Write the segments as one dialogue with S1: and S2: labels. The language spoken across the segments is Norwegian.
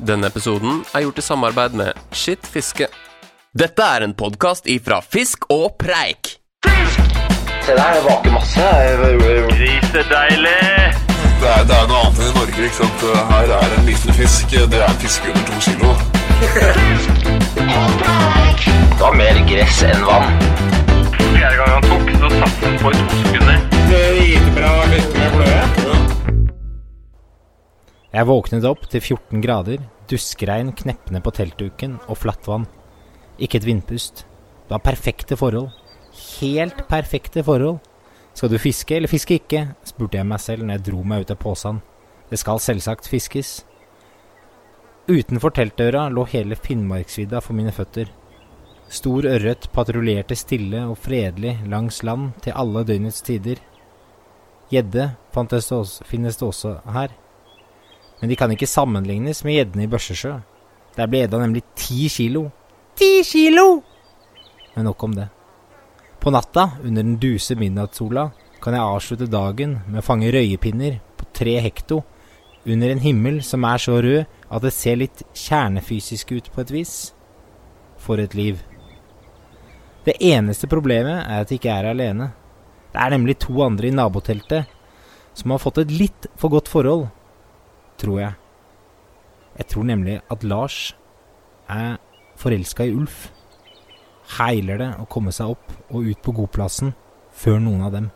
S1: Denne episoden er gjort i samarbeid med Skitt fiske. Dette er en podkast ifra Fisk og Preik. Fisk!
S2: Se der, det vaker masse.
S3: Grisedeilig!
S4: Det er, det er noe annet enn i Norge. ikke sant? Her er en liten fisk. Det er en fisk under to kilo.
S2: Det var mer gress enn vann.
S3: Fjerde gang han tok, så satt han på i to sekunder.
S5: Jeg våknet opp til 14 grader, duskregn kneppende på teltduken og flatt vann. Ikke et vindpust. Det var perfekte forhold. Helt perfekte forhold. Skal du fiske eller fiske ikke? spurte jeg meg selv når jeg dro meg ut av posen. Det skal selvsagt fiskes. Utenfor teltdøra lå hele Finnmarksvidda for mine føtter. Stor ørret patruljerte stille og fredelig langs land til alle døgnets tider. Gjedde finnes det også her. Men de kan ikke sammenlignes med gjeddene i Børsesjø. Der ble gjedda nemlig ti kilo. Ti kilo! Men nok om det. På natta, under den duse midnattssola, kan jeg avslutte dagen med å fange røyepinner på tre hekto under en himmel som er så rød at det ser litt kjernefysisk ut på et vis. For et liv. Det eneste problemet er at jeg ikke er alene. Det er nemlig to andre i naboteltet som har fått et litt for godt forhold tror jeg. Jeg tror nemlig at Lars er forelska i Ulf. Heiler det å komme seg opp og ut på godplassen før noen av dem.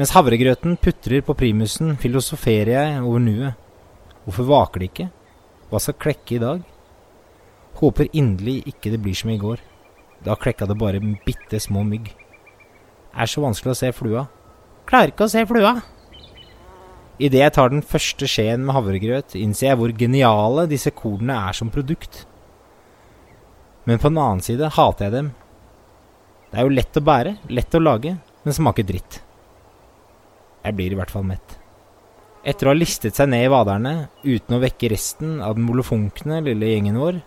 S5: Mens havregrøten putrer på primusen, filosoferer jeg over nuet. Hvorfor vaker det ikke? Hva skal klekke i dag? Håper inderlig ikke det blir som i går. Da klekka det bare bitte små mygg. Er så vanskelig å se flua. Klarer ikke å se flua. Idet jeg tar den første skjeen med havregrøt, innser jeg hvor geniale disse kornene er som produkt. Men på den annen side hater jeg dem. Det er jo lett å bære, lett å lage, men smaker dritt. Jeg blir i hvert fall mett. Etter å ha listet seg ned i vaderne, uten å vekke resten av den molefonkne lille gjengen vår,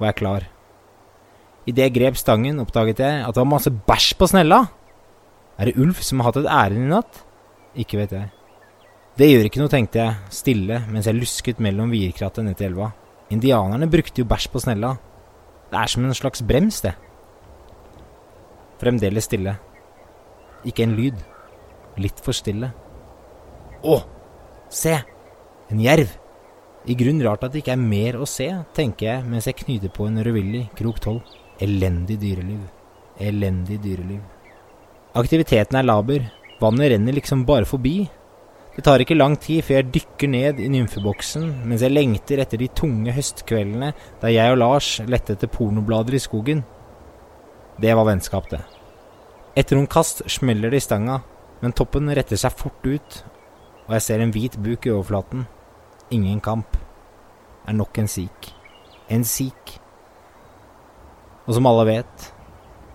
S5: var jeg klar. Idet jeg grep stangen, oppdaget jeg at det var masse bæsj på snella. Er det Ulf som har hatt et ærend i natt? Ikke vet jeg. Det gjør ikke noe, tenkte jeg, stille mens jeg lusket mellom vierkrattet ned til elva. Indianerne brukte jo bæsj på snella. Det er som en slags brems, det. Fremdeles stille. Ikke en lyd. Litt for stille. Å! Se! En jerv! I grunn rart at det ikke er mer å se, tenker jeg mens jeg knyter på en rødvillig krok tolv. Elendig dyreliv. Elendig dyreliv. Aktiviteten er laber. Vannet renner liksom bare forbi. Det tar ikke lang tid før jeg dykker ned i nymfeboksen mens jeg lengter etter de tunge høstkveldene der jeg og Lars lette etter pornoblader i skogen. Det var vennskap, det. Etter noen kast smeller det i stanga, men toppen retter seg fort ut, og jeg ser en hvit buk i overflaten. Ingen kamp. Er nok en sik. En sik. Og som alle vet,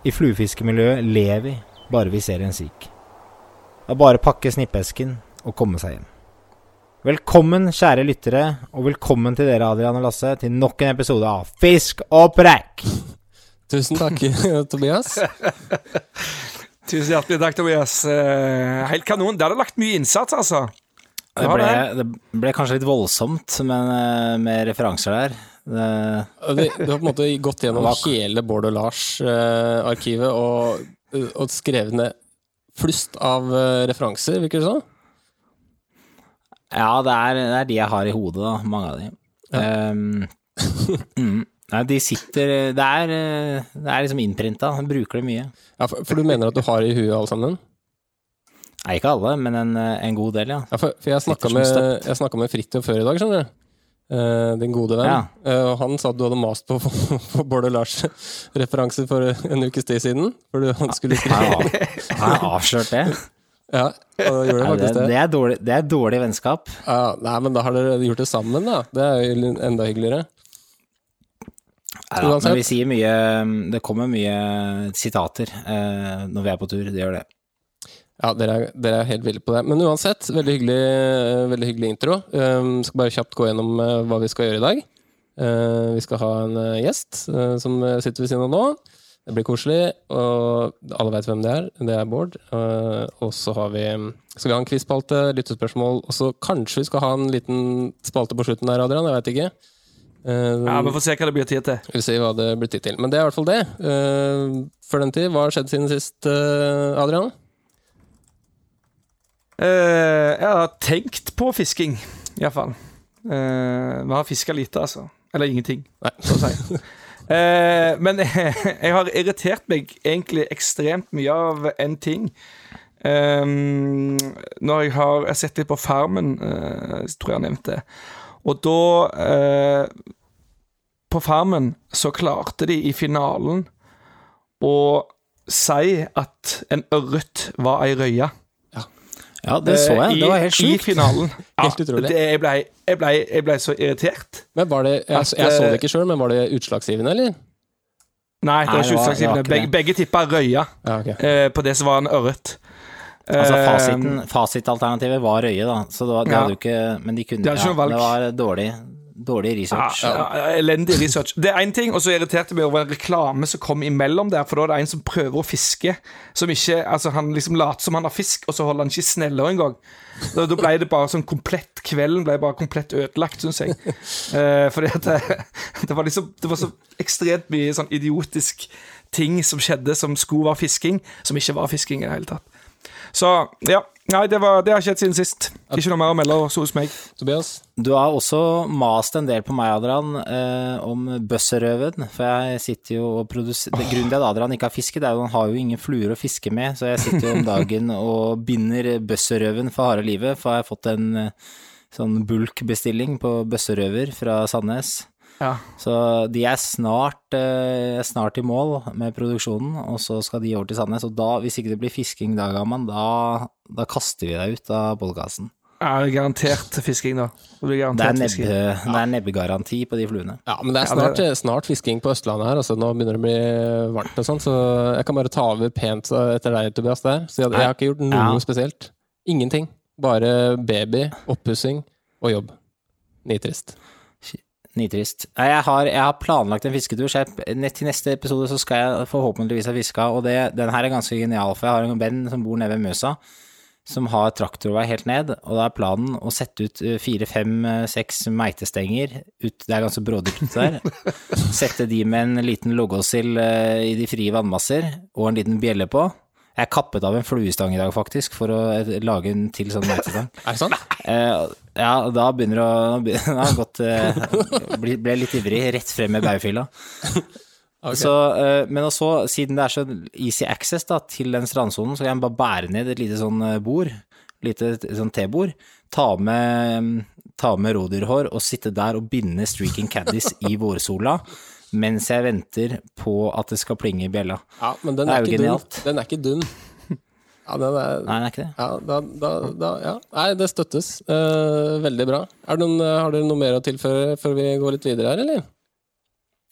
S5: i fluefiskemiljøet ler vi bare vi ser en sik. Det er bare å pakke snippesken og komme seg hjem. Velkommen, kjære lyttere, og velkommen til dere, Adrian og Lasse, til nok en episode av Fisk og preik!
S1: Tusen takk, Tobias.
S6: Tusen hjertelig takk, Tobias. Eh, helt kanon. Der har du lagt mye innsats, altså. Du
S5: Det ble,
S6: det.
S5: det ble kanskje litt voldsomt men, eh, med referanser der. Det,
S1: Du har på en måte gått gjennom hele Bård og Lars-arkivet og, og skrevet ned flust av eh, referanser, virker det sånn?
S5: Ja, det er, det er de jeg har i hodet, da. Mange av de. Ehm, mm, nei, de sitter Det er, det er liksom innprinta. Bruker det mye.
S1: Ja, for, for du mener at du har i huet alle sammen?
S5: Nei, ikke alle, men en, en god del, ja.
S1: Ja, for, for jeg snakka med, jeg med Fridtjof før i dag, skjønner du. Uh, din gode venn.
S5: Ja.
S1: Uh, han sa at du hadde mast på, på Bård og Lars-referanser for en ukes tid siden. For du, han skulle skrive
S5: har jeg avslørt det?
S1: Ja, og det
S5: gjorde
S1: faktisk det.
S5: det, er dårlig, det er dårlig vennskap.
S1: Ja, nei, men da har dere gjort det sammen, da. Det er jo enda hyggeligere.
S5: Ja, da, men vi sier mye Det kommer mye sitater eh, når vi er på tur. Det gjør det.
S1: Ja, dere er, dere er helt ville på det. Men uansett, veldig hyggelig, veldig hyggelig intro. Um, skal bare kjapt gå gjennom eh, hva vi skal gjøre i dag. Uh, vi skal ha en eh, gjest uh, som sitter ved siden av nå. Det blir koselig, og alle veit hvem det er. Det er Bård. Eh, og så har vi skal vi ha en quiz-spalte, lyttespørsmål, og så kanskje vi skal ha en liten spalte på slutten der, Adrian. Jeg veit ikke. Eh,
S6: Ja, Vi får se hva det blir tid til.
S1: vi får se hva det blir tid til. Men det er i hvert fall det. Eh, før den tid, hva har skjedd siden sist, Adrian?
S6: Eh, jeg har tenkt på fisking, iallfall. Uh, vi har fiska lite, altså. Eller ingenting,
S1: Nei.
S6: så å si. Eh, men jeg har irritert meg egentlig ekstremt mye av en ting. Um, når jeg har Jeg sett litt på Farmen, eh, tror jeg jeg nevnte. Og da eh, På Farmen så klarte de i finalen å si at en ørret var ei røye.
S5: Ja, det så jeg.
S6: Eh,
S5: Det var helt
S6: I, i finalen.
S1: Helt utrolig.
S6: Det, jeg, ble, jeg, ble, jeg ble så irritert.
S1: Men var det, jeg,
S6: At,
S1: jeg så det
S6: eh,
S1: ikke sjøl, men var det utslagsgivende, eller?
S6: Nei, det var
S5: det
S6: ikke utslagsgivende. Begge, begge tippa røya
S1: Ja, okay.
S6: eh, på det som var en ørret.
S5: Altså fasiten, Fasitalternativet var Røye, da. Så det var, de
S6: Ja.
S5: ikke Men de kunne
S6: det,
S5: ja. Det var dårlig, dårlig research.
S6: ja, elendig research. Det er én ting, og så irriterte meg over en reklame som kom imellom der, for da er det en som prøver å fiske, som ikke Altså, han liksom later som han har fisk, og så holder han ikke sneller engang. Da, da ble det bare sånn komplett Kvelden ble bare komplett ødelagt, syns jeg. Eh, fordi at det, det var liksom Det var så ekstremt mye sånn idiotisk ting som skjedde som skulle være fisking, som ikke var fisking i det hele tatt. Så ja. Nei, det, var, det har skjedd siden sist. Ikke noe mer å melde hos meg.
S1: Tobias?
S5: Du har også mast en del på meg, Adrian, eh, om bøsserøven. For jeg sitter jo og produserer Grunnen til at Adrian ikke har fisket, er jo at han har jo ingen fluer å fiske med. Så jeg sitter jo om dagen og binder bøsserøven for harde livet. For jeg har fått en eh, sånn bulkbestilling på bøsserøver fra Sandnes.
S6: Ja.
S5: Så de er snart, er snart i mål med produksjonen, og så skal de over til Sandnes. Og da, hvis ikke det blir fisking da, Gamman, da, da kaster vi deg ut av podkasten.
S6: Ja, det er garantert fisking, da. Det garantert
S5: Det er, nebbe,
S6: fisking.
S5: det er nebbegaranti på de fluene.
S1: Ja, men det er
S6: Ja, det er
S1: snart, snart fisking på Østlandet her. Altså, nå begynner det å bli varmt og sånn, så jeg kan bare ta over pent etter deg, Tobias. Der. Så jeg, jeg har ikke gjort noe
S5: Ja.
S1: spesielt. Ingenting. Bare baby, oppussing og jobb. Nitrist.
S5: Nitrist. Nei, jeg har, jeg har planlagt en fisketur, så jeg, til neste episode så skal jeg forhåpentligvis ha fiska. Og det, den her er ganske genial, for jeg har en venn som bor nede ved Møsa, som har traktorvei helt ned, og da er planen å sette ut eh, fire, fem, eh, seks meitestenger ut, det er ganske brådypt der, sette de med en liten loggåsild eh, i de frie vannmasser, og en liten bjelle på. Jeg kappet av en fluestang i dag, faktisk, for å lage en til sånn meitestang.
S1: Er det sånn?
S5: Eh, ja, da begynner det å da gått eh, ble, ble litt ivrig, rett frem med baufila.
S1: Okay.
S5: Så, eh, men også, siden det er så easy access da, til den strandsonen, så kan jeg bare bære ned et lite sånn eh, bord, lite sånn tebord, ta med, ta med rådyrhår og sitte der og binde streaking caddies i vårsola, mens jeg venter på at det skal plinge i bjella.
S1: Ja, men den er,
S5: er jo genialt.
S1: Den er ikke dum. Ja, den er
S5: Nei, det er ikke det.
S1: ja, da, da, da, ja. Nei, det støttes. Eh, veldig bra. Er det noen, har dere noe mer å tilføre før vi går litt videre her, eller?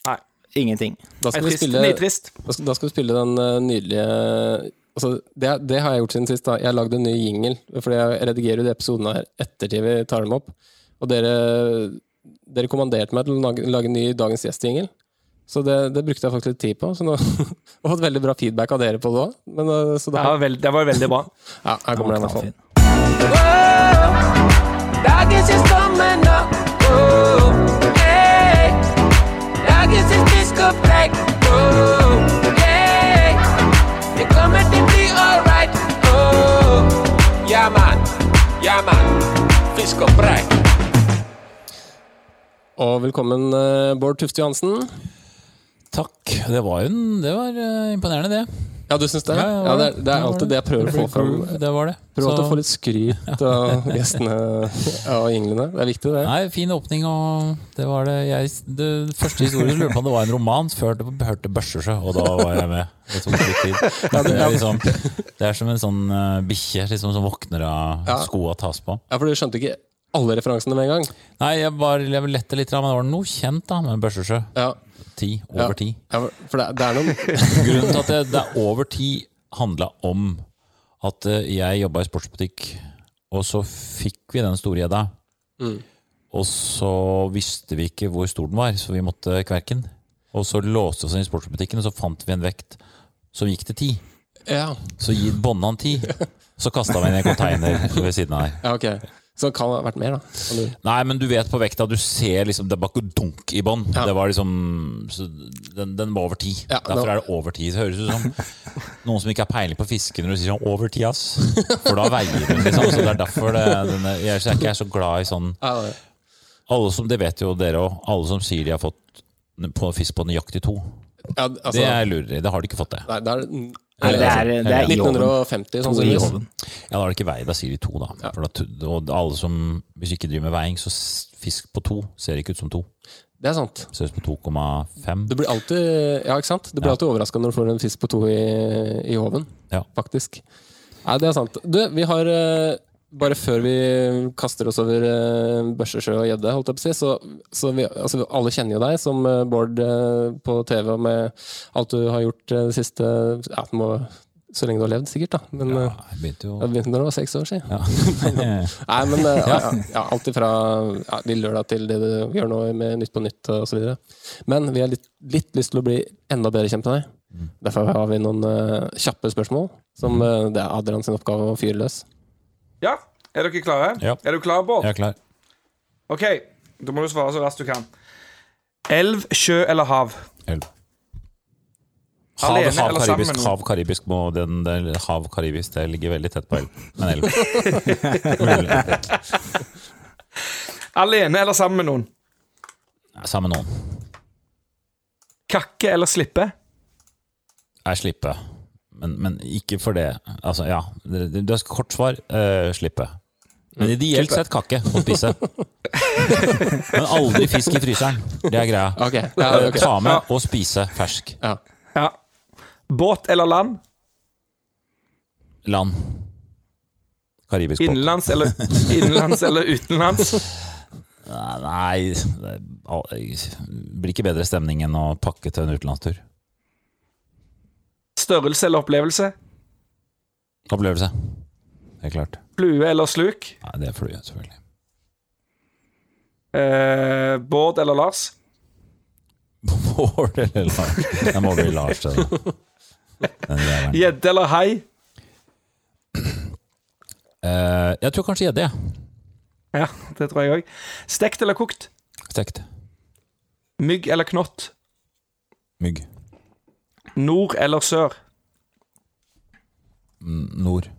S1: Nei.
S5: Ingenting.
S1: Da skal, vi
S6: Trist.
S1: spille,
S6: trist.
S1: da, skal, da skal vi spille den eh, nydelige altså, det, det har jeg gjort siden sist. da Jeg lagde en ny jingle, fordi jeg redigerer jo de episodene her etter til vi tar dem opp. Og dere, dere kommanderte meg til å lage, lage en ny Dagens gjest-jingle. Så det, det brukte jeg faktisk litt tid på. Så nå jeg har fått veldig bra feedback av dere på det òg.
S6: Det
S1: det,
S6: var, veld, det var veldig bra.
S1: ja, her kommer det i hvert fall.
S7: Oh. Oh. Oh, man, man. Fisk og.
S1: Og velkommen, eh, Bård Tufte Johansen.
S8: Takk. Det var en, det var eh, imponerende, det.
S1: Ja, du syns det?
S8: Ja,
S1: Ja, det, er, det er alltid det jeg prøver å få fram.
S8: Det var det.
S1: Alltid å få litt skryt av gjestene og jinglene. Det er viktig, det.
S8: Nei, fin åpning, og det var det jeg Det første historien lurte på om det var en roman før det hørte Børsesjø, og da var jeg med. Det tok litt tid. Det er, liksom, det er som en sånn uh, bikkje liksom, som våkner av
S1: Ja.
S8: skoa tas på.
S1: Ja, For du skjønte ikke alle referansene med en gang?
S8: Nei, jeg bare jeg lette litt, men det var noe kjent da med Børsesjø.
S1: Ja,
S8: Ti. Over ti.
S1: ja for det, det er noen
S8: Grunnen til at det, det er over ti, handla om at eh, jeg jobba i sportsbutikk, og så fikk vi den store gjedda.
S1: Mm.
S8: Og så visste vi ikke hvor stor den var, så vi måtte kverke den. og så låste vi oss inn i sportsbutikken, og så fant vi en vekt som gikk til ti.
S1: Ja,
S8: Så bånda han ti. Så kasta vi inn i en container ved siden av her.
S1: ja ok. Så det kan ha vært mer, da. Du-
S8: Nei, men du vet på vekta, du ser liksom Det er bare dunk i bånn.
S1: Ja.
S8: Det var liksom så den, den var over ti.
S1: Ja,
S8: Derfor
S1: da-
S8: er det over ti. Det høres ut som noen som ikke har peiling på fiske når du sier sånn over ti, ass. For da veier du, liksom. Så det er derfor det, denne, jeg er ikke så glad i sånn Alle som, Det vet jo dere òg. Alle som sier de har fått på fisk på nøyaktig to.
S1: ja, altså,
S8: Det er lureri. Det har de ikke fått, det.
S1: Nei, det er,
S5: Nei, det er, det er i oven.
S1: 1950,
S5: To i
S1: sannsynligvis.
S5: oven.
S8: Ja, da er det ikke vei. Da sier de to, da.
S1: Ja.
S8: For da og alle som, Hvis ikke driver med veiing, så fisk på to ser ikke ut som to.
S1: Det er sant.
S8: Ser ut som 2,5.
S1: Du blir alltid Ja, ikke sant? Du blir
S8: Ja.
S1: alltid overraska når du får en fisk på to i, i håven.
S8: Ja.
S1: Faktisk. Nei, det er sant. Du, vi har eh, Bare før vi kaster oss over uh, Børsesjø og gjedde, holdt jeg på å si, så, så vi, altså, alle kjenner jo deg som eh, Bård eh, på TV og med alt du har gjort eh, det siste ja, det må, Så lenge du har levd, sikkert, da. Men
S8: Ja,
S1: eh,
S8: jeg begynte jo
S1: jeg begynte du var seks år siden.
S8: ja.
S1: Nei, men eh, ja, ja, alt ifra ja, Lill Lørdag til det du gjør nå med Nytt på Nytt videre. Men vi har litt, litt lyst til å bli enda bedre kjent med deg.
S8: Mm.
S1: Derfor har vi noen uh, kjappe spørsmål, som uh, det er Adrian sin oppgave å fyre løs.
S6: Ja, er dere klare?
S8: Ja.
S6: Er du klar, Bård?
S8: Jeg er klar.
S6: OK, da må du svare så raskt du kan. Elv, sjø eller hav?
S8: Elv. Hav,
S6: Alene
S8: hav,
S6: eller
S8: karibisk,
S6: sammen?
S8: hav karibisk må den, den, Hav karibisk, det ligger veldig tett på elv. Men elv.
S6: Alene eller sammen med noen?
S8: Sammen med noen.
S6: Kakke eller slippe?
S8: Jeg slipper. Men, men ikke for det. Altså, ja. Det det er kort svar. Uh, slippe. Men ideelt sett kakke og spise. Men aldri fisk i fryseren. Det er greia.
S1: Okay. ja, okay.
S8: Ta med og spise fersk.
S1: Ja.
S6: Ja. Båt eller land?
S8: Land. Karibisk båt.
S6: Innenlands eller, innenlands eller utenlands?
S8: Nei, det blir ikke bedre stemning enn å pakke til en utenlandstur.
S6: Størrelse eller opplevelse?
S8: Opplevelse. Helt klart.
S6: Flue eller sluk?
S8: Nei, det er flue, selvfølgelig.
S6: Eh, Bård eller Lars?
S8: Bård eller Lars? Det må bli Lars, det. da.
S6: Gjedde eller hai?
S8: Eh, jeg tror kanskje gjedde, jeg.
S6: Ja, det tror jeg òg. Stekt eller kokt?
S8: Stekt.
S6: Mygg eller knott?
S8: Mygg.
S6: Nord eller sør?
S8: Mm, Nord.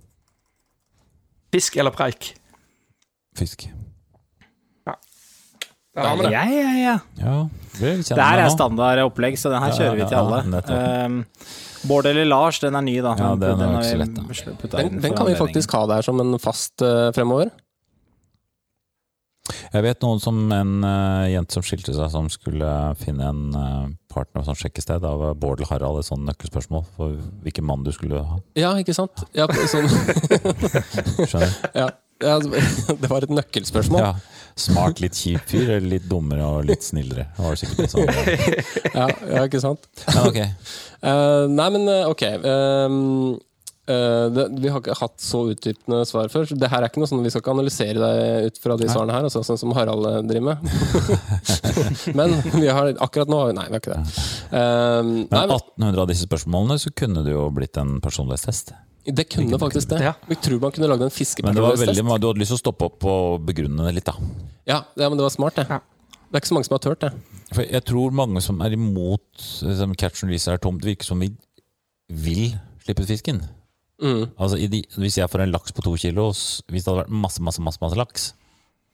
S6: Fisk eller preik?
S8: Fisk.
S6: Der har vi det.
S5: Ja, ja, ja.
S8: Ja,
S5: Det her er standard opplegg, så den her
S8: Ja,
S5: kjører vi
S8: ja,
S5: til
S8: ja,
S5: alle. Um, Bård eller Lars, den er ny, da.
S8: Ja, den
S1: den. Den,
S5: den
S1: kan vi faktisk ha der som en fast uh, fremover.
S8: Jeg vet noen som en uh, jente som skilte seg, som skulle finne en uh, partner som sjekkested av Bård eller Harald, et sånt nøkkelspørsmål for hvilken mann du skulle ha.
S1: Ja, ikke sant? Ja, sånn,
S8: Skjønner?
S1: ja. Ja, det var et nøkkelspørsmål.
S8: Ja. Smart, litt kjip fyr, eller litt dummere og litt snillere? Det var sikkert litt sånn.
S1: Ja, ja ikke sant?
S8: Men ok.
S1: Uh, nei, men ok. Ehm, eh, det, vi har ikke hatt så utdypende svar før. så Det her er ikke noe sånn, Vi skal ikke analysere deg ut fra de svarene her, altså, sånn som Harald eh, driver med. men vi har akkurat nå Nei, vi har ikke det. Ehm, nei,
S8: Men
S1: men,
S8: 1800 av disse spørsmålene, så kunne det jo blitt en personlighetstest.
S1: det kunne faktisk det.
S6: Ja.
S1: Vi tror man kunne lagd en
S8: Men det var
S1: fiskepersonlighetstest.
S8: ma- du hadde lyst til å stoppe opp og begrunne det litt, da.
S1: Ja, ja, men det var smart, det.
S6: Ja.
S1: Det er ikke så mange som har turt det.
S8: For jeg tror mange som er imot liksom, catch and release er tomt, det virker som vi vil slippe fisken.
S1: Mm.
S8: Altså, i de, hvis jeg får en laks på to kilo, hvis det hadde vært masse, masse, masse, masse laks,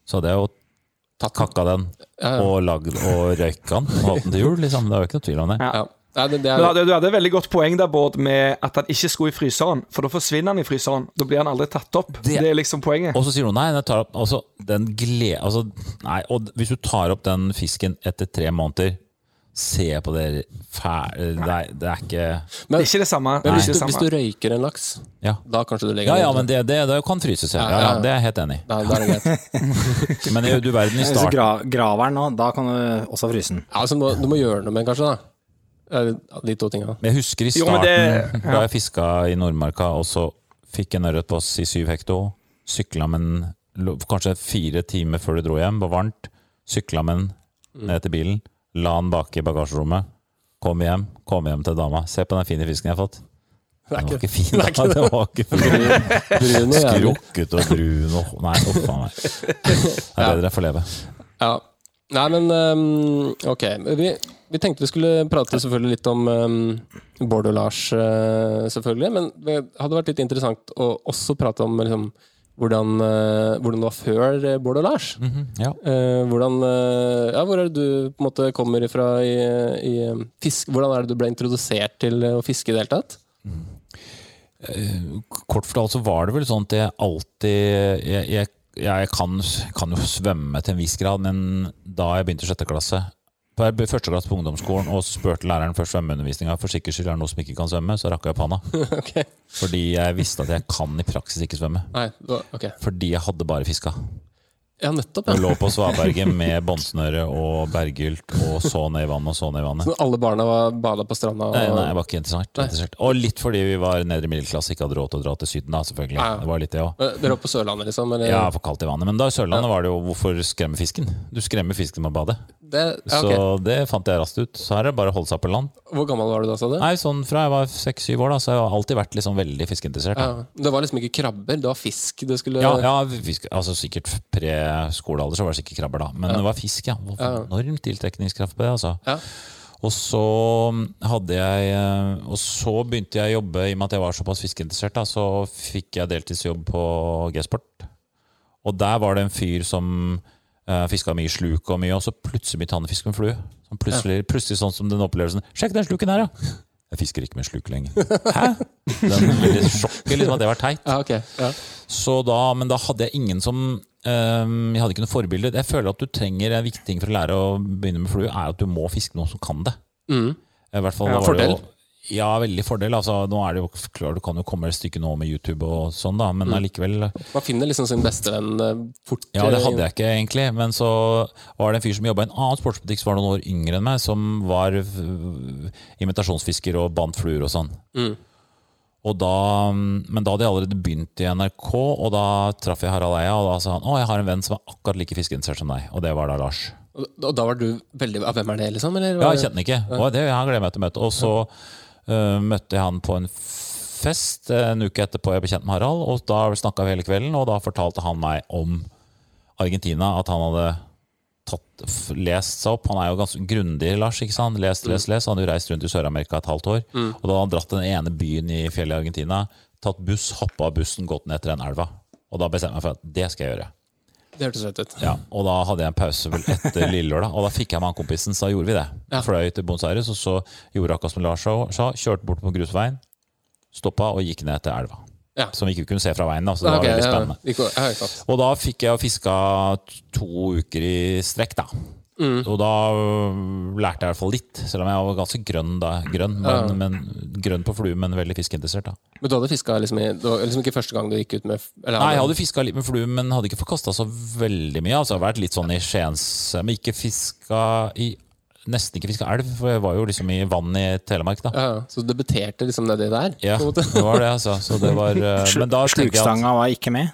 S8: så hadde jeg jo tatt kakka den
S1: Ja, ja.
S8: og lagd og røyka den og hatt den til jul. Liksom. Det er jo ikke noe tvil om det.
S6: Ja.
S1: Ja. Det, det
S6: Du
S1: er,
S6: hadde, du hadde et veldig godt poeng der, Bård, med at han ikke skulle i fryseren. For da forsvinner han i fryseren. Da blir han aldri tatt opp.
S8: Det-
S6: Det, er liksom poenget.
S8: Og så sier noen nei, jeg tar opp altså, den glede altså, Nei, og hvis du tar opp den fisken etter tre måneder, se på det fæle Nei, det er ikke
S6: Det er ikke det samme.
S1: Men hvis, du, hvis du røyker en laks,
S8: Ja,
S1: da kanskje du legger
S8: ja,
S1: den
S8: ja
S1: ut.
S8: men det, det, det kan fryses, ja.
S1: Ja,
S8: ja,
S1: ja,
S8: ja.
S1: ja.
S8: Det er jeg helt enig i. Men du verden i starten
S5: gra graver den nå, da kan du også fryse den.
S1: Ja, altså, du, må, du må gjøre noe med den, kanskje. da De to tingene
S8: Jeg husker i starten,
S6: jo, det-
S8: da jeg fiska i Nordmarka, og så fikk en ørret på oss i syv hekto. Sykla med den kanskje fire timer før du dro hjem, var varmt. Sykla med den ned til bilen, la den bak i bagasjerommet. Kom hjem, kom hjem til dama. Se på den fine fisken jeg har fått.
S1: Det
S8: Den var
S1: ikke
S8: fin, da.
S1: det.
S8: Var ikke
S1: brun.
S8: Skrukket og brun og Nei, uff a meg. Det er bedre jeg får leve.
S1: Ja. Nei, men um, ok. Vi, vi tenkte vi skulle prate selvfølgelig litt om um, Bård og Lars, uh, selvfølgelig. Men det hadde vært litt interessant å også prate om liksom, hvordan, eh, hvordan det var før eh, Bård og Lars.
S8: Mhm, ja.
S1: Eh, hvordan, ja, hvor er det du på en måte kommer ifra i, i fisk? Hvordan er det du ble introdusert til å fiske i det hele tatt?
S8: Kort fortalt så var det vel sånn at jeg alltid Jeg, jeg, jeg kan, kan jo svømme til en viss grad, men da jeg begynte i sjette klasse på ble første klasse på ungdomsskolen og spurte læreren før svømmeundervisninga for sikkerhets skyld er det noe som ikke kan svømme, så rakk jeg opp hånda.
S1: okay.
S8: Fordi jeg visste at jeg kan i praksis ikke svømme.
S1: Nei, okay.
S8: Fordi jeg hadde bare fiska.
S1: Ja, nettopp.
S8: Ja.
S1: Ja.
S8: lå på svaberget med båndsnøre og berggylt og så ned i vannet og så ned i vannet.
S1: Så alle barna var bada på stranda? Og,
S8: Nei, nei, jeg var ikke interessert, interessert. Og litt fordi vi var nedre middelklasse, ikke hadde råd til å dra til Syden, da, selvfølgelig.
S1: Ja.
S8: Det var litt det også.
S1: Eh, Dere var på Sørlandet, liksom? Eller?
S8: Ja, for kaldt i vannet. Men da i Sørlandet var det jo hvorfor skremme fisken? Du skremmer fisken med å bade.
S1: Det, ja,
S8: Så det fant jeg raskt ut. Så her er det bare å holde seg på land.
S1: Hvor gammel var du da, sa du?
S8: Nei, sånn Fra jeg var seks-syv år, da, så jeg har alltid vært liksom veldig fiskeinteressert.
S1: Ja. Det var liksom ikke krabber, det var fisk du skulle
S8: Ja, ja fisk, altså sikkert pre-skolealder så var det sikkert krabber, da. Men det var fisk, ja. Det var Enorm tiltrekningskraft på det. altså.
S1: Ja.
S8: Og så hadde jeg eh, Og så begynte jeg å jobbe, i og med at jeg var såpass fiskeinteressert, da, så fikk jeg deltidsjobb på G-sport. Og der var det en fyr som uh, fiska mye sluk og mye, og så plutselig begynte han å fiske med flue. Så plutselig, plutselig sånn som den opplevelsen Sjekk den sluken her, ja! Jeg fisker ikke med sluk lenger. Hæ? Den veldig sjokket, liksom, at det var teit.
S1: Ja, okay. Ja.
S8: Så da, men da hadde jeg ingen som ehm, Jeg hadde ikke noe forbilde. Jeg føler at du trenger en viktig ting for å lære å begynne med flue, er at du må fiske noen som kan det.
S1: Mm.
S8: I hvert fall,
S1: Ja, fordel.
S8: Jo, ja, veldig fordel. Altså, nå er det jo klart Du kan jo komme et stykke nå med YouTube og sånn, da,
S1: Mm.
S8: men allikevel
S1: Man finner liksom sin bestevenn eh, fort.
S8: Ja, det
S1: eh,
S8: hadde jeg ikke egentlig. Men så var det en fyr som jobba i en annen sportsbutikk som var noen år yngre enn meg, som var Invitasjonsfisker imitasjonsfisker og bandt fluer og sånn.
S1: Mm.
S8: Da, men da hadde jeg allerede begynt i NRK, og da traff jeg Harald Eia, og da sa han å, jeg har en venn som er akkurat like fiskeinteressert som deg, og det var da Lars.
S1: Og da var du veldig Hvem er det, liksom? Eller,
S8: Ja, jeg kjente den ikke. Og det, han gleder meg til å møte. Og så uh, møtte jeg han på en fest en uke etterpå jeg ble kjent med Harald, og da snakka vi hele kvelden, og da fortalte han meg om Argentina, at han hadde tatt, lest seg opp. Han er jo ganske grundig, Lars. ikke sant? Lest, lest, lest. Han hadde jo reist rundt i Sør-Amerika et halvt år. Og da hadde han dratt den ene byen i fjellet i Argentina, tatt buss, hoppa av bussen, gått ned etter den elva. Og da bestemte jeg meg for at det skal jeg gjøre.
S1: Det hørtes rett ut.
S8: Ja, og da hadde jeg en pause vel etter lillelørdag, og da fikk jeg med han kompisen, så da gjorde vi det.
S1: Ja.
S8: Fløy til Buenos Aires, og så gjorde akkurat som Lars sa, kjørte bort på grusveien, stoppa og gikk ned til elva.
S1: Ja.
S8: Som vi ikke kunne se fra veien, da, så det
S1: okay,
S8: var veldig spennende.
S1: Ja, ja.
S8: Og da fikk jeg fiska to uker i strekk, da.
S1: Mm.
S8: Og da øh, lærte jeg i hvert fall litt, selv om jeg var ganske grønn da. Grønn, men, men, grønn på flue, men veldig fiskeinteressert. da.
S1: Men du hadde fiska liksom i Det var liksom ikke første gang du gikk ut med eller,
S8: Nei, jeg hadde fiska litt med flue, men hadde ikke forkasta så veldig mye. Altså, jeg har vært litt sånn i Skiens Men ikke fiska i Nesten ikke fiska elv, for jeg var jo liksom i vann i Telemark, da.
S1: ja, Så du debuterte liksom nedi der?
S8: Ja, det var det, altså. Så det var eh, Men da at
S5: Slukstanga var ikke med.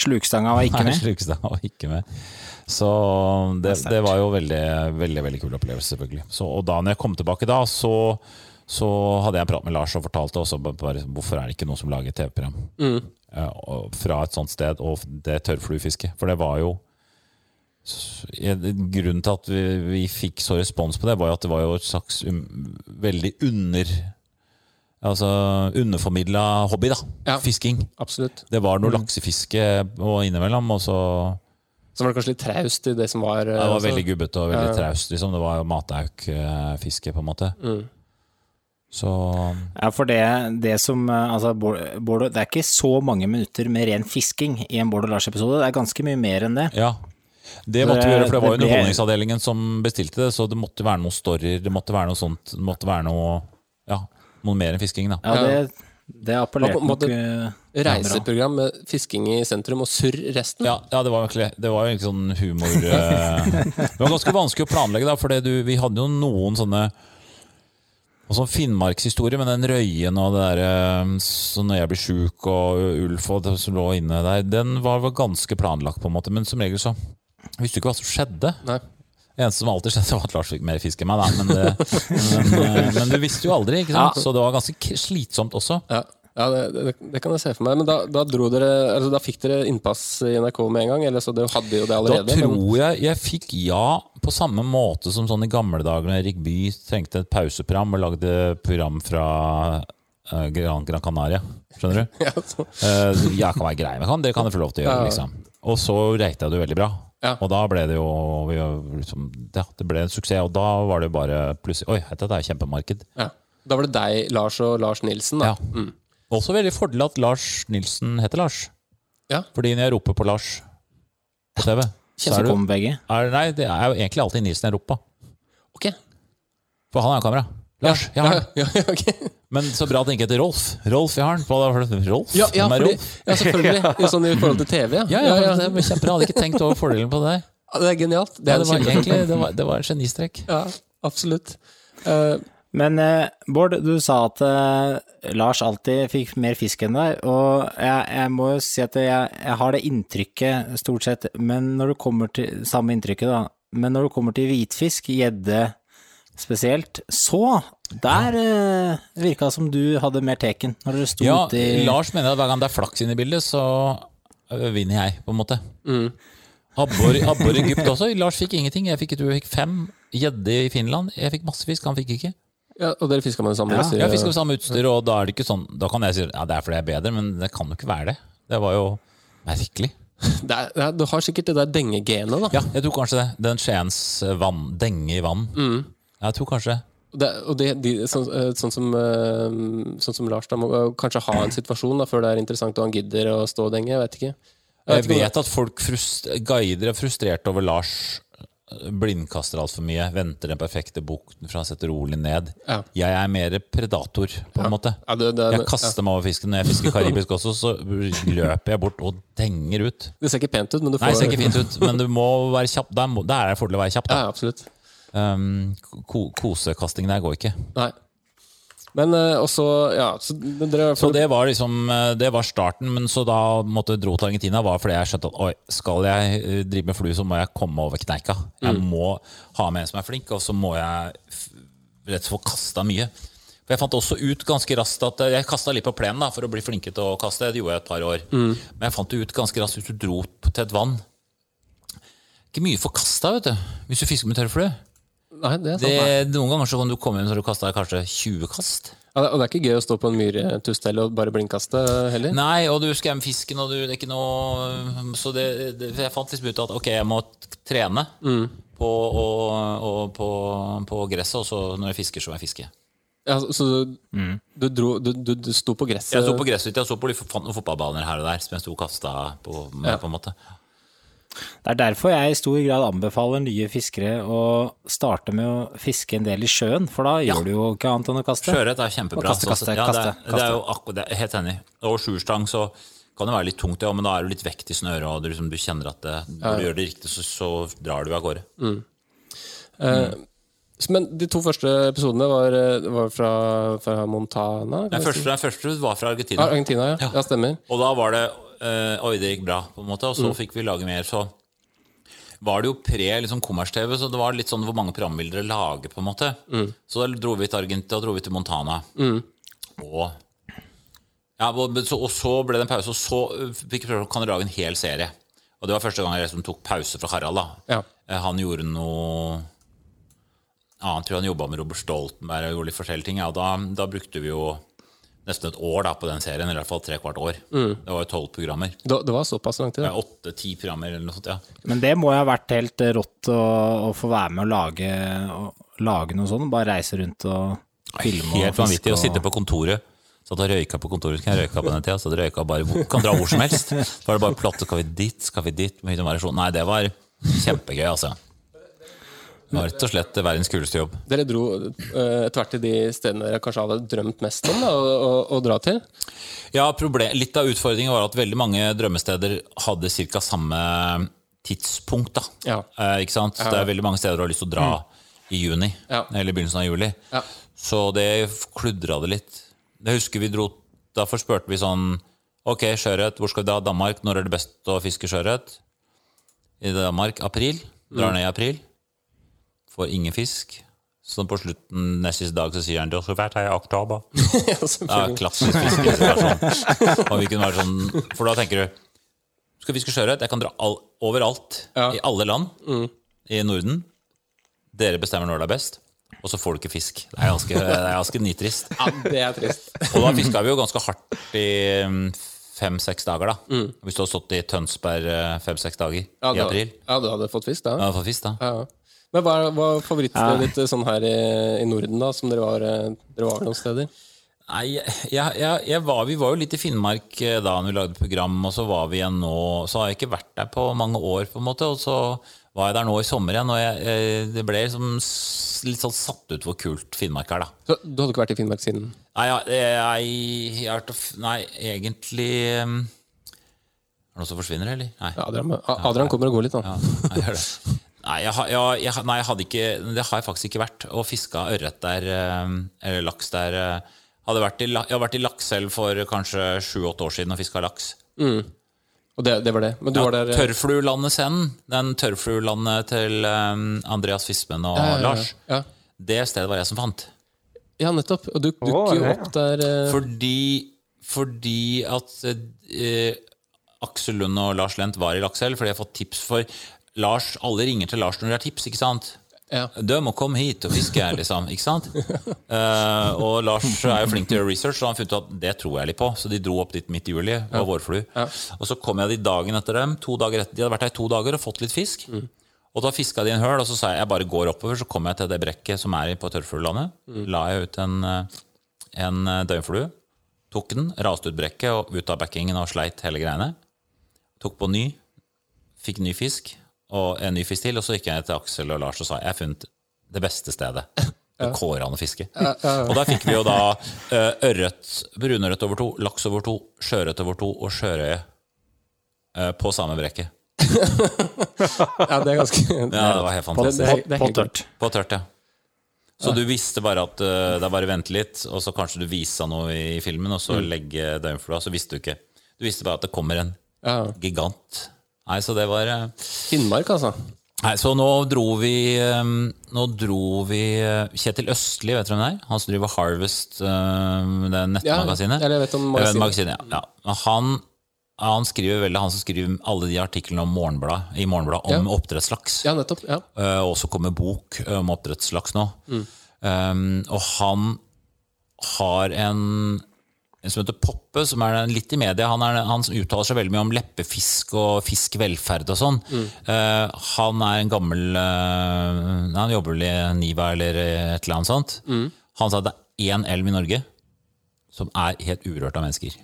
S5: Slukstanga var ikke
S8: Nei,
S5: med.
S8: Slukstad var ikke med. Så det, det var jo veldig, veldig veldig kul opplevelse, selvfølgelig. Så, og da når jeg kom tilbake da, så, så hadde jeg en prat med Lars og fortalte også bare, bare hvorfor er det ikke noen som lager TV-program
S1: Mm.
S8: Ja, fra et sånt sted, og det tørrfluefiske. For det var jo Grunnen til at vi, vi fikk så respons på det, var jo at det var jo et slags um, veldig under Altså underformidla hobby, da.
S1: Ja.
S8: Fisking.
S1: Absolutt.
S8: Det var noe laksefiske og innimellom, og så
S1: Så var det kanskje litt traust i det som var
S8: ja, Det var
S1: altså-
S8: veldig gubbete og veldig
S1: Ja.
S8: traust. Liksom. Det var jo matauk-fiske, på en måte.
S1: Mm.
S8: Så
S5: Ja, for det, det som eh, Altså, Bård, Bård, det er ikke så mange minutter med ren fisking i en Bård og Lars-episode. Det er ganske mye mer enn det.
S8: ja. Det måtte vi gjøre, for det var jo Underholdningsavdelingen som bestilte det, så det måtte være noen storyer, det måtte være noe sånt. Det måtte være noe Ja, noe mer enn fisking, da.
S5: Ja, det, det appellerte nok eh.
S1: Reiseprogram med fisking i sentrum og surr resten.
S8: Ja, ja det var egentlig det var egentlig sånn humor eh, Det var ganske vanskelig å planlegge, da, for det du, vi hadde jo noen sånne og sånn Finnmarkshistorie med den røyen og det der eh, så når jeg blir sjuk og Ulf og det som lå inne der, den var vel ganske planlagt, på en måte, men som regel så visste du ikke hva som skjedde.
S1: Nei.
S8: Eneste som alltid skjedde, var at Lars fikk mer fisk enn meg, da. Men, det, men, eh, men du visste jo aldri, ikke sant? så det var ganske slitsomt også.
S1: Ja, ja det, det, det kan jeg se for meg. Men da, da, dere, altså, da fikk dere innpass i NRK med en gang? Eller så dere hadde jo det
S8: Da
S1: allerede? men-
S8: tror jeg jeg fikk ja, på samme måte som sånn i gamle dager når Erik Bye trengte et pauseprogram og lagde program fra uh, Gran, Gran Canaria. Skjønner du?
S1: ja, så,
S8: uh, jeg kan være grei med han, det kan jeg få lov til å gjøre.
S1: Ja.
S8: liksom Og så rata det veldig bra.
S1: Ja.
S8: Og da ble det jo liksom, ja, Det ble en suksess, og da var det jo bare plutselig Oi, dette er kjempemarked.
S1: ja. Da var det deg, Lars og Lars Nilsen. Da.
S8: Ja. Også veldig fordel at Lars Nilsen heter Lars.
S1: Ja.
S8: Fordi når jeg roper på Lars på TV, så er
S5: du, begge.
S8: er, Nei, det er jo egentlig alltid Nilsen jeg roper på.
S1: Okay.
S8: For han har jo kamera. Lars, jeg har den.
S1: Ja, ja, ok.
S8: Men så bra at den ikke heter Rolf. Rolf, jeg har den. Rolf?
S1: ja, ja, fordi,
S8: Rolf?
S1: ja selvfølgelig. Ja, sånn i forhold til TV, ja.
S8: Ja, ja, Det var kjempebra. Hadde ikke tenkt over fordelen på det.
S1: Ja, det er genialt. Det
S8: Ja,
S1: er
S8: det var egentlig det var, det var en genistrek.
S1: Ja, absolutt. Uh,
S5: Men eh, Bård, du sa at eh, Lars alltid fikk mer fisk enn deg, og jeg, jeg må jo si at jeg, jeg har det inntrykket stort sett, men når du kommer til Samme inntrykket, da. Men når du kommer til hvitfisk, gjedde spesielt, så der eh, virka det som du hadde mer teken, når dere sto
S8: Ja,
S5: ute i
S8: Lars mener at hver gang det er flaks inne i bildet, så øh, vinner jeg, på en måte. Abbor, abbor i Egypt også. Lars fikk ingenting. Jeg fikk, jeg fikk fem. Gjedde i Finland. Jeg fikk masse fisk, han fikk ikke.
S1: ja, og dere fiska med det samme utstyret?
S8: Jeg fisker med samme utstyr, og da er det ikke sånn Da kan jeg si ja, det er fordi jeg er bedre, men det kan jo ikke være det. Det var jo merkelig.
S1: Det er, det er, du har sikkert det der dengegenet, da.
S8: Ja, jeg tror kanskje det. Den Skiens vann, denge i vann. Jeg tror kanskje
S1: Det, og det, de, sånn, eh, sånn, som, eh, sånn som Lars da må eh, kanskje ha en situasjon da, før det er interessant og han gidder å stå denge. Jeg vet ikke.
S8: Jeg
S1: vet, jeg
S8: vet at folk frust guider er frustrert over Lars blindkaster altfor mye, venter den perfekte bukten for han setter rolig ned.
S1: Ja.
S8: Jeg er mer predator, på en måte.
S1: Ja, det, det,
S8: Jeg kaster meg over fisken. Når jeg fisker karibisk også, så løper jeg bort og denger ut.
S1: det ser ikke pent ut, men du får
S8: Nei, det ser ikke fint ut, men du må være kjapp. Der er det fordel å være kjapp. Da.
S1: ja, absolutt.
S8: Um, ko kosekasting der går ikke.
S1: Nei. Men eh, også Ja, så dere
S8: Så det var liksom eh, Det var starten, men så da måtte dro til Argentina, var fordi jeg skjønte at oi, skal jeg eh, drive med flue, så må jeg komme over kneika. Jeg må ha med en som er flink, og så må jeg rett få kasta mye. For Jeg fant også ut ganske raskt at Jeg kasta litt på plenen da, for å bli flinkere til å kaste. Det gjorde jeg et par år. Men jeg fant det ut ganske raskt hvis du dro til et vann. Ikke mye forkasta, vet du, hvis du fisker med tørrflue.
S1: Nei, det er sant.
S8: Det, noen ganger så kan du komme inn og kasta kanskje 20 kast.
S1: Ja, og det er ikke gøy å stå på en myretustell og bare blindkaste heller.
S8: Nei, og du skremmer fisken, og du, det er ikke noe Så det, det, jeg fant liksom ut at ok, jeg må trene på, og, og på, på gresset, og så når jeg fisker, så må jeg fiske.
S1: Ja, så du, du, dro, du, du, du sto på gresset?
S8: Jeg sto på gresset jeg så på, fant noen fotballbaner her og der som jeg sto og kasta på, med, på en måte.
S5: Det er derfor jeg i stor grad anbefaler nye fiskere å starte med å fiske en del i sjøen, for da gjør du jo ikke annet enn å kaste.
S8: Sjøørret er kjempebra.
S5: Kaste, kaste,
S8: kaste, ja, det, er- det er jo akkurat det, er helt enig. Og sjurstang så kan det være litt tungt, ja, men da er du litt vekt i snøret, og du, liksom, du kjenner at det, når du gjør det riktig, så, så drar du av gårde.
S1: Så- Men de to første episodene var, eh, var fra, fra Montana?
S8: Den første, den første var fra
S1: Argentina.
S8: Argentina.
S1: Argentina, ja.
S8: Ja.
S1: ja. Stemmer.
S8: Og da var det eh, Oi, det gikk bra, på en måte. Og så fikk vi lage mer. Så var det jo pre liksom, kommers-TV, så det var litt sånn hvor mange program vil dere lage, på en måte. Så da dro vi til Argentina, dro vi til Montana. Og ja, og så, ble det en pause, og så øh, fikk vi kan dere lage en hel serie. Og det var første gang jeg liksom tok pause fra Harald. da.
S1: Ja.
S8: Eh, Han gjorde noe annet. tror jeg Han jobba med Robert Stoltenberg og gjorde litt forskjellige ting. Ja, da, da brukte vi jo nesten et år da på den serien, eller i hvert fall tre kvart år. Det var jo tolv programmer.
S1: Det, det var såpass lang tid?
S8: Ja. Åtte-ti programmer eller noe sånt. ja.
S5: Men det må jo ha vært helt rått å, å få være med og lage, å lage noe sånt. Bare reise rundt og filme
S8: Helt
S5: og
S8: vanvittig å sitte på kontoret. Satt og røyka på kontoret. Kan jeg røyka på den tida? Så røyka bare, kan dra hvor som helst. Så var det bare plott. Skal vi dit? Skal vi dit? Med og. Nei, det var kjempegøy, altså. Det var rett og slett verdens kuleste jobb.
S1: Dere dro eh, etter hvert til de stedene dere kanskje hadde drømt mest om da, å, å, å dra til?
S8: Ja, problem, Litt av utfordringen var at veldig mange drømmesteder hadde ca. samme tidspunkt. da.
S1: Ja.
S8: Eh, ikke sant? Det er veldig mange steder du har lyst til å dra i juni,
S1: Ja.
S8: eller begynnelsen av juli.
S1: Ja.
S8: Så det kludra det litt. Jeg husker vi dro, Derfor spurte vi sånn Ok, sjøørret, hvor skal vi dra? Danmark. Når er det best å fiske sjøørret? I Danmark? April. Drar ned i april. Får ingen fisk. Så på slutten neste siste dag så sier han Det er vært her i oktober'.
S1: Ja,
S8: Ja, klassisk fiskesituasjon. Og vi kunne være sånn, for da tenker du Skal fiske sjøørret? Jeg kan dra all, overalt.
S1: Ja.
S8: I alle land i Norden. Dere bestemmer når det er best, og så får du ikke fisk. Det er ganske, det er ganske nitrist.
S1: Ja, det er trist.
S8: Og da fiska vi jo ganske hardt i mm, fem-seks dager, da. Hvis du hadde stått i Tønsberg eh, fem-seks dager
S1: Ja,
S8: i april.
S1: ja, du hadde fått fisk da.
S8: Ja, fått fisk, da.
S1: Ja. ja. Men hva er, hva er favorittstedet ditt eh, sånn her i, i Norden, da? Som dere var, eh, dere var noen steder?
S8: Nei, jeg, jeg, jeg var, Vi var jo litt i Finnmark eh, da når vi lagde program, og så var vi igjen nå. Så har jeg ikke vært der på mange år, på en måte. Og så var jeg der nå i sommer igjen, og jeg, det ble liksom litt sånn satt ut hvor kult Finnmark er, da.
S1: Så, du hadde ikke vært i Finnmark siden?
S8: Nei, jeg, Nei, egentlig um, Er det noe som forsvinner, eller? Nei.
S1: Adrian, Adrian kommer og går litt, da.
S8: Ja, jeg gjør det. Nei, jeg, har- jeg, jeg, nei, jeg hadde ikke Det har jeg faktisk ikke vært. Og fiska ørret der, eh, eller laks der eh, hadde vært i, Jeg har vært i Lakselv for kanskje sju-åtte år siden og fiska laks.
S1: Og det, det var det. Men du
S8: Ja,
S1: var der eh,
S8: Tørrfluelandet Send, den tørrfluelandet til um, Andreas Fismen og
S1: ja, ja,
S8: Lars,
S1: Ja.
S8: det stedet var jeg som fant.
S1: ja, nettopp. Og du dukker jo opp der uh...
S8: Fordi, fordi at uh, Aksel Lund og Lars Lent var i Lakselv, fordi jeg har fått tips for Lars, Alle ringer til Lars når de har tips, ikke sant?
S1: ja.
S8: Du må komme hit og fiske, her, liksom. Ikke sant? uh, og Lars er jo flink til å gjøre research, så han funnet ut at det tror jeg litt på. Så de dro opp dit midt i juli og vårflu. Og så kom jeg dit dagen etter dem. Etter, De hadde vært her i to dager og fått litt fisk. Og da fiska de en høl, og så sa jeg jeg bare går oppover. Så kom jeg til det brekket som er på Tørrfuglandet. La jeg ut en, eh, en eh, døgnflue. Tok den, raste ut brekket og ut av backingen og sleit hele greiene. Tok på ny, fikk ny fisk og en ny fisk til, og så gikk jeg til Aksel og Lars og sa jeg har funnet det beste stedet. Det går an å fiske. Og der fikk vi jo da eh, ørret, brunørret over to, laks over to, sjøørret over to og sjørøye eh, på samme brekket.
S1: ja, det er ganske
S8: Ja, det var helt fantastisk.
S1: det, det
S5: På tørt.
S8: På tørt, ja. Så du visste bare at uh, det er bare å vente litt, og så kanskje du viste noe i filmen, og så legge døgnflua, så visste du ikke. Du visste bare at det kommer en
S1: Ja.
S8: gigant. Nei, så det var eh,
S1: Finnmark, altså.
S8: Nei, så nå dro vi um, Nå dro vi uh, Kjetil Østli, vet du hvem det er? Han som driver Harvest, det er nettmagasinet.
S1: Ja, jeg vet om magasinet.
S8: magasinet, ja. ja. Han, han skriver veldig Han som skriver alle de artiklene om Morgenblad, i Morgenbladet om
S1: Ja.
S8: oppdrettslaks.
S1: Ja, nettopp. Ja.
S8: Og så kommer bok om oppdrettslaks nå.
S1: Mm.
S8: Um, og han har en, en som heter Poppe, som er litt i media. Han, er, han uttaler seg veldig mye om leppefisk og fiskvelferd og sånn.
S1: Mm.
S8: Uh, han er en gammel uh, Han jobber vel i Niva eller et eller annet sånt.
S1: Mm.
S8: Han sa at det er én elv i Norge som er helt urørt av mennesker.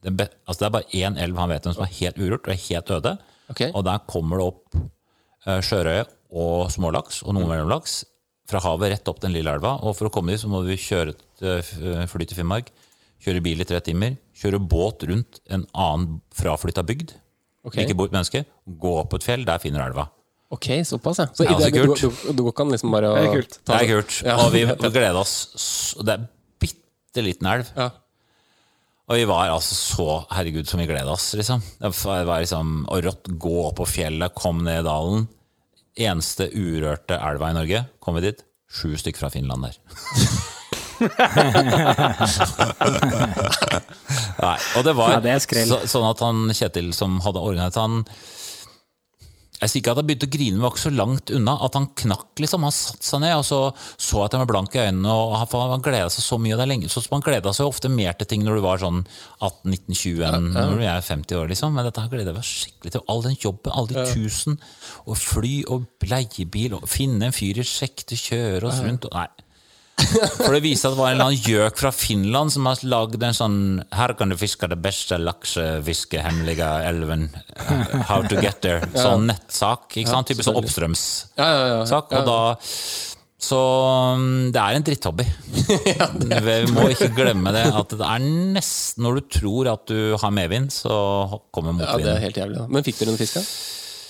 S8: Det, be, altså det er bare én elv han vet om som er helt urørt og er helt øde.
S1: Okay.
S8: Og der kommer det opp uh, sjørøye og smålaks og noen mellomlaks fra havet rett opp den lille elva. Og for å komme dit så må vi kjøre et, fly til Finnmark, kjøre bil i tre timer, kjøre båt rundt en annen fraflytta bygd.
S1: Okay.
S8: Ikke bo et menneske. Gå opp et fjell, der finner du elva.
S1: Ok, såpass, ja. Så det,
S8: er
S1: du,
S8: kult.
S1: du, du, går ikke an liksom bare å
S6: Det er kult.
S8: Det er kult.
S1: Ja.
S8: Og vi, gleder oss. Det er bitte liten elv.
S1: Ja.
S8: Og vi var altså så Herregud, som vi gleda oss, liksom. Det var var liksom å rått gå opp på fjellet, kom ned i dalen. Eneste urørte elva i Norge. Kom vi dit. Sju stykker fra Finland der. Nei, og det var
S5: Ja, det
S8: så, sånn at han Kjetil som hadde organisert han jeg sier ikke at han begynte å grine, men var ikke så langt unna. At han knakk, liksom. Han satte seg ned, og så så at han var blank i øynene. og Han, han gleda seg så mye. og Det er lenge, så Man gleda seg ofte mer til ting når du var sånn 18-19-20 enn når du er 50 år, liksom. Men dette gleder jeg meg skikkelig til. All den jobben, alle de tusen. Og fly og leiebil, og finne en fyr i sjekk til å kjøre oss rundt. Og, nei. For det viser at det var en eller annen gjøk fra Finland som har lagd en sånn Her kan du fiske det beste laksefiskehemmelige elven. uh, How to get there. Sånn nettsak. ikke sant? Typisk sånn oppstrømssak.
S1: Ja, ja, ja.
S8: Og da Så um, det er en dritthobby. Vi må ikke glemme det. At det er nesten Når du tror at du har medvind, så kommer
S1: ja, det er
S8: motvinden.
S1: helt jævlig. Da. Men fikk dere noen fisk?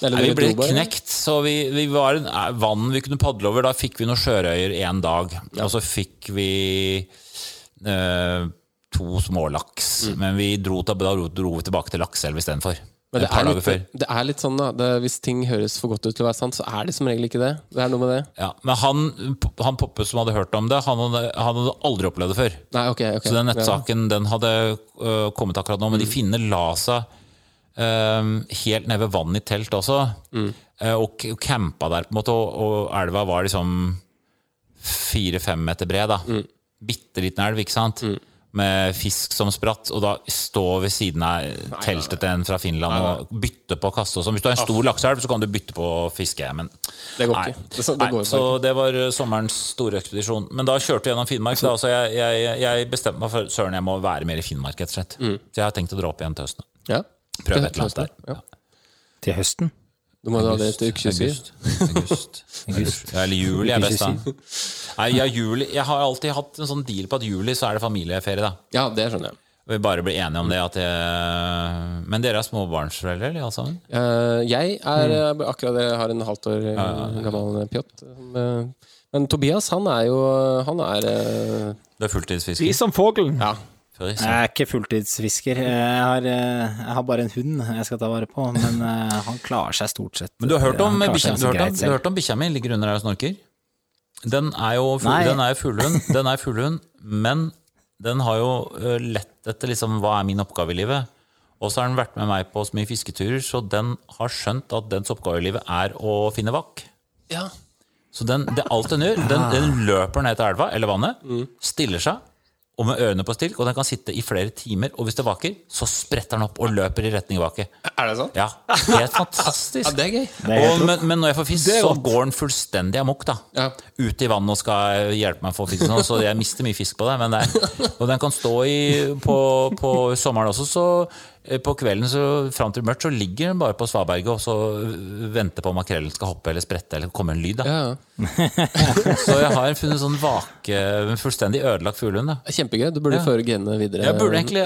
S8: Nei, vi ble knekt, så vi, vi var en eh, vann vi kunne padle over. Da fikk vi noen sjørøyer én dag. Og så fikk vi eh, to smålaks.
S1: Mm.
S8: Men vi dro, da dro vi tilbake til lakseelv istedenfor.
S1: Men det er, litt, det er litt sånn, da. Det, hvis ting høres for godt ut til å være sant, så er det som regel ikke det. Det er noe med det.
S8: Ja, men han, han Poppe som hadde hørt om det, han hadde, han hadde aldri opplevd det før.
S1: Nei, ok, okay.
S8: Så den nettsaken den hadde uh, kommet akkurat nå, men de finnene la seg øh, helt ned ved vannet i telt også, mm. og, k- campa der, på en måte, og, og elva var liksom fire-fem meter bred. da. Bitte liten elv, ikke sant? Med fisk som spratt, og da stå ved siden av teltet til en fra Finland og bytte på å kaste og sånn. Hvis du har en stor lakseelv, så kan du bytte på å fiske, men
S1: Det går
S8: Nei.
S1: ikke. Det, så- det
S8: Nei,
S1: går
S8: så det var uh, sommerens store ekspedisjon. Men da kjørte vi gjennom Finnmark. Da, så jeg, jeg, jeg bestemte meg for søren, jeg må være mer i Finnmark, rett og slett.
S1: Mm.
S8: Så jeg har tenkt å dra opp igjen til høsten.
S1: Ja.
S8: Prøve et eller annet der.
S1: Ja.
S5: Til høsten.
S1: Du må ha det til uke 27.
S8: August. August. August. Ja, eller juli er best, da. Nei, ja, juli. Jeg har alltid hatt en sånn deal på at juli så er det familieferie, da.
S1: Ja, det skjønner jeg.
S8: Vi bare blir enige om det. At jeg... Men dere er småbarnsforeldre, eller alle sammen?
S1: Eh, jeg er
S8: Mm.
S1: eh, akkurat det, jeg har en halvt år eh, gammel pjott. men Tobias, han er jo Han er
S8: Du er
S6: Fri
S8: fulltidsfisker?
S6: som fuglen.
S1: Ja.
S5: Jeg er ikke fulltidsfisker. Jeg har, eh, jeg har bare en hund jeg skal ta vare på, men eh, han klarer seg stort sett.
S8: Men du har hørt om om, bikkja mi ligger under her og snorker? Den er jo fuglehund, den er fuglehund, men den har jo lett etter liksom, hva er min oppgave i livet. Og så har den vært med meg på så mye fisketurer, så den har skjønt at dens oppgave i livet er å finne vakk.
S1: ja.
S8: Så den, det alt den gjør, den, den løper ned til elva eller vannet, stiller seg, og med ørene på stilk, og den kan sitte i flere timer. Og hvis det vaker, så spretter den opp og løper i retning vaket.
S1: Er det sånn?
S8: Ja, helt fantastisk.
S1: Ja, det er gøy.
S5: Det er
S8: Og, men, men når jeg får fisk,
S6: er
S8: så går den fullstendig amok. da
S1: Ja.
S8: Ut i vannet og skal hjelpe meg å få fisk, sånn, så jeg mister mye fisk på det. Men det er, og den kan stå i på, på sommeren også, så på kvelden så fram til mørkt så ligger den bare på svaberget og så venter på om makrellen skal hoppe eller sprette eller komme en lyd. da
S1: Ja.
S8: Så jeg har funnet sånn vake, fullstendig ødelagt fuglehund.
S1: Kjempegøy. Du burde
S8: Ja.
S1: føre genene videre.
S8: Jeg burde egentlig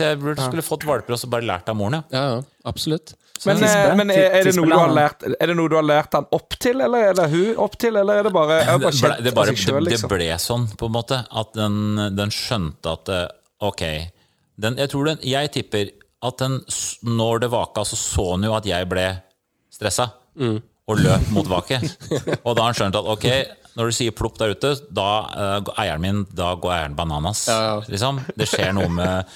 S8: jeg burde, skulle fått valper og så bare lært av moren. ja
S1: ja, ja. Absolutt.
S6: Men, eh, men er, er, det noe du har lært, er det noe du har lært han opp til, eller er det hun opp til, eller er det bare, er det bare
S8: det,
S6: kjent
S8: ble, det, bare,
S6: av seg selv, liksom?
S8: det ble sånn, på en måte. At den, den skjønte at eh, Ok. Den, jeg tror den, jeg tipper at den, når det vaka, så så han jo at jeg ble stressa. Og løp mot vaket. Og da har han skjønt at ok, når du sier plopp der ute, da uh, eieren min Da går eieren bananas.
S1: Ja, ja.
S8: Liksom. Det skjer noe med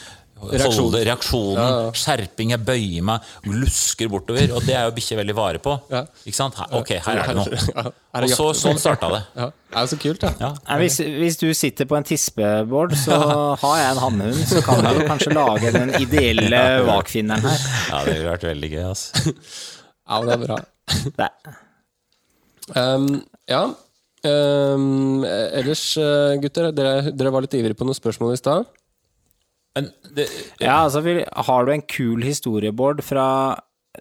S1: Reaksjon.
S8: holde, reaksjonen, skjerping. Jeg bøyer meg, lusker bortover. Og det er jo bikkjer veldig vare på.
S1: Ja.
S8: Ikke sant? Her, ok, her er det noe.
S1: Ja,
S8: Og så, sånn starta det.
S1: Ja. Det er jo så kult, da.
S8: Ja.
S5: Nei, hvis, hvis du sitter på en tispebord, så har jeg en hannhund, så kan du kanskje lage den ideelle vakfinneren her.
S8: Ja, det ville vært veldig gøy. Altså.
S1: Ja, men det er bra.
S5: Det,
S1: Um, ja. Um, ellers, eh, gutter, dere, dere var litt ivrige på noen spørsmål i stad.
S8: Det,
S5: ja, altså, har du en kul historieboard fra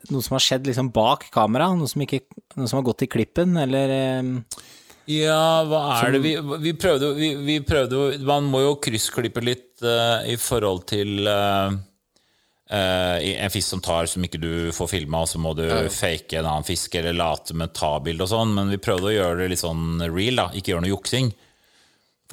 S5: noe som har skjedd liksom bak kamera? Noe som, ikke, noe som har gått i klippen, eller eh,
S8: ja, hva er det vi, vi prøvde jo vi, vi prøvde Man må jo kryssklippe litt uh, i forhold til uh, uh, en fisk som tar som ikke du får filma, og så må du fake en annen fisk eller late med ta-bilde og sånn, men vi prøvde å gjøre det litt sånn real, da. Ikke gjøre noe juksing.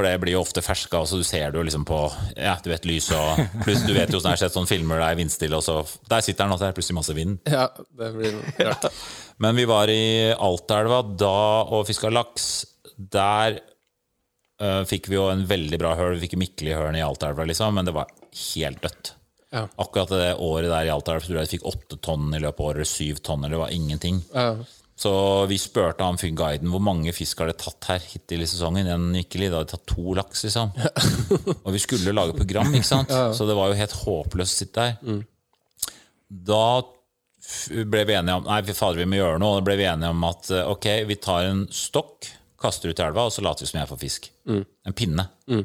S8: For det blir jo ofte ferska, og så du ser det jo liksom på Ja, du vet lys og pluss, Du vet jo sånn jeg har sett sånne filmer der det er vindstille, og så Der sitter den, og så er det plutselig masse vind.
S1: Ja, det blir rart.
S8: Men vi var i Altaelva da og fiska laks. Der uh, fikk vi jo en veldig bra høl. Vi fikk Mikkelihølen i Altaelva, liksom, men det var helt dødt.
S1: Ja.
S8: Akkurat det året der i Altaelva tror jeg vi fikk åtte tonn i løpet av året, syv tonn, eller det var ingenting.
S1: Ja.
S8: Så vi spurte han guiden hvor mange fisk har det tatt her hittil i sesongen. En Mikkeli, da hadde de tatt to laks, liksom. og vi skulle lage program, ikke sant? Så det var jo helt håpløst å sitte der. Da ble vi enige om Nei, fader, vi må gjøre noe. Og da ble vi enige om at eh, ok, vi tar en stokk, kaster ut i elva, og så later vi som jeg får fisk. En pinne. En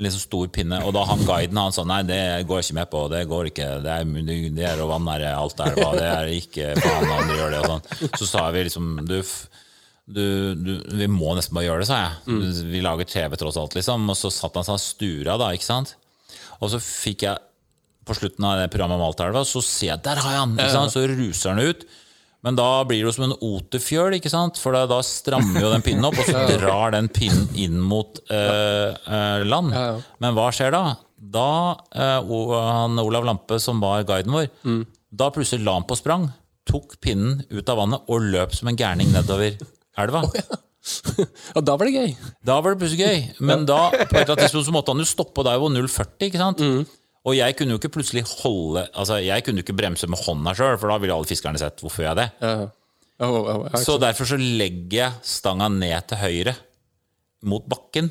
S8: litt så stor pinne. Og da han guiden han sa nei, det går ikke med på, det går ikke. Det er, det er å alt hva, det er ikke faen du gjør det og sånn. Så sa vi liksom du, du, du, vi må nesten bare gjøre det, sa jeg. Vi lager TV tross alt, liksom. Og så satt han seg stura, da, ikke sant. Og så fikk jeg på slutten av det programmet om Altaelva, så ser jeg der har jeg han! Så ruser han ut. Men da blir det jo som en oterfjøl, ikke sant? for da, da strammer jo den pinnen opp, og så drar den pinnen inn mot eh, eh, land. Men hva skjer da? Da eh, han Olav Lampe, som var guiden vår, Da plutselig la han på sprang, tok pinnen ut av vannet og løp som en gærning nedover elva.
S1: Og da var det gøy.
S8: Da var det plutselig gøy. Men da på et eller annet tidspunkt så måtte han jo stoppe, og da var 0,40. ikke sant? Og jeg kunne jo ikke plutselig holde Altså jeg kunne jo ikke bremse med hånda sjøl, for da ville alle fiskerne sett hvorfor jeg det.
S1: Ja. oh, oh, ja,
S8: Så derfor så legger jeg stanga ned til høyre mot bakken.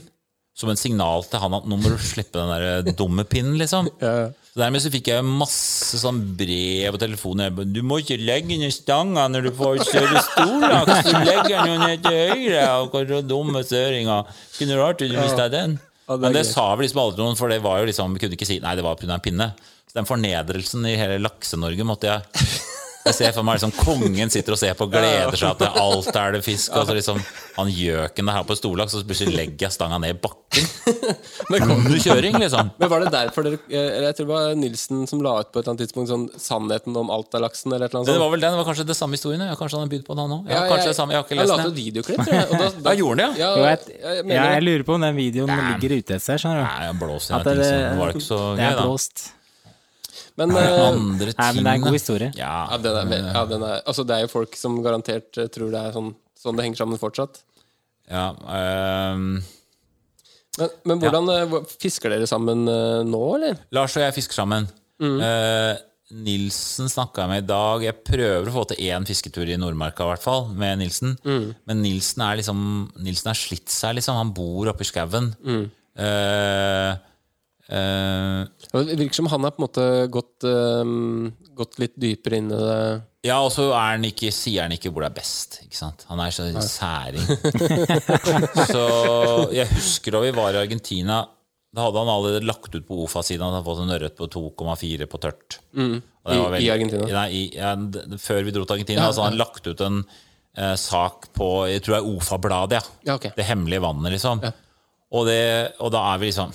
S8: Som en signal til han at nå må du slippe den der dumme pinnen, liksom. Så Dermed så fikk jeg masse sånn brev og telefoner. Du må ikke legge ned stanga når du får større storlaks. Du legger den jo ned til høyre. Og hvor dumme søringer. Kunne noe rart du mista den.
S1: Ja, det
S8: Men det
S1: gøy.
S8: sa vel liksom aldri noen, for det var jo liksom, vi kunne ikke si nei, det var pga. en pinne. Så den fornedrelsen i hele Lakse-Norge måtte jeg Jeg ser for meg liksom kongen sitter og ser på og gleder seg at alt er det fisk. Og så liksom han gjøken der her på storlaks, og så plutselig legger jeg stanga ned i bakken.
S1: Men, kom,
S8: Under kjøring, liksom.
S1: men var det derfor dere eh, Eller jeg tror det var Nilsen som la ut på et eller annet tidspunkt sånn sannheten om Alta-laksen, eller et eller annet
S8: Det var vel den, det var kanskje det samme historien? Ja, kanskje han har bydd på den han òg? Ja,
S1: Ja,
S8: kanskje
S1: jeg-
S8: det samme, jeg har ikke
S1: Han la
S8: lest
S1: ut
S8: den.
S1: videoklipp, tror jeg. Og da, da,
S8: Ja, gjorde han det?
S1: Ja,
S5: Jo, jeg,
S1: jeg
S5: jeg lurer på om den videoen ligger ute et sted. skjønner du
S8: Nei, jeg blåser jeg ting,
S5: det,
S8: så det var ikke så
S5: det
S8: gøy,
S5: er
S8: da.
S1: Men,
S8: Det er
S1: eh,
S5: Nei, men det er en god historie.
S8: Ja,
S1: ja, den er, ja, den er, altså, det er jo folk som garantert eh, tror det er sånn, sånn det henger sammen fortsatt.
S8: ja um
S1: Men, men hvordan ja. fisker dere sammen eh, nå, eller?
S8: Lars og jeg fisker sammen. Eh, Nilsen snakka jeg med i dag. Jeg prøver å få til én fisketur i Nordmarka, i hvert fall, med Nilsen. Men Nilsen er liksom Nilsen har slitt seg, liksom. Han bor oppe i skauen. Eh, eh,
S1: Det virker som han har på en måte gått, eh, gått litt dypere inn i det.
S8: ja, og så er sier han ikke hvor det er best. Han er så særing. så jeg husker da vi var i Argentina. Da hadde han allerede lagt ut på OFA-siden at han hadde fått en ørret på 2,4 på tørt. Det
S1: I-
S8: veldig,
S1: i Argentina?
S8: Nei, i, ja, før vi dro til Argentina, så hadde han lagt ut en eh, sak på jeg tror det er OFA-bladet. Ja.
S1: Ja, okay.
S8: Det hemmelige vannet, liksom. Og, det, og da er vi liksom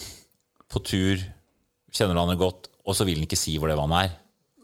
S8: på tur, kjenner han det godt, og så vil han ikke si hvor det vannet er.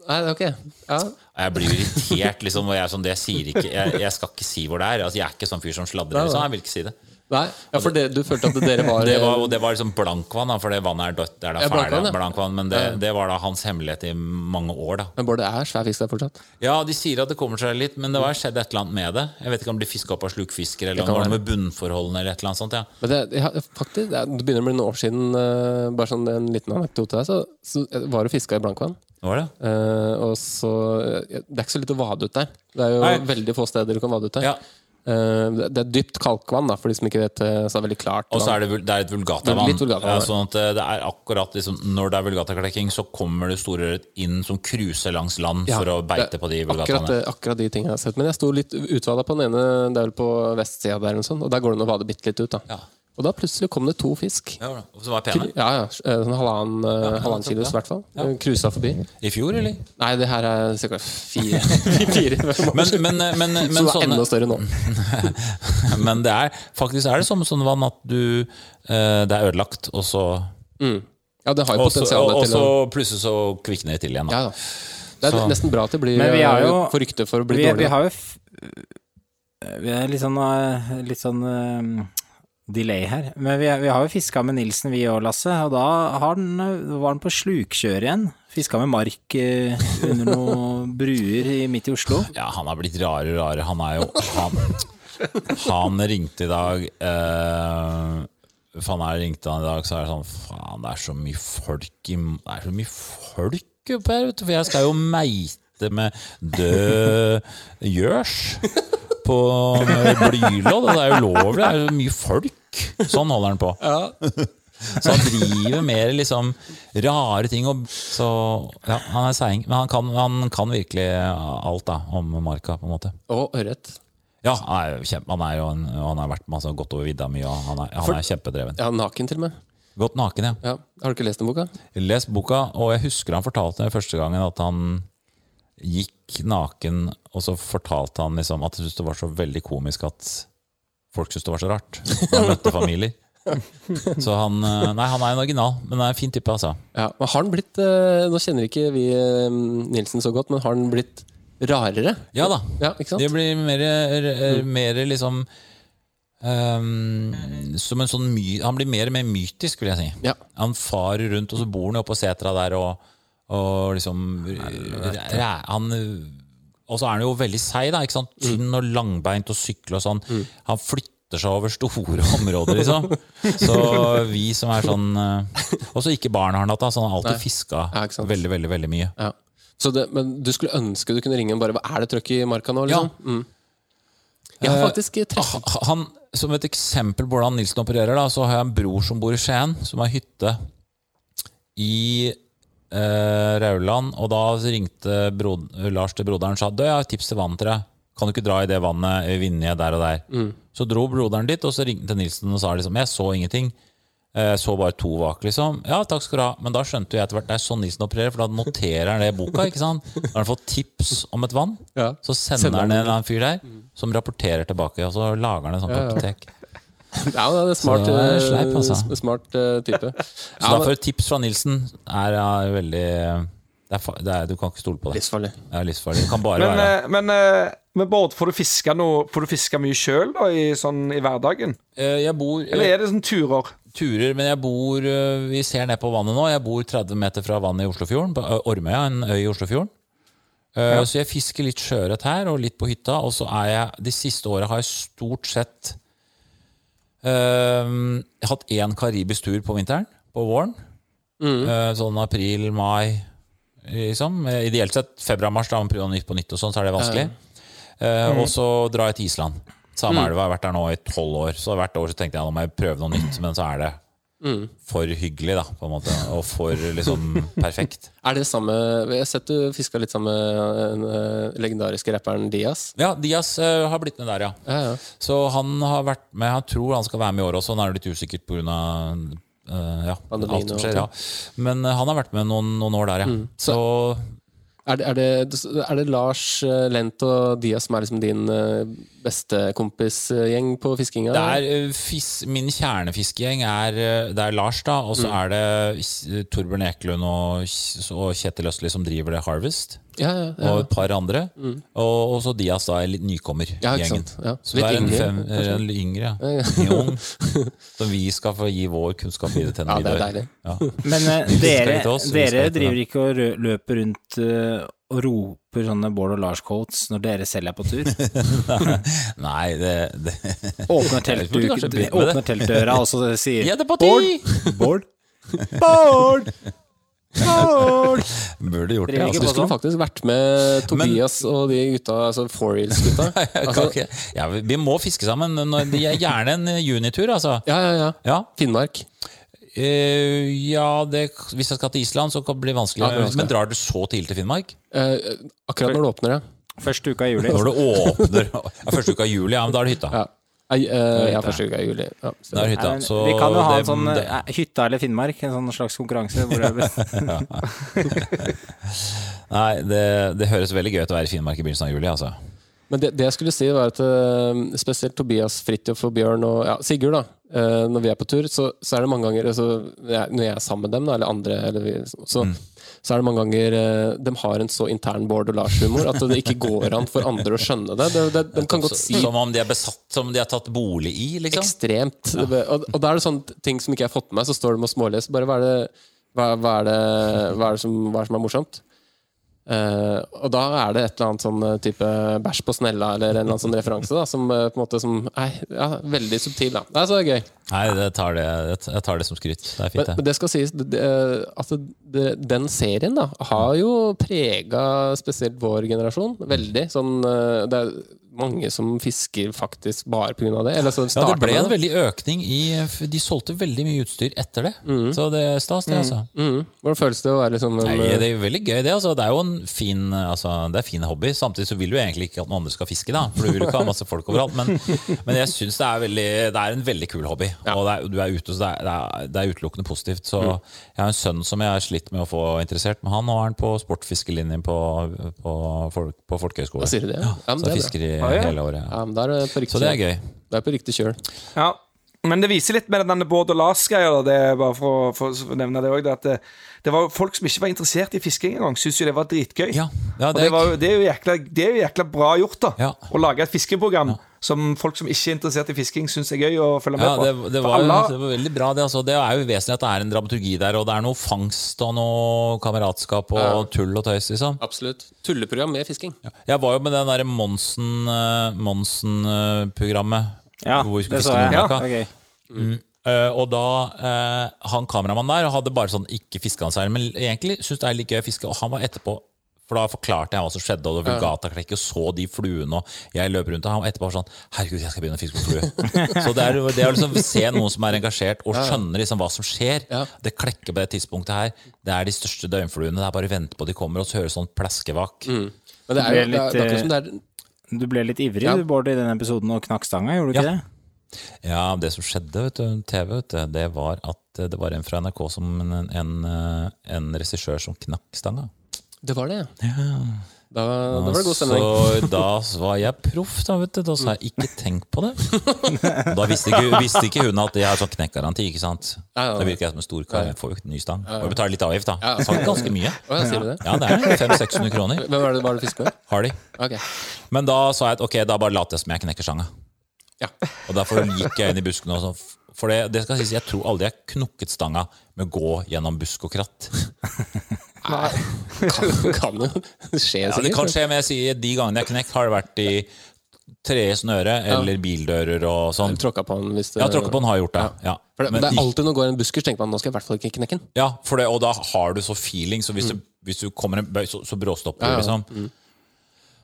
S1: Nei, ok. Ja.
S8: Jeg blir irritert, liksom. Og jeg, sånn, det sier ikke, jeg, jeg skal ikke si hvor det er. Altså, jeg er ikke sånn fyr som sladrer. Liksom. Jeg vil ikke si det.
S1: Nei, ja, for det, du følte at dere var,
S8: Det var, det var liksom blankvann, da, for det vannet er dødt. Det er da
S1: Ja,
S8: ferdig,
S1: blankvann, ja.
S8: blankvann, men det, det var da hans hemmelighet i mange år. da
S1: Men Bård, det er svær fisk der fortsatt?
S8: Ja, de sier at det kommer seg litt, men det har skjedd et eller annet med det. Jeg vet ikke om de fiska opp av slukfisker, eller noe med bunnforholdene, eller et eller annet sånt. Ja.
S1: Men det, faktisk, det, er, begynner å bli noen år siden, eh, bare sånn en liten anekdote der, så, så var det fiska i blankvann.
S8: Var det?
S1: Uh, og så eh, Det er ikke så lite å vade ut der. Det er jo
S8: Nei.
S1: veldig få steder du kan vade ut der.
S8: Ja.
S1: Eh, det, er dypt kalkvann, da, for de som ikke vet så er det veldig klart.
S8: Og så er det, det er et vulgatavann. Ja. sånn at eh, det er akkurat liksom, Når det er vulgataklekking, så kommer det store inn som cruiser langs land
S1: Ja,
S8: for å beite på de
S1: akkurat,
S8: vulgataene.
S1: det- akkurat de tingene jeg har sett. Men jeg sto litt utvada på den ene, det er vel på vestsida der, eller sånn, og der går det an å vade bitte litt ut. da
S8: Ja.
S1: Og da plutselig kom det to fisk.
S8: Ja, og så var det pene.
S1: Ja, ja. eh, Sånn halvannen, ja, halvannen kilos, i hvert fall.
S8: Ja.
S1: Eh, Cruisa forbi.
S8: I fjor, eller?
S1: Nei, det her er ca. fire. fire
S8: Men, men, men, men,
S1: så det er enda større nå.
S8: men det er, faktisk er det som sånn vann at du eh, Det er ødelagt, og så
S1: Ja, det har jo potensial
S8: og, så plutselig så kvikner det til igjen. Da.
S1: Ja da. Det er
S8: Så-
S1: nesten bra at det blir
S5: Men vi jo-
S1: for rykte for å bli
S5: Vi, vi har jo f Vi er litt sånn, eh, litt sånn eh, delay her. Men vi, vi har jo fiska med Nilsen, vi òg, Lasse. Og da den, var han på slukkjør igjen. Fiska med mark eh, under noen bruer i, midt i Oslo.
S8: Ja, han har blitt rarere og rarere. Han er jo Han, han ringte i dag eh, Faen, jeg ringte han i dag, så er det sånn Faen, det er så mye folk i Det er så mye folk oppe her, vet du. For jeg skal jo meite med død gjørs på blylodd, det er ulovlig. Det er jo mye folk. Sånn holder han på. Så han driver mer liksom rare ting. Og, så ja, han er seing. Men han kan, han kan virkelig alt da, om marka, på en måte.
S1: Og ørret.
S8: Ja, han er, kjempe, han er jo en, han har vært masse gått over vidda mye, og han er, han er kjempedreven.
S1: Ja, naken til og med.
S8: Gått naken, ja.
S1: Ja. Har du ikke lest den boka?
S8: Lest boka, og jeg husker han fortalte første gangen at han gikk naken, og så fortalte han liksom at han syntes det var så veldig komisk at folk syntes det var så rart. Han møtte familier. Så han eh, Nei, han er en original, men han er en fin type, altså.
S1: Ja, men har han blitt eh, Nå kjenner ikke vi eh, Nilsen så godt, men har han blitt rarere?
S8: Ja da.
S1: Ja?
S8: Det blir mer, er- mer liksom Um, Som en sånn my Han blir mer og mer mytisk, vil jeg si.
S1: Ja.
S8: Han farer rundt, og så bor han oppå på setra der og, Og liksom Han Og så er han jo veldig seig, sant? Tynn og langbeint og sykler og sånn. Han flytter seg over store områder, liksom. Så vi som er sånn eh, Og så ikke barn har han hatt, så han har alltid fiska
S1: Ja,
S8: veldig, veldig veldig mye.
S1: Ja. Så det, men du skulle ønske du kunne ringe og bare Hva er det trøkk i marka nå? Liksom? Mm. Jeg har
S8: Eh,
S1: faktisk treffet
S8: Ah, Han, som et eksempel på hvordan Nilsen opererer, da, så har jeg en bror som bor i Skien, som har hytte i eh, Rauland. Og da ringte brod, Lars til broderen og sa Du, jeg har et tips til vann til deg. Kan du ikke dra i det vannet Vinje der og der? Så dro broderen dit, og så ringte Nilsen og sa liksom Jeg så ingenting. Jeg så bare to vak, liksom. Ja, takk skal du ha. Men da skjønte jeg etter hvert det er sånn Nilsen opererer, for da noterer han det i boka. ikke sant? Når han får tips om et vann,
S1: Ja.
S8: så sender
S1: Sender
S8: han
S1: han
S8: en fyr der som rapporterer tilbake, og så lager han en sånn
S1: Ja, ja. Ja, det er smart,
S8: det er
S1: eh,
S8: sleip, altså.
S1: smart eh, type.
S8: Så
S1: Ja,
S8: derfor et tips fra Nilsen er ja, veldig det er, det er, Du kan ikke stole på det.
S1: Livsfarlig.
S8: Det er livsfarlig. Det kan bare
S6: Men,
S8: være
S6: eh, men, men Bård, får du fiska noe Får du fiska mye sjøl i, sånn, i hverdagen?
S8: Eh, Jeg bor
S6: Eller er det sånn turer?
S8: turer, men jeg bor Vi ser ned på vannet nå. Jeg bor 30 meter fra vannet i Oslofjorden, på Ormøya, en øy i Oslofjorden. Ja. Så jeg fisker litt sjøørret her og litt på hytta. Og så er jeg De siste åra har jeg stort sett eh, hatt én karibisk tur på vinteren. På våren. Eh, sånn april, mai, liksom. Eh, Ideelt sett februar-mars, da man prøver nytt på nytt, og sånn, så er det vanskelig. Mm. Og så drar jeg til Island. Samme elva. Jeg har vært der nå i tolv år. Så hvert år så tenkte jeg nå må jeg prøve noe nytt, men så er det for hyggelig, da, på en måte. Og for liksom perfekt.
S1: Er det samme Jeg har sett du fiska litt sammen med den eh, legendariske rapperen Diaz.
S8: Ja, Diaz uh, har blitt med der, ja.
S1: Ja, ja.
S8: Så han har vært med. Han tror han skal være med i år også. Han er litt usikkert pga. Uh, ja,
S1: Pandemien
S8: alt som skjer. Ja. Men uh, han har vært med noen, noen år der, ja. Så
S1: Er det, er, det, er det Lars eh, Lent og Dias som er liksom din uh, bestekompisgjeng på fiskinga?
S8: det er eh, fis, Min kjernefiskegjeng er, eh, det er Lars, da. Og så
S1: Mm.
S8: er det Torbjørn Ekelund og, og Kjetil Østli som driver det Harvest.
S1: Ja, ja, ja.
S8: Og et par andre. Og, og så Diaz, da, er litt nykommer. i
S1: Ja, ikke
S8: gjengen.
S1: sant. Ja.
S8: Så det er en
S1: yngre,
S8: fem, en yngre, ja. Ung. Som vi skal få gi vår kunnskap videre til
S1: Ja, det er deilig.
S8: Ja.
S5: Men eh, dere,
S8: oss,
S5: dere driver ikke og løper rundt eh, og roper sånne Bård og Lars-quotes når dere selv er på tur?
S8: Nei, det, det
S5: Åpner,
S8: telt, det.
S5: åpner teltdøra og så sier
S8: er!
S5: Bård? Bård! Bård!
S8: Burde gjort det. Altså.
S1: Du skulle faktisk vært med Tobias og de gutta, altså Four-Reels-gutta.
S8: Altså, okay. ja, vi- må fiske sammen. Når- Det er gjerne en junitur, altså.
S1: Ja, ja, ja.
S8: Ja,
S1: Finnmark.
S8: Uh, ja det, hvis jeg skal til Island, så kan det bli vanskelig.
S1: Ja, det vanskelig.
S8: Men drar du så tidlig til Finnmark?
S1: Uh, akkurat når det åpner, ja.
S5: Første uka i juli.
S8: Når det åpner ja, Første uka i juli, ja, men da er det hytta.
S1: Ja, eh, eh, ja første uka i juli. Ja, så-
S8: Da er hytta. Så
S5: vi kan jo ha en sånn
S8: det-
S5: eh, hytta eller Finnmark, en sånn slags konkurranse. Hvor det,
S8: Nei, det, det høres veldig gøy ut å være i Finnmark i begynnelsen av juli, altså.
S1: Men det, det jeg skulle si, var at eh, spesielt Tobias, Fridtjof og Bjørn og ja, Sigurd, da, når vi er på tur, så, så er det mange ganger altså, Når jeg er sammen med dem, da, eller andre, eller vi, så, så er det mange ganger eh, de har en så intern Bård og Lars-humor at det ikke går an for andre å skjønne det. det, det de kan godt si
S8: Som om de er besatt, som om de har tatt bolig i, liksom.
S1: ekstremt. Og, og da er det sånne ting som ikke jeg har fått med meg, så står de og småleser. Bare hva er det, hva, hva er det, hva er det, som, hva er, det som er morsomt? Eh, og da er det et eller annet sånn eh, type bæsj på snella, eller en eller annen sånn referanse, da, som eh, på en måte som er ja, veldig subtil. Da. Det er så gøy.
S8: Nei, det tar det, jeg tar det som skryt. Det er
S1: Men,
S8: det.
S1: men
S8: det.
S1: det skal sies, det, det, altså, det, den serien da, har jo prega spesielt vår generasjon veldig. Sånn, det er mange som fisker faktisk bare pga. det. Eller så
S8: Ja, det ble en veldig økning i De solgte veldig mye utstyr etter det. Så det er stas, det, altså.
S1: Mm. Hvordan føles det å være liksom en,
S8: Nei, det er jo veldig gøy, det. Altså. Det er jo en fin, altså, det er fin hobby. Samtidig så vil du egentlig ikke at noen andre skal fiske, da. For du vil jo ikke ha masse folk overalt. Men, men jeg syns det, er veldig- det er en veldig kul hobby. Og det er, du er ute, så det er, det er, utelukkende positivt. Så jeg har en sønn som jeg har slitt med å få interessert, men han nå er han på sportfiskelinjen på, på, på, på folkehøyskole.
S1: Ja,
S8: Så
S1: er
S8: fisker i
S6: Ah, ja.
S8: hele året.
S1: Ja, er det på riktig
S8: Så det er gøy.
S1: Det er på riktig kjøl.
S6: Ja. Men det viser litt med denne Bård og Lars-greia. Det bare for, for, for å nevne det også, det at det, det var folk som ikke var interessert i fisking engang, syntes jo det var dritgøy.
S8: Ja, ja
S6: Og
S8: det
S6: det,
S8: er
S6: var, jo- det, er jo jækla, det er jo jækla bra gjort, da.
S8: Ja.
S6: Å lage et fiskeprogram som folk som ikke er interessert i fisking, syns er gøy å følge med
S8: Ja,
S6: på.
S8: det, det,
S6: For
S8: var,
S6: alle-
S8: det var veldig bra. Det, altså. det er jo vesentlig at det er en dramaturgi der, og det er noe fangst og noe kameratskap og tull og tøys, liksom.
S1: Absolutt. Tulleprogram med fisking.
S8: Jeg var jo med den derre Monsen-programmet Monsen-programmet.
S5: Ja,
S8: hvor vi skulle
S5: det så
S8: fiske
S5: jeg.
S8: Nordmarka.
S5: Det er gøy.
S8: Eh, og da uh, Han kameramannen der hadde bare sånn ikke fiska han seg, men egentlig syntes det er litt gøy å fiske. Og han var etterpå For da forklarte jeg hva som skjedde, og det var vulgataklekk, og så de fluene, og jeg løp rundt, og han var etterpå sånn Herregud, jeg skal begynne å fiske på flue. så det er, det er å liksom se noen som er engasjert, og skjønner liksom hva som skjer.
S1: Ja.
S8: Det klekker på det tidspunktet her. Det er de største døgnfluene. Det er bare å vente på de kommer, og så høres sånn plaskevak.
S1: Men det er
S5: Det
S1: jo
S5: ble
S1: det er, det er
S5: Du ble litt ivrig
S1: Ja.
S5: du, Bård, i den episoden og knakk stanga, gjorde du ikke
S8: Ja.
S5: det?
S8: Ja, det som skjedde, vet du, TV, vet du, det var at eh, det var en fra NRK som en, en, eh, en regissør som knakk stanga.
S1: Det var det, ja. Da, da var det god stemning.
S8: Så da var jeg proff, da, vet du. Da sa jeg 'ikke tenk på det'. Da visste ikke, visste ikke hun at jeg har sånn knekkgaranti, ikke sant.
S1: Ja, ja.
S8: Da virker jeg som en stor kar. Jeg får jo ikke ny stang. Og jeg betaler litt avgift, da.
S1: Ja.
S8: Så ganske mye.
S1: Sier du det?
S8: Ja, det er 500-600 kroner.
S1: Hvem var det var det fisk med?
S8: Har de. Men da sa jeg at ok, da bare later jeg som jeg knekker stanga.
S1: Ja.
S8: Og derfor gikk jeg inn i buskene. Og for det, det skal sies, jeg tror aldri jeg knukket stanga med å gå gjennom busk og kratt.
S1: Kan, kan jo skje,
S8: Ja, det kan skje, men jeg sier de gangene jeg har knekt, har det vært i tre i snøre eller bildører og sånn.
S1: Tråkka på den hvis det
S8: Ja, tråkka på den har gjort det. Ja.
S1: For det,
S8: Men
S1: det er alltid når det går en busker, så tenker man nå skal jeg i hvert fall ikke knekke den.
S8: Ja, det, og da har du så feeling, så hvis, du, hvis du kommer en bøy, så, så bråstopper du,
S1: Ja,
S8: liksom.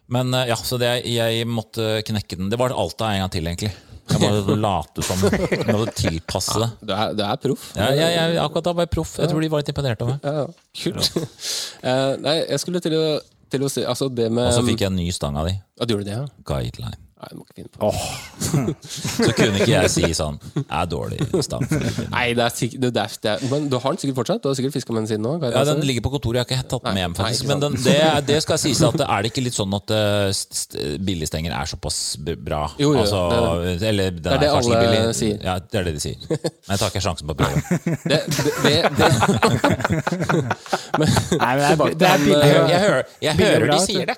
S8: Men eh, ja, så det, jeg måtte knekke den. Det var Alta en gang til, egentlig. Jeg bare late som Jeg måtte tilpasse det.
S1: Du er, du er proff.
S8: Ja, jeg, jeg, akkurat da var jeg proff. Jeg tror de var litt imponert over meg.
S1: Ja, ja. kult. Eh, nei, jeg skulle til å, til å si Altså, det med
S8: Og så fikk jeg en ny stang av de.
S1: Ja, du gjorde det, ja?
S8: Guideline.
S1: Nei, du må ikke finne på
S8: Så kunne ikke jeg si sånn Jeg er dårlig stang.
S1: Nei, det er sikkert det er, det er, Men du har den sikkert fortsatt? Du har sikkert fiska med den siden nå?
S8: Ja, Den ligger på kontoret. Jeg har ikke tatt den med hjem, faktisk.
S1: nei,
S8: Men den, det, det skal sies at er det ikke litt sånn at uh, st- billigstenger er såpass bra?
S1: Jo, jo,
S8: altså, eller den
S1: er det
S8: kanskje
S1: alle
S8: billig.
S1: sier.
S8: Ja, det er det de sier. Men jeg tar ikke sjansen på å prøve.
S1: det, det, det, det. Men,
S5: Nei, men det er, det er billig.
S1: eh,
S8: Jeg, jeg, hører, jeg hører de sier det.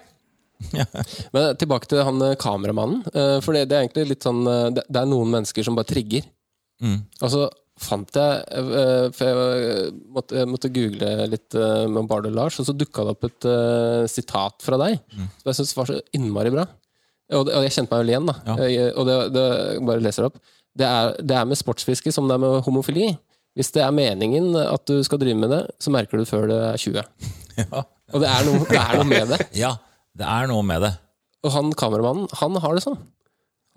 S1: Men tilbake til han eh, kameramannen. eh, For det, det er egentlig litt sånn eh, Det, det er noen mennesker som bare trigger.
S8: Mm.
S1: Så fant jeg For jeg måtte, jeg måtte google litt med Bard og Lars, og så dukka det opp et uh, sitat fra deg
S8: Mm.
S1: som jeg syns var så innmari bra. Og, det, og jeg kjente meg vel igjen, da.
S8: Ja.
S1: Jeg, og det, det bare leser opp. Det er, det er med sportsfiske som det er med homofili. Hvis det er meningen at du skal drive med det, så merker du før det er 20.
S8: Ja.
S1: Og det er noe, det er noe med det.
S8: ja, det er noe med det.
S1: Og han kameramannen, han har det sånn.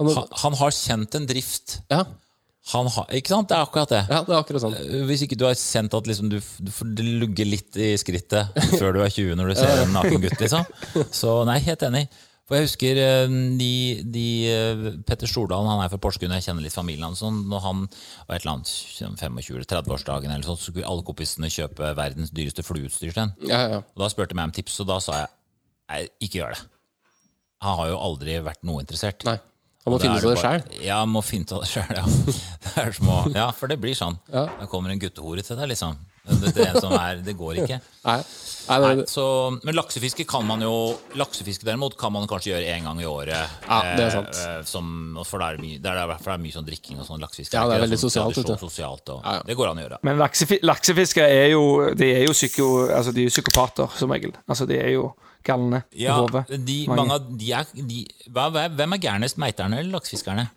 S1: Han,
S8: Han, han har kjent en drift.
S1: ja,
S8: Han har, ikke sant? Det er akkurat det.
S1: ja, det er akkurat sånn.
S8: Hvis ikke du har kjent at liksom du, du får lugge litt i skrittet før du er 20 når du ser en naken gutt, liksom. Så nei, helt enig. For jeg husker eh, de, de eh, Petter Stordalen, han er fra Porsgrunn, jeg kjenner litt familien hans. Sånn, når han var et eller annet 25-30-årsdagen eller sånn, så skulle alle kompisene kjøpe verdens dyreste flueutstyr til ham.
S1: Ja, ja.
S8: Da spurte jeg om tips, og da sa jeg nei, ikke gjør det. Han har jo aldri vært noe interessert.
S1: Nei. Han må finne ut av det sjøl.
S8: Ja, må finne ut av det sjøl, ja. Det er ja, for det blir sånn.
S1: Ja.
S8: Da kommer en guttehore til deg, liksom. Det, det, er en som er, det går ikke.
S1: Nei. Nei,
S8: Nei,
S1: det,
S8: så, men laksefiske kan man jo Laksefiske derimot kan man kanskje gjøre én gang i året.
S1: Ja, det er sant.
S8: Eh, eh, som, for det er mye, det er, for det er mye sånn drikking og sånn laksefiske.
S1: Ja, det er veldig
S8: Sånn
S1: sosialt,
S8: Det. sosialt og,
S1: Ja, ja.
S8: Det går an å gjøre.
S6: Men laksefiske laksefiskere er jo De er jo psyko, altså de er jo psykopater, som regel. Altså, de er jo galne i hodet.
S8: de,
S6: Mange.
S8: mange de er de, hva, Hvem er gærnest, meiterne eller laksefiskerne?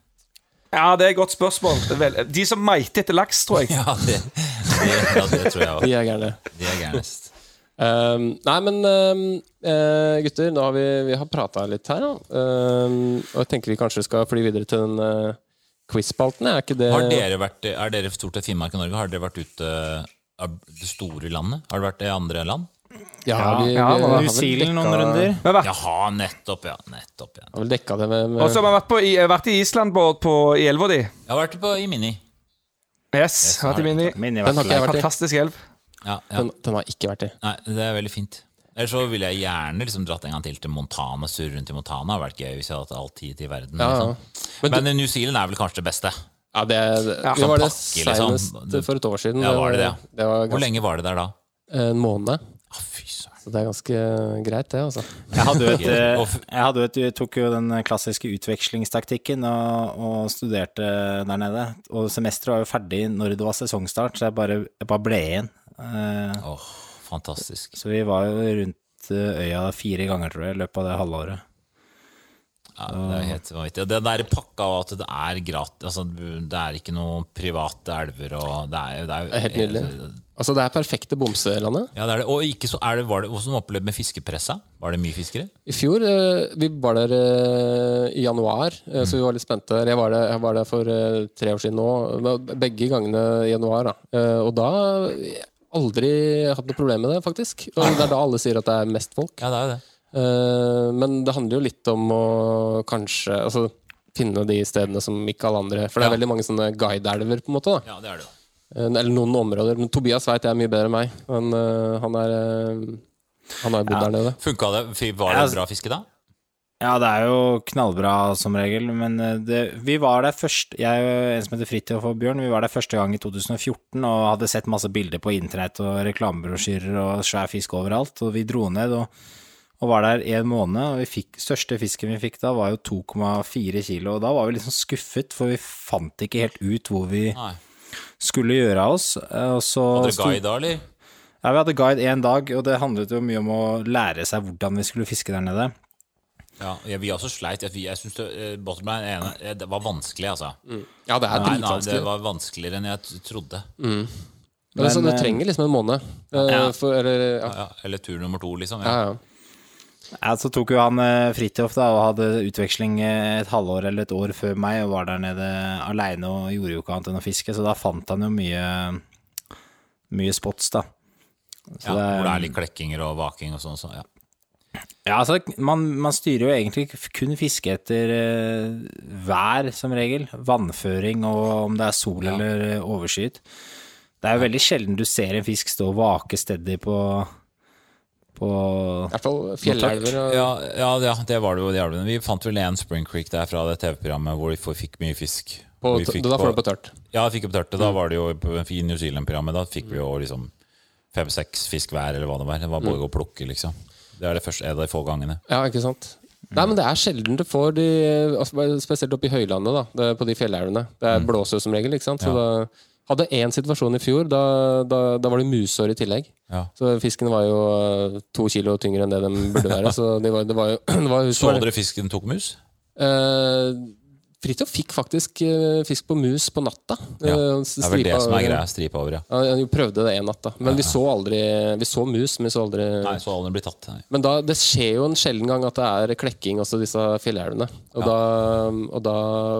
S6: Ja, det er et godt spørsmål. Vel, de som meiter etter laks, tror jeg.
S8: Ja, det, det, ja, det tror jeg
S1: de er gærne.
S8: De er gærnest.
S1: Um, nei, men eh, gutter, nå har vi, vi har prata litt her, da. Um, og jeg tenker vi kanskje skal fly videre til den uh, quiz-spalten. Er ikke det
S8: Har dere vært, er dere stort sett Finnmark i Norge? Har dere vært ute av det store landet? Har dere vært i andre land?
S1: Ja, vi, vi,
S6: ja,
S1: vi,
S6: New
S5: Zealand noen runder.
S6: Vært,
S8: Jaha, nettopp, ja. Nettopp, ja.
S1: Har vel dekka det med, med
S6: og så har vi vært, på, i, vært i Island på, på, i elva di.
S8: Jeg har vært på, i Mini.
S6: Yes,
S8: har
S6: vært i Mini.
S5: mini
S1: Den har ikke jeg vært i.
S6: Fantastisk elv.
S8: Ja, ja.
S1: Den, den har ikke vært i.
S8: Nei, det er veldig fint. Ellers så ville jeg gjerne liksom dratt en gang til til Montana. Surre rundt i Montana. Det hadde vært gøy hvis jeg hadde hatt all tid i verden.
S1: Ja, ja.
S8: Liksom.
S1: Men
S8: Men New Zealand er vel kanskje det beste.
S1: Ja, det, det,
S6: Ja.
S1: vi
S8: Sånn
S1: var det
S8: pakke, liksom.
S1: for et år siden.
S8: Ja, var det det?
S1: det var
S8: Hvor lenge var det der da?
S1: en måned. Så det er ganske greit, det, altså.
S5: Jeg hadde jo et, eh, jeg hadde jo et, jeg tok jo den klassiske utvekslingstaktikken og, og studerte der nede. Og semesteret var jo ferdig når det var sesongstart, så jeg bare, jeg bare ble igjen. Eh,
S8: oh, fantastisk.
S5: Så vi var jo rundt eh, øya fire ganger, tror jeg, i løpet av det halvåret.
S8: Ja, det er helt vanvittig. Og Den der pakka at det er gratis altså, Det er ikke noen private elver og Det er det er,
S1: Det er helt nydelig. Altså, det er perfekte bomselandet.
S8: Ja, det er det. Og ikke så er det, var det Hvordan opplevde med fiskepresset? Var det mye fiskere?
S1: I fjor eh, Vi var der eh, i januar, eh, så vi var litt spente. Jeg var der, jeg var der for eh, tre år siden nå. Begge gangene i januar. Da. Eh, og da aldri hatt noe problem med det, faktisk. Og det er da alle sier at det er mest folk.
S8: Ja, det er jo det.
S1: Eh, men det handler jo litt om å kanskje altså, finne de stedene som ikke alle andre For det er
S8: Ja.
S1: veldig mange sånne guideelver, på en måte. da
S8: Ja, det er det.
S1: Eh, Eller noen områder. Men Tobias veit jeg er mye bedre enn meg. Han, uh, han er uh, Han har jo bodd der nede.
S8: Funka det? Var det bra fiske da?
S5: Ja, det er jo knallbra som regel, men det, vi var der først Jeg og en som heter Fridtjof og Bjørn, vi var der første gang i 2014 og hadde sett masse bilder på internett og reklamebrosjyrer og svær fisk overalt, og vi dro ned og, og var der en måned, og vi fikk, største fisken vi fikk da var jo 2,4 kilo, og da var vi liksom skuffet, for vi fant ikke helt ut hvor vi
S8: Nei.
S5: skulle gjøre av oss. eh, Og så
S8: Hadde dere guide da, eller?
S5: Ja, vi hadde guide én dag, og det handlet jo mye om å lære seg hvordan vi skulle fiske der nede.
S8: Ja, ja, vi også sleit. Jeg, jeg syns det, eh, bottom line, ene, eh, det var vanskelig, altså.
S1: Ja, det er dritvanskelig.
S8: det var vanskeligere enn jeg trodde. trodde.
S1: Men,
S5: Men,
S1: det
S5: eh,
S1: trenger liksom en måned.
S5: Ja.
S1: for, eller, ja.
S8: Ja, eller tur nummer to, liksom.
S1: Ja,
S8: Ja.
S1: Ja.
S5: Ja, så tok jo han eh, Fridtjof da, og hadde utveksling eh, et halvår eller et år før meg, og var der nede aleine og gjorde jo ikke annet enn å fiske, så da fant han jo mye mye spots, da. Så
S8: Ja,
S5: det-
S8: hvor det er litt klekkinger og vaking og sånn. Så, ja.
S5: Ja, altså, man, man styrer jo egentlig kun fiske etter eh, vær, som regel. Vannføring og om det er sol eller eh, overskyet. Det er jo veldig sjelden du ser en fisk stå og vake steady på, på
S1: I hvert fall fjellelver.
S8: Ja, ja, ja, det var det jo. de elvene. Vi fant vel en Spring Creek der fra det TV-programmet hvor vi fikk mye fisk.
S1: på,
S8: fikk
S1: da får du på tørt.
S8: Ja, vi fikk på tørt. Da var det jo i New Zealand-programmet. Da fikk vi jo liksom fem-seks fisk hver, eller hva det var. Det var bare å plukke, liksom. Det er det første, en av de få gangene.
S1: Ja, ikke sant? Nei, men det er sjelden du får de altså, Spesielt oppe i høylandet, da. På de fjellelvene. Det er blåser jo som regel, ikke sant. Så da hadde én situasjon i fjor. Da, da, da var det musår i tillegg.
S8: Ja.
S1: Så fiskene var jo eh, to kilo tyngre enn det de burde være. Så det var, det var jo det var,
S8: Så dere fisken tok mus?
S1: Eh, Fridtjof fikk faktisk eh, fisk på mus på natta.
S8: Ja,
S1: Eh,
S8: Det er vel det som er greia. Stripe over, ja.
S1: Ja, Han prøvde det en natt, da. Men vi så aldri Vi så mus, men vi så aldri
S8: Nei, så aldri bli tatt. Nei.
S1: Men da, det skjer jo en sjelden gang at det er klekking også disse fjellelvene. Og, da, og da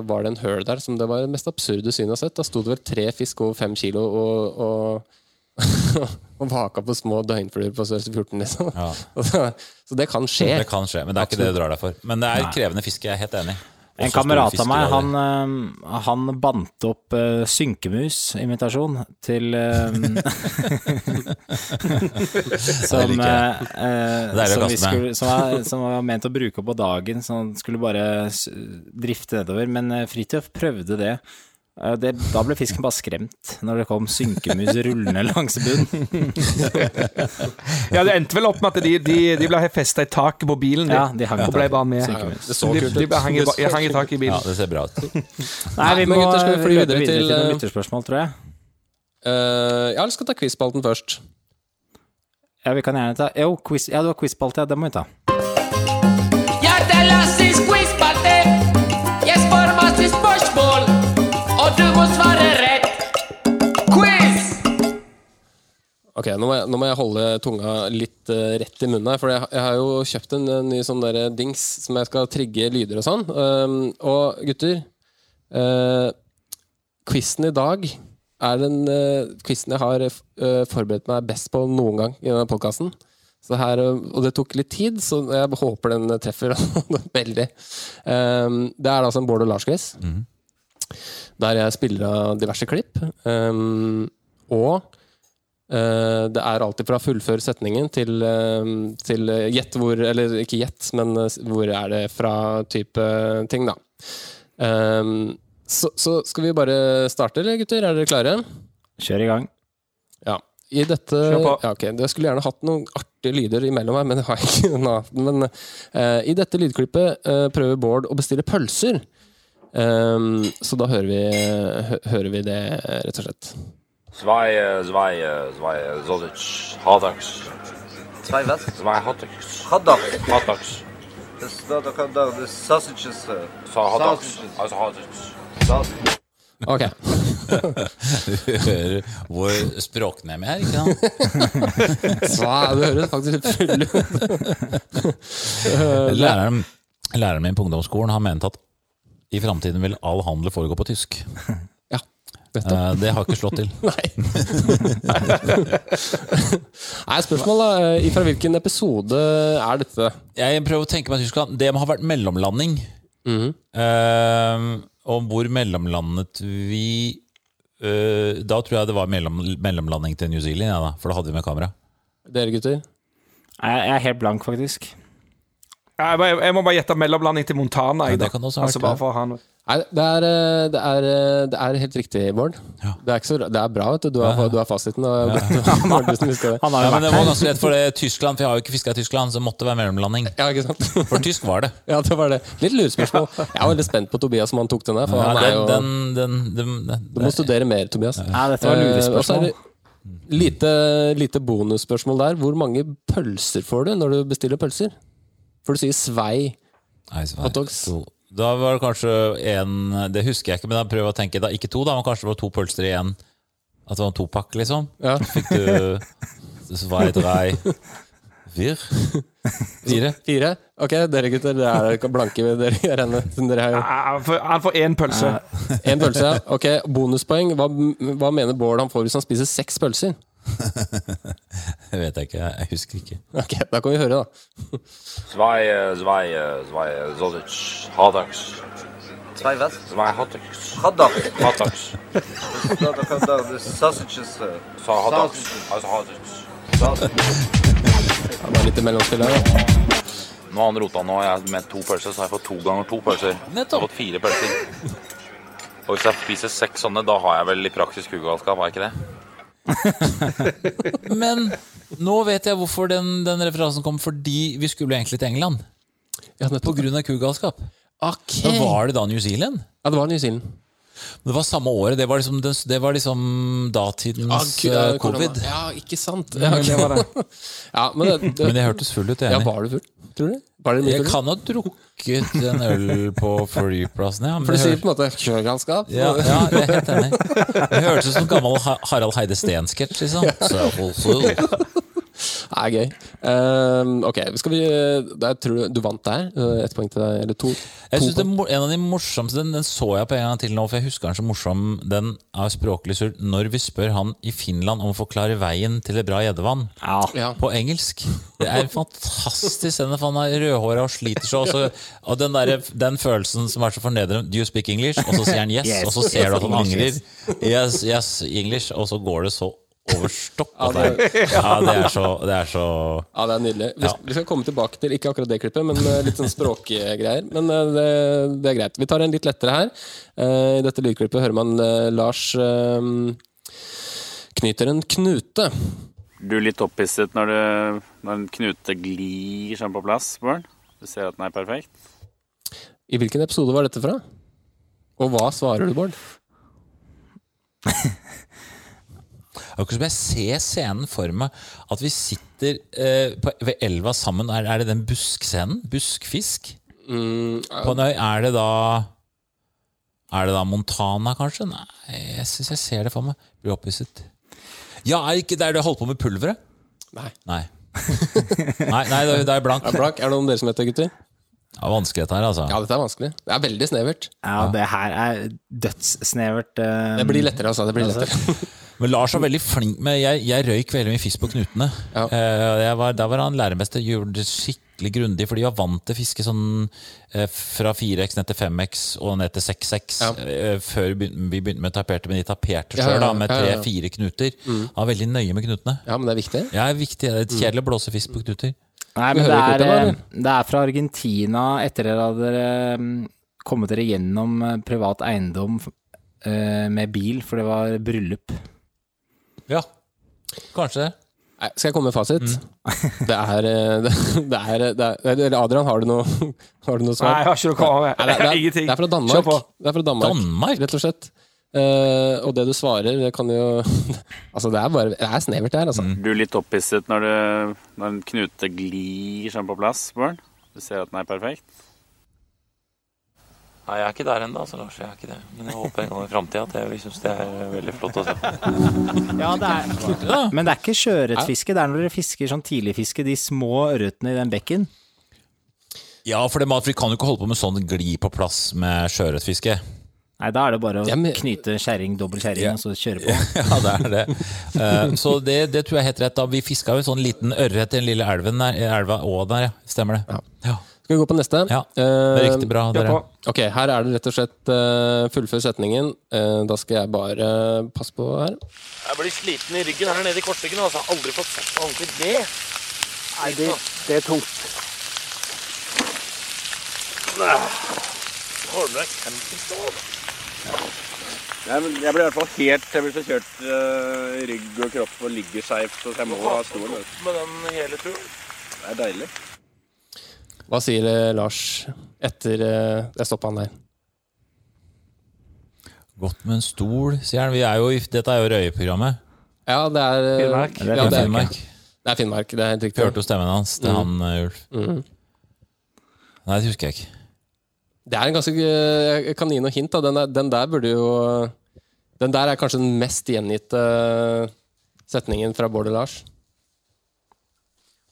S1: var det en høl der som det var det mest absurde synet jeg har sett. Da sto det vel tre fisk over fem kilo og, og, og vaka på små døgnfluer på størrelse 14, liksom.
S8: Ja.
S1: så, det kan skje.
S8: Det kan skje, men det er ikke det du drar deg for. Men det er krevende fiske, jeg er helt enig.
S5: En kamerat av meg, han, eh, han bandt opp uh, synkemusinvitasjon til eh, Som,
S8: uh,
S5: eh, eh, som, vi skulle, som, var, som var ment å bruke opp på dagen, så han skulle bare drifte nedover. Men Fridtjof prøvde det. Eh, det. Da ble fisken bare skremt, når det kom synkemus rullende langs bunnen.
S6: Ja, det endte vel opp med at de, de, de ble festa i taket på bilen, de,
S5: Ja, de hang
S6: og ble bare med.
S5: Synkemus.
S1: Det så
S6: De,
S1: kult
S6: de
S1: ut.
S6: ble hang i, hang i taket i
S8: Ja,
S6: bilen.
S8: det ser bra ut.
S5: Nei, vi må
S1: gutter, skal vi fly videre
S5: videre til,
S1: til, eh,
S5: lytterspørsmål, tror jeg.
S1: Uh, ja, eller skal ta quiz-spalten først?
S5: Ja, vi kan gjerne ta Jo, quiz, ja, du har quiz-spalte, ja, det må vi ta.
S7: Ja, det er Lasses quizspalte. Må svare rett. Quiz!
S1: Ok, nå må, jeg, nå må jeg holde tunga litt eh, rett i munnen her, for jeg, jeg har jo kjøpt en, eh, ny sånn der dings som jeg skal trigge lyder og sånn. Um, og gutter, uh, quizen i dag er den uh, quizen jeg har eh, forberedt meg best på noen gang i denne podkasten. og det tok litt tid, så jeg håper den treffer veldig. Um, det er altså en Bård og Lars-quiz, der jeg spiller av diverse klipp. Um, og uh, det er alltid fra fullfør setningen til, um, til gjett hvor Eller ikke gjett, men eh, hvor er det fra type ting, da. Um, så, så skal vi bare starte, eller gutter? Er dere klare?
S5: Kjør i gang.
S1: Ja. I dette
S6: Kjør på.
S1: ja, ok, Jeg skulle gjerne hatt noen artige lyder imellom her, men det har jeg ikke. Men uh, i dette lydklippet uh, prøver Bård å bestille pølser. Ehm, så da hører vi, hø hører vi det, rett og slett.
S2: Zwei, äh, zwei, äh, zwei sausage, hotdogs.
S9: Zwei was?
S2: Zwei hotdogs.
S9: Hotdogs.
S2: Hotdogs.
S9: Das, da, da, da, das sausages.
S2: Så hotdogs.
S9: Sausages.
S2: Altså hotdogs.
S9: Sausage.
S1: Ok.
S8: Du hører hvor språknemme jeg er, ikke sant?
S1: Sva, det høres faktisk litt full ut.
S8: Læreren, læreren min på ungdomsskolen har ment at i framtiden vil all handel foregå på tysk.
S1: Ja.
S8: Eh, Det har ikke slått til.
S1: Nei, Nei, spørsmålet er Fra hvilken episode er dette?
S8: Jeg prøver å tenke meg Tyskland. Det må ha vært mellomlanding.
S1: Mhm.
S8: Eh, og hvor mellomlandet vi eh, Da tror jeg det var mellom, mellomlanding til New Zealand, ja, da, for da hadde vi med kamera.
S1: Dere gutter?
S5: Jeg er helt blank, faktisk.
S6: Jeg, må- jeg må bare gjette mellomlanding til Montana. Jeg,
S8: Ja, det kan også vært
S6: altså, bare for å noe.
S1: Nei, det er, eh, det er, eh, det er helt riktig, Bård.
S8: Ja.
S1: Det er, ikke så, det er bra, vet du. Du har,
S8: Ja, ja.
S1: du har fasiten. Og, ja. du som har.
S5: Han har
S8: Ja, men det var ganske lett for det Tyskland, for jeg har jo ikke fiska i Tyskland, så det måtte være mellomlanding.
S1: Ja, ikke sant?
S8: For tysk var det.
S1: Ja, det var det. Litt lurespørsmål. Jeg er veldig spent på Tobias om han tok den her. For
S8: Ja,
S1: han er jo,
S8: den, den, den, den,
S1: du må studere mer, Tobias.
S5: Ja, dette var
S1: Eh,
S5: lurespørsmål.
S1: lite, lite bonusspørsmål der. Hvor mange pølser får du når du bestiller pølser? For du sier svei.
S8: Nei, svei.
S1: Hotdogs.
S8: to. Da var det kanskje en Det husker jeg ikke, men da prøver jeg å tenke da, Ikke to, da, men kanskje det var to pølser i én. At det var en topakk, liksom.
S1: Ja.
S8: Fikk du svei, drei, Vir. Fire?
S1: Fire? Ok, dere gutter, det er blanke. Dere, regner dere har jo
S6: Han får- han får én pølse.
S1: én pølse. ja. Ok, Bonuspoeng. Hva, hva mener Bård han får hvis han spiser seks pølser?
S8: Det vet jeg ikke. Jeg husker ikke.
S1: Ok, Da kan vi høre, da.
S2: Zwei, äh, zwei, äh, zwei äh, sausage, hotdogs.
S9: Zwei was?
S2: Zwei
S9: Hadaks. Hadaks. Sausages. äh,
S2: Så Altså hotdogs.
S1: Det var litt mellomspill her. da.
S2: Nå har han rota nå. Jeg med to pølser, så har jeg fått to ganger to pølser. Jeg har
S8: Nettopp.
S2: fått fire pølser. Og hvis jeg spiser seks sånne, da har jeg vel i praksis kugalskap, har jeg ikke det?
S8: Men nå vet jeg hvorfor den, den referansen kom, fordi vi skulle egentlig til England.
S1: Ja,
S8: På grunn av kugalskap.
S1: Okay.
S8: Men var det da New Zealand?
S1: Ja, det var New Zealand.
S8: Det var samme året. Det var liksom, det, det var liksom datidens
S1: Ah, ja, uh,
S8: covid.
S1: Ja, ikke sant. Ja, okay. ja men det, det,
S8: Men det hørtes full ut, jeg
S1: ja,
S8: enig.
S1: var du full? Tror du? Det
S8: Jeg kan ha drukket en øl på flyplassen, ja. Men
S1: For du sier på en måte kjøregalskap?
S8: ja, ja, jeg er helt enig. Det hørtes ut som gammel Harald Heide Steen-sketsj, liksom. Så,
S1: Det er gøy. Um, ok, skal vi der, tror du, du vant der? Eh, Ett poeng til deg, eller to?
S8: Jeg
S1: to
S8: synes det er En av de morsomste den, den så jeg på en gang til nå, for jeg husker den så morsom. Den er språklig sur. Når vi spør han i Finland om å forklare veien til et bra gjeddevann
S1: Ja.
S8: på engelsk. Det er fantastisk Den, for han er rødhåra og sliter så. Og, så, og den, der, den følelsen som er så fornedrende Do you speak English? Og så sier han yes,
S5: Yes.
S8: og så ser du at han angrer. Yes, yes, English. Og så går det så over stokk.
S1: Ja,
S8: det, ja, det er så, det er så
S1: Ja, det er nydelig. Vi,
S8: Ja.
S1: vi skal komme tilbake til ikke akkurat det klippet, men eh, litt sånn språkgreier. Men eh, det, det er greit. Vi tar en litt lettere her. Eh, I dette lydklippet hører man Lars knyter en knute.
S10: Du er litt opphisset når, du, når en knute glir sånn på plass, Bård. Du ser at den er perfekt.
S1: I hvilken episode var dette fra? Og hva svarer du, Bård?
S8: Akkurat som jeg ser scenen for meg, at vi sitter eh, på, ved elva sammen. Er, er det den buskscenen? Buskfisk?
S1: Mm,
S8: På en øy, er det da Er det da Montana, kanskje? Nei, jeg syns jeg ser det for meg. Blir opphisset. Ja, er det ikke der du holdt på med pulveret?
S1: Nei.
S8: Nei. nei, nei, da er jeg blank.
S1: Er blank? Er det noen av dere som heter gutter?
S8: Ja, vanskelig dette her, altså.
S1: Ja, dette er vanskelig. Det er veldig snevert.
S5: Ja, det her er dødssnevert. eh,
S1: Det blir lettere, altså. Det blir lettere.
S8: Men Lars var veldig flink med Jeg, jeg røyk veldig mye fisk på knutene.
S1: Ja.
S8: Eh, jeg var, der var han læremester. Gjorde det skikkelig grundig, for de var vant til å fiske sånn eh, fra 4X ned til 5X og ned til 6X.
S1: Ja.
S8: Eh, før vi begynte, vi begynte med taperte, men de taperte
S1: Ja,
S8: sjøl
S1: ja,
S8: da, med
S1: ja, ja.
S8: tre-fire knuter. Han var veldig nøye med knutene.
S1: Ja, men det er viktig.
S8: Ja, det er viktig. Det er kjedelig å blåse fisk på knuter.
S5: Nei, men det er,
S1: da,
S5: eh, det er fra Argentina etter at dere hadde kommet dere gjennom eh, privat eiendom eh, med bil, for det var bryllup.
S8: Ja. Kanskje.
S1: Nei, skal jeg komme med fasit?
S6: Mm.
S1: Det er eh, Det, det er, det er Adrian, har du noe, har du noe svar?
S6: Nei, jeg har ikke noe å komme med.
S1: Det, det,
S6: Ingenting.
S1: det er fra Danmark. Det er fra Danmark,
S8: Danmark?
S1: rett og slett. Eh, og det du svarer, det kan jo Altså, det er bare Det er snevert, det her, altså.
S10: Blir du litt opphisset når, du, når en knute glir sånn på plass, Bjørn? Du ser at den er perfekt?
S2: Nei, jeg er ikke der ennå, altså, Lars. Jeg er ikke det. Men jeg håper en gang i framtida at jeg syns det er veldig flott å se.
S5: Ja, det er, men det er ikke sjøørretfiske. Det er når dere fisker sånn tidligfiske, de små ørretene i den bekken.
S8: Ja, for det, vi kan jo ikke holde på med sånn gli på plass med sjøørretfiske.
S5: Nei, da er det bare å
S1: Ja, men-
S5: knyte kjerring, dobbel kjerring,
S8: Ja.
S5: og så kjøre på.
S8: Ja, det er det. Uh, så det, det tror jeg er helt rett. da Vi fiska jo en sånn liten ørret i den lille elven der. Elva å der, ja. Stemmer det. Ja.
S1: Skal vi gå på neste?
S8: Ja,
S1: Eh,
S8: det er riktig bra,
S6: Uh.
S1: Ok, her er det rett og slett uh, fullfør setningen. Eh, da skal jeg bare passe på her.
S2: Jeg blir sliten i ryggen her nede i korsryggen. Altså. Aldri fått sett på ordentlig det.
S9: Nei, det, det er tungt.
S2: holder du deg campingstol?
S10: Men jeg blir i hvert fall helt Jeg blir så kjørt uh, rygg og kropp og ligger skeivt, så jeg må ha stol.
S2: Med den hele turen?
S10: Det er deilig.
S1: Hva sier eh, Lars etter uh, Jeg stoppa han der.
S8: Godt med en stol, sier han. Vi er jo, dette er jo Røye-programmet.
S1: Ja, det er
S6: Finnmark.
S1: Ja,
S5: Det er
S1: det, er,
S8: Finnmark.
S1: det er Finnmark. Det er helt riktig.
S8: hørte jo stemmen hans til han eh, Ulf.
S1: Mm.
S8: Nei, det husker jeg ikke.
S1: Det er en ganske eh, Jeg kan gi noe hint. Da. Den, der, den der burde jo Den der er kanskje den mest gjengitte eh, setningen fra Bård og Lars.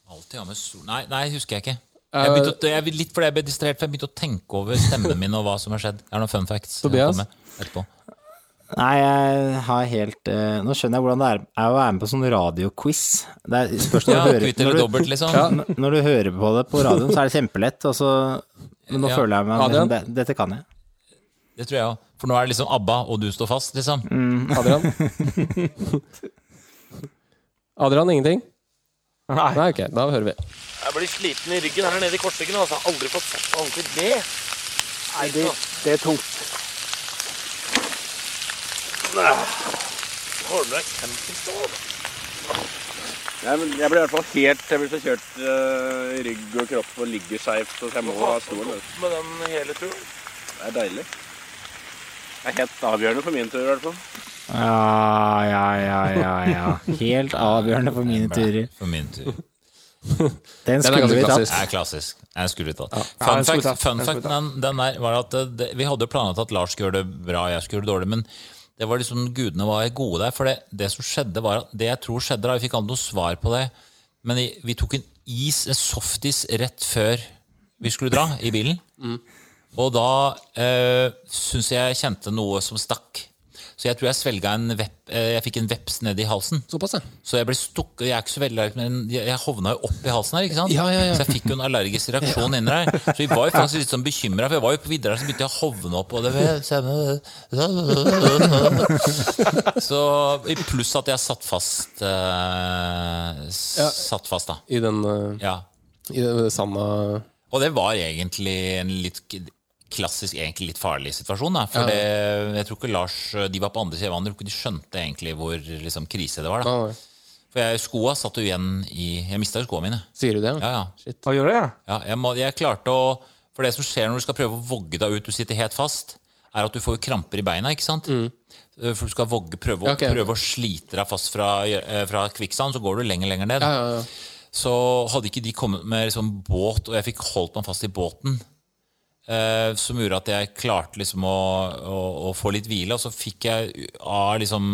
S8: Alltid ha med sol Nei, nei, husker jeg ikke. Jeg begynte å, jeg, litt fordi jeg ble distrahert, for jeg begynte å tenke over stemmen min og hva som har skjedd. Jeg har noen fun facts.
S1: Tobias?
S8: etterpå.
S5: Nei, jeg har helt uh, Nå skjønner jeg hvordan det er, er å være med på sånn radioquiz. Det er spørs når
S8: Ja,
S5: du hører når du,
S8: dobbelt, liksom.
S5: N- Når du hører på det på radioen, så er det kjempelett. Og så, men nå
S8: Ja.
S5: føler jeg meg
S1: liksom,
S5: det, Dette kan jeg.
S8: Det tror jeg òg. For nå er det liksom ABBA, og du står fast, liksom.
S1: Adrian? Adrian, ingenting?
S6: Nei.
S1: Nei, ok, da hører vi.
S2: Jeg blir sliten i ryggen her nede i korsryggen. Altså. Jeg har aldri fått sett ordentlig det.
S9: Nei, det, det er tungt.
S2: Med deg campingstol?
S10: Nei, jeg blir i hvert fall helt Jeg ble så kjørt eh, rygg og kropp og ligger skeivt, så jeg må ha stolen. vet du.
S2: Med den hele turen?
S10: Det er deilig. Det er helt avgjørende for min tur, i hvert fall.
S5: Ja, ja, ja, ja, ja. Helt avgjørende for mine turer.
S8: For min tur.
S5: Den
S1: er
S5: skulle vi tatt.
S8: Det er klassisk. Den skulle tatt.
S6: Ja,
S8: Fun fact,
S6: tatt.
S8: fun fact den, den der var at eh, det, vi hadde planlagt at Lars skulle gjøre det bra, jeg skulle gjøre det dårlig. Men det var liksom gudene var gode der. For det, det som skjedde, var at det jeg tror skjedde da, Vi fikk aldri noe svar på det. Men vi, tok en is, en softis, rett før vi skulle dra i bilen. Og da eh, syns jeg jeg kjente noe som stakk. Så jeg tror jeg svelga en vepp, eh, Jeg fikk en veps ned i halsen.
S1: Såpass, ja.
S8: Så jeg ble stukket Jeg er ikke så veldig allergisk, men jeg hovna jo opp i halsen her. ikke sant?
S1: Ja, ja, ja.
S8: Så jeg fikk jo en allergisk reaksjon inni der. Så vi var jo faktisk litt sånn bekymra, for jeg var jo på her, så begynte jeg å hovne opp. Og det Så Pluss at jeg satt fast eh, Satt fast, da.
S1: I den,
S8: Ja.
S1: i den sanda
S8: Og det var egentlig en litt klassisk, egentlig litt farlig situasjon. Da. For
S1: Ja.
S8: det, jeg tror ikke Lars De var på andre siden av vannet, de skjønte egentlig hvor liksom, krise det var. Da.
S1: Ja,
S8: For jeg, skoa satt jo igjen i Jeg mista jo skoa mine.
S1: Sier du det?
S8: Ja, ja.
S6: Hva gjør det? ja?
S8: ja jeg, må, jeg klarte å For det som skjer når du skal prøve å vogge deg ut, du sitter helt fast, er at du får jo kramper i beina, ikke sant? Eh, For du skal vogge, prøve, å-
S1: Mm. Ok.
S8: prøve å slite deg fast fra, eh, fra kvikksand, så går du lenger lenger ned.
S1: Ja, ja, ja.
S8: Så hadde ikke de kommet med liksom båt, og jeg fikk holdt meg fast i båten. Eh, som gjorde at jeg klarte liksom å, å, å få litt hvile. Og så fikk jeg av liksom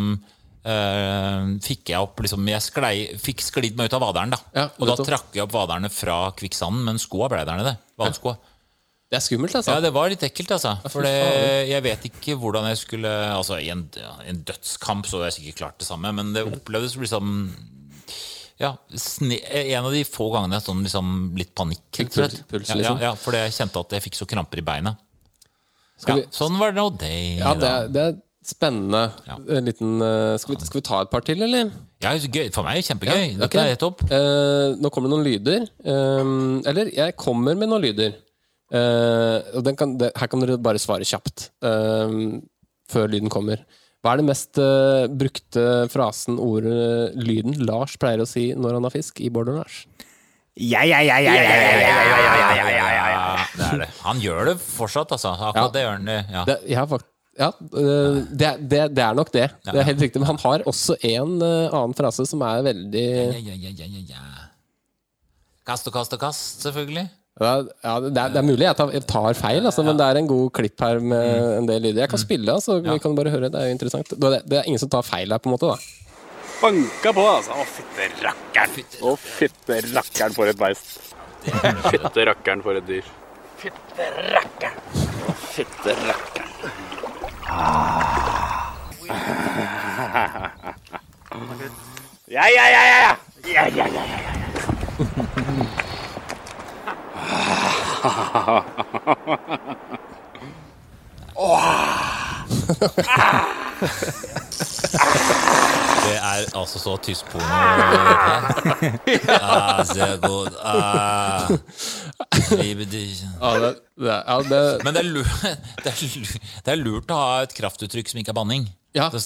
S8: eh, Fikk jeg opp liksom Jeg sklei, fikk sklidd meg ut av vaderen, da.
S1: Ja,
S8: og da trakk jeg opp vaderne fra kvikksanden, men skoa ble der nede. Vadeskoa.
S1: Det er skummelt, altså.
S8: Ja, det var litt ekkelt, altså. For jeg vet ikke hvordan jeg skulle Altså, i en, en dødskamp så hadde jeg sikkert klart det samme, men det opplevdes liksom ja, En av de få gangene sånn liksom litt panikk. Slett.
S1: puls, liksom.
S8: ja, fordi jeg kjente at jeg fikk så kramper i beinet.
S1: Vi-
S8: sånn var det nå det.
S1: Ja, det er, det er spennende. Liten, eh, skal, vi, skal vi ta et par til, eller?
S8: Ja, gøy. For meg er det kjempegøy. Dette
S1: ok.
S8: er helt topp.
S1: Eh, nå kommer det noen lyder. Eh, eller, jeg kommer med noen lyder. Uh, kan, det, her kan dere bare svare kjapt. eh, før lyden kommer. Hva er det mest uh, brukte frasen, ordet, lyden Lars pleier å si når han har fisk i Bård og Lars?
S5: Ja, ja, ja, ja, ja, ja, ja, ja, ja,
S8: Det er det. Han gjør det fortsatt, altså. Akkurat det gjør han. Ja,
S1: det, jeg har ja, det, det, det, er nok det. Det er helt riktig. Men han har også en annen frase som er veldig
S8: Ja, ja, ja, ja, ja, ja. Kast og kast og kast, selvfølgelig
S1: ja, ja, det, er, det er mulig jeg tar, jeg tar feil, altså, men det er en god klipp her med en del lyder. Jeg kan spille, altså, vi kan bare høre. Det er jo interessant. Det, er- det er ingen som tar feil her, på en måte. da
S10: Banka på, altså. Å, fytte rakkeren. Å, fytte rakkeren for et beist. Fytte rakkeren for et dyr. Fytte rakkeren. Å, fytte rakkeren. Ja, ja, ja, ja, ja. Ja, ja, ja, ja, ja.
S8: Det er altså så tysk porno. Ah, sehr gut. Ah, liebe dich.
S1: Ja, det, det, ja, det,
S8: Men det er, lurt, det, er lurt, det er lurt å ha et kraftuttrykk som ikke er banning.
S1: Ja,
S8: for,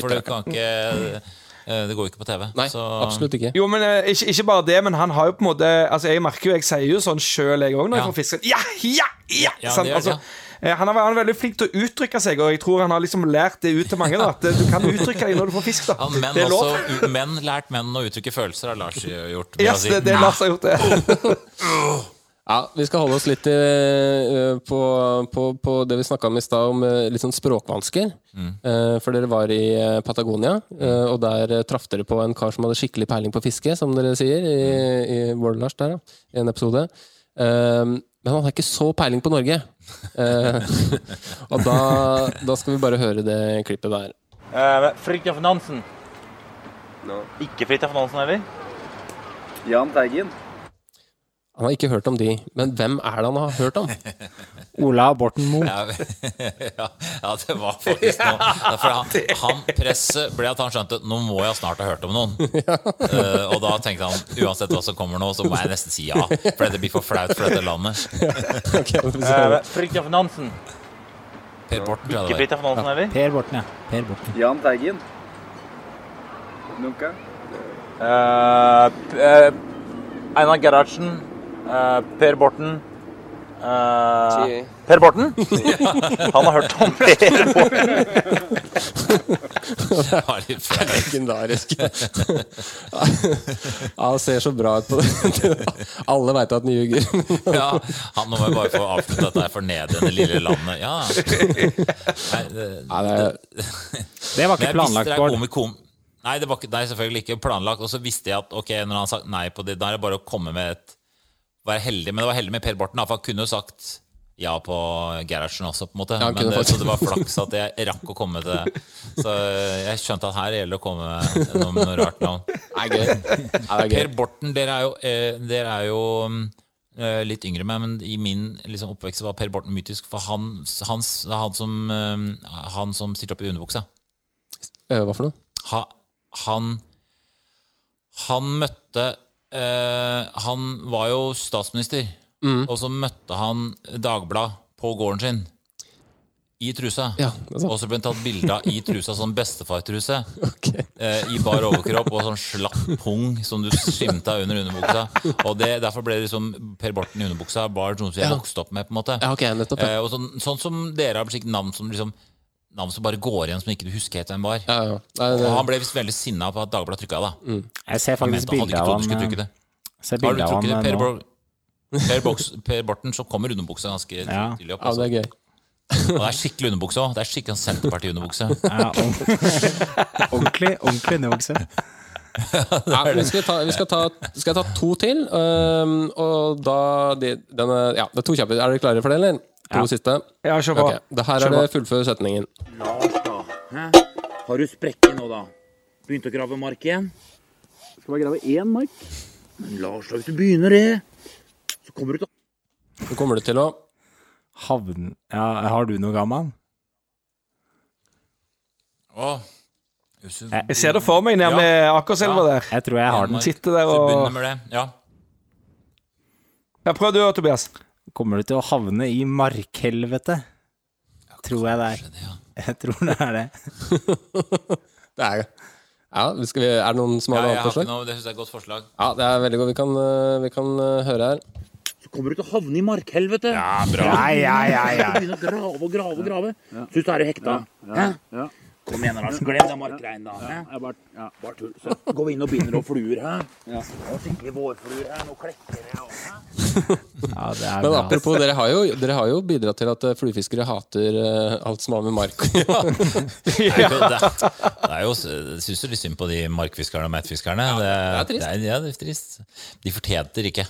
S8: for du kan ikke Det går ikke på TV.
S1: nei,
S8: så,
S1: absolutt ikke.
S6: Jo, men eh, ikke, ikke bare det, men han har jo på en måte Altså, Jeg merker jo, jeg sier jo sånn sjøl, jeg òg, når jeg
S8: Ja.
S6: får fisken. Ja, ja, ja!
S8: Ja,
S6: sant?
S8: det gjør
S6: altså, eh, han, er, han er veldig flink til å uttrykke seg, og jeg tror han har liksom lært det ut til mange. da At eh, du kan uttrykke deg når du får fisk. da
S8: ja, menn,
S6: Det er lov.
S8: også, u- menn lært menn å uttrykke følelser, har Lars gjort. med å
S6: Yes,
S8: si,
S6: det, det Lars har gjort det.
S1: Ja, Vi skal holde oss litt i, på, på, på det vi snakka om i stad, om eh, litt sånn språkvansker. Mm. for dere var i eh, Patagonia, eh, og der eh, traff dere på en kar som hadde skikkelig peiling på fiske, som dere sier i, i Bård Lars der, da, i en episode. Eh, men han har ikke så peiling på Norge. Eh, og da, da skal vi bare høre det klippet der.
S11: Uh, Fridtjof Nansen. Ikke Fridtjof Nansen heller?
S10: Jahn Teigen.
S1: Han har ikke hørt om de, men hvem er det han har hørt om?
S5: Ola Borten Moe.
S8: Ja, ja, ja, det var faktisk noe. For han, han Presset ble at han skjønte nå må jeg snart ha hørt om noen. Uh, og da tenkte han uansett hva som kommer nå, så må jeg nesten si ja. For det blir for flaut for dette landet.
S1: Ok, da får.
S11: Uh, Fridtjof Nansen.
S8: Per Borten, tror jeg det var.
S11: Nansen?
S5: Per Borten, ja. Per Borten.
S10: Jahn Teigen. Nunca.
S11: Uh, uh, Einar Gerhardsen. Uh, per Borten. Uh, per Borten? Han har hørt om Per Borten.
S8: Det var litt flaut.
S1: Legendarisk. han ser så bra ut på det. Alle veit at han ljuger.
S8: Ja, han må jeg bare få avslutta dette her fornedrende lille landet. Ja. Nei, det,
S1: Ja, det
S5: Det var ikke planlagt, Bård.
S8: Nei, det var ikke, nei, selvfølgelig ikke planlagt. Og så visste jeg at ok, når han har sagt nei på det, da er det bare å komme med et Være heldig. Men det var heldig med Per Borten, for han kunne jo sagt ja på Gerhardsen også, på en måte.
S1: Ja,
S8: Men det, så det var flaks at jeg rakk å komme til det. Så jeg skjønte at her gjelder det å komme med noe, noe rart navn.
S1: er er
S8: Per. Borten, dere er jo, eh, dere er jo eh, litt yngre med, men i min liksom, oppvekst var Per Borten mytisk. For han, han, han, som, eh, han som stilte opp i underbuksa.
S1: Eh, Hva for noe?
S8: ha, han Han møtte eh, Han var jo statsminister,
S1: Mm.
S8: og så møtte han Dagblad på gården sin. I trusa.
S1: Ja, det er sant.
S8: Og så ble han tatt bilde av i trusa, sånn bestefartruse.
S1: Ok.
S8: Eh, I bar overkropp og sånn slapp pung som du skimta under underbuksa. Og det, Derfor ble det liksom Per Borten i underbuksa var noe som jeg
S1: Ja.
S8: vokste opp med. på en måte
S1: Ja, ok, nettopp. Ja.
S8: eh, og sånn, sånn som dere har sikkert navn som liksom Navn som bare går igjen, som ikke du husker helt hvem var.
S1: Ja, ja. Nei, det,
S8: Og han ble visst veldig sinna på at Dagbladet trykka det.
S5: Jeg ser faktisk bilde av
S8: trodd du skulle
S5: han
S8: det.
S5: Ser
S8: Har du trukket det? Per. Bor per, Boks, per Borten, så kommer underbuksa ganske
S5: Ja.
S8: tydelig opp.
S1: ja,
S8: Altså.
S1: det er gøy.
S8: Og det er skikkelig underbukse òg. Det er skikkelig Senterparti-underbukse.
S5: Ja, ordentlig, ordentlig underbukse.
S1: Ja, vi skal ta, vi skal ta, skal jeg ta to til? Um, og da de, denne, Ja, det er to kjappe. Er dere klare for det, eller? To
S5: Ja.
S1: siste?
S6: Ja, kjør på.
S1: Okay. det her
S6: Kjør
S1: er det fullfør setningen.
S11: Lars, da. Hæ? Har du sprekker nå, da? Begynte å grave mark igjen?
S10: Skal bare grave én mark.
S11: Men Lars, da, hvis du begynner det, så kommer du til å
S1: Så kommer du til å
S5: Havn... Ja, har du noe gammel?
S8: Å
S6: Jeg ser det for meg nede
S8: Ja.
S6: med Akerselva
S8: Ja.
S6: der.
S5: Jeg tror jeg har den.
S6: Sitter der
S8: Så begynner
S6: og
S8: med det. Ja.
S6: Ja, Prøv du, Tobias.
S5: Kommer du til å havne i markhelvete? Tror jeg det er.
S8: Det, ja.
S5: Jeg tror det er det.
S1: Det er det. ja, vi skal vi, Er det noen som har
S8: Ja,
S1: noe forslag?
S8: noe, det synes jeg er et godt forslag.
S1: Ja, det er veldig godt. Vi kan, eh, vi kan eh, høre her.
S11: Så kommer du til å havne i markhelvete.
S8: Ja, bra.
S5: Ja, ja, ja, ja.
S11: Begynne å grave og grave og grave. Syns du er hekta? Ja.
S10: ja.
S11: Kom igjen, Lars. Glem den markreinen, da.
S10: Ja, bare, ja.
S11: Bare tull. Så går vi inn og binder noen fluer, her.
S10: Ja.
S11: Skikkelig vårfluer her. Nå klekker jeg også?
S5: Ja, det er
S1: Men
S5: bra.
S1: apropos, dere har, jo, dere har jo bidratt til at eh, fluefiskere hater eh, alt som har med mark å gjøre.
S8: Det det, det er jeg syns jo litt synd på de markfiskerne og mettfiskerne. Det,
S1: det trist.
S8: Det ja, det er trist. De fortjener ikke.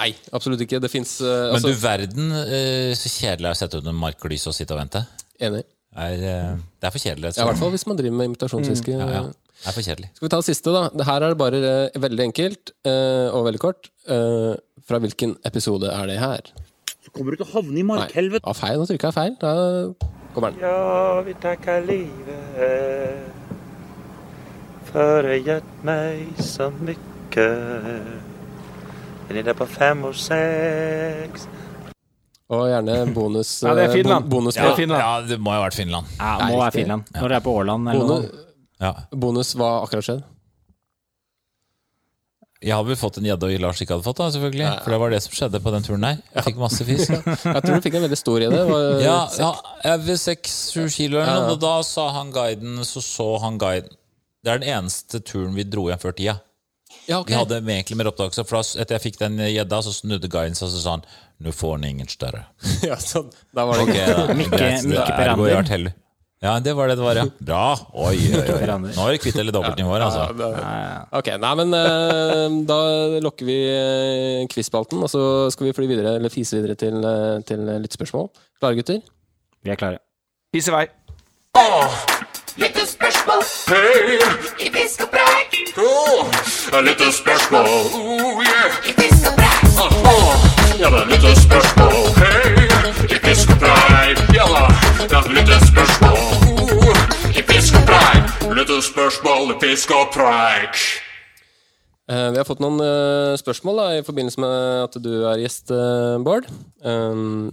S1: Nei, absolutt ikke. Det fins
S8: Men
S1: altså,
S8: du verden uh, så kjedelig er å sette under marklys og sitte og vente.
S1: Enig.
S8: Er, eh, det er for kjedelig.
S1: Ja, I hvert fall hvis man driver med imitasjonsfiske.
S8: Ja, ja. Det er for kjedelig.
S1: Skal vi ta det siste, da? Her er det bare eh, veldig enkelt eh, og veldig kort. Eh, fra hvilken episode er det her?
S11: Så kommer du til å havne i markhelvete.
S1: ah, feil. Nå trykka jeg feil. Da kommer den.
S12: Ja, vi takker livet for det gett meg så mycket. Den är där på fem og sex.
S1: Og gjerne bonus
S6: Ja, det er
S1: eh,
S6: Finland.
S1: bon- bonus,
S6: Det
S8: Ja,
S6: Finland.
S8: ja, det må jo ha vært Finland.
S5: Ja,
S1: det
S5: må være. Finland. Når det er på Årland eller
S1: bonus,
S5: noe.
S8: Ja.
S1: bonus hva akkurat skjedd?
S8: Jeg hadde vel fått en gjedde og Lars ikke hadde fått, da, selvfølgelig. For det var det som skjedde på den turen der. Jeg fikk masse fisk.
S1: Jeg tror du fikk en veldig stor gjedde.
S8: Ja, ja jeg ved seks-sju kilo eller noe, og da sa han guiden, så så han guiden Det er den eneste turen vi dro igjen før tida.
S1: Ja, ok.
S8: Vi hadde egentlig mer oppdagelse, for da, etter jeg fikk den gjedda, så snudde guiden seg og så sa han Nå får den ingen større.
S1: ja, sånn. da var det
S8: okay, da.
S5: Mikke- Mikke Perander.
S8: Ja, det var det det var, ja. Bra. Oi, oi, oi. Nå er vi kvitt eller dobbeltnivåer,
S1: Ja,
S8: altså.
S1: da- Ok, nei, men uh, da lokker vi uh, quiz-spalten, og så skal vi fly videre, eller fise videre til, uh, til lyttespørsmål. Klare, gutter?
S5: Vi er klare.
S6: Fise i vei.
S7: Lyttespørsmål
S4: Hei,
S7: i fisk og preik.
S4: oh, det er litt spørsmål. Oh, yeah.
S7: I fisk og preik.
S4: Åh, ja, det er litt. Hei, i fisk. Ja da, det er litt. Oh, i fisk og preik. Litt i fisk og preik.
S1: Eh, vi har fått noen eh, spørsmål da, i forbindelse med at du er gjest, eh, Bård. Um,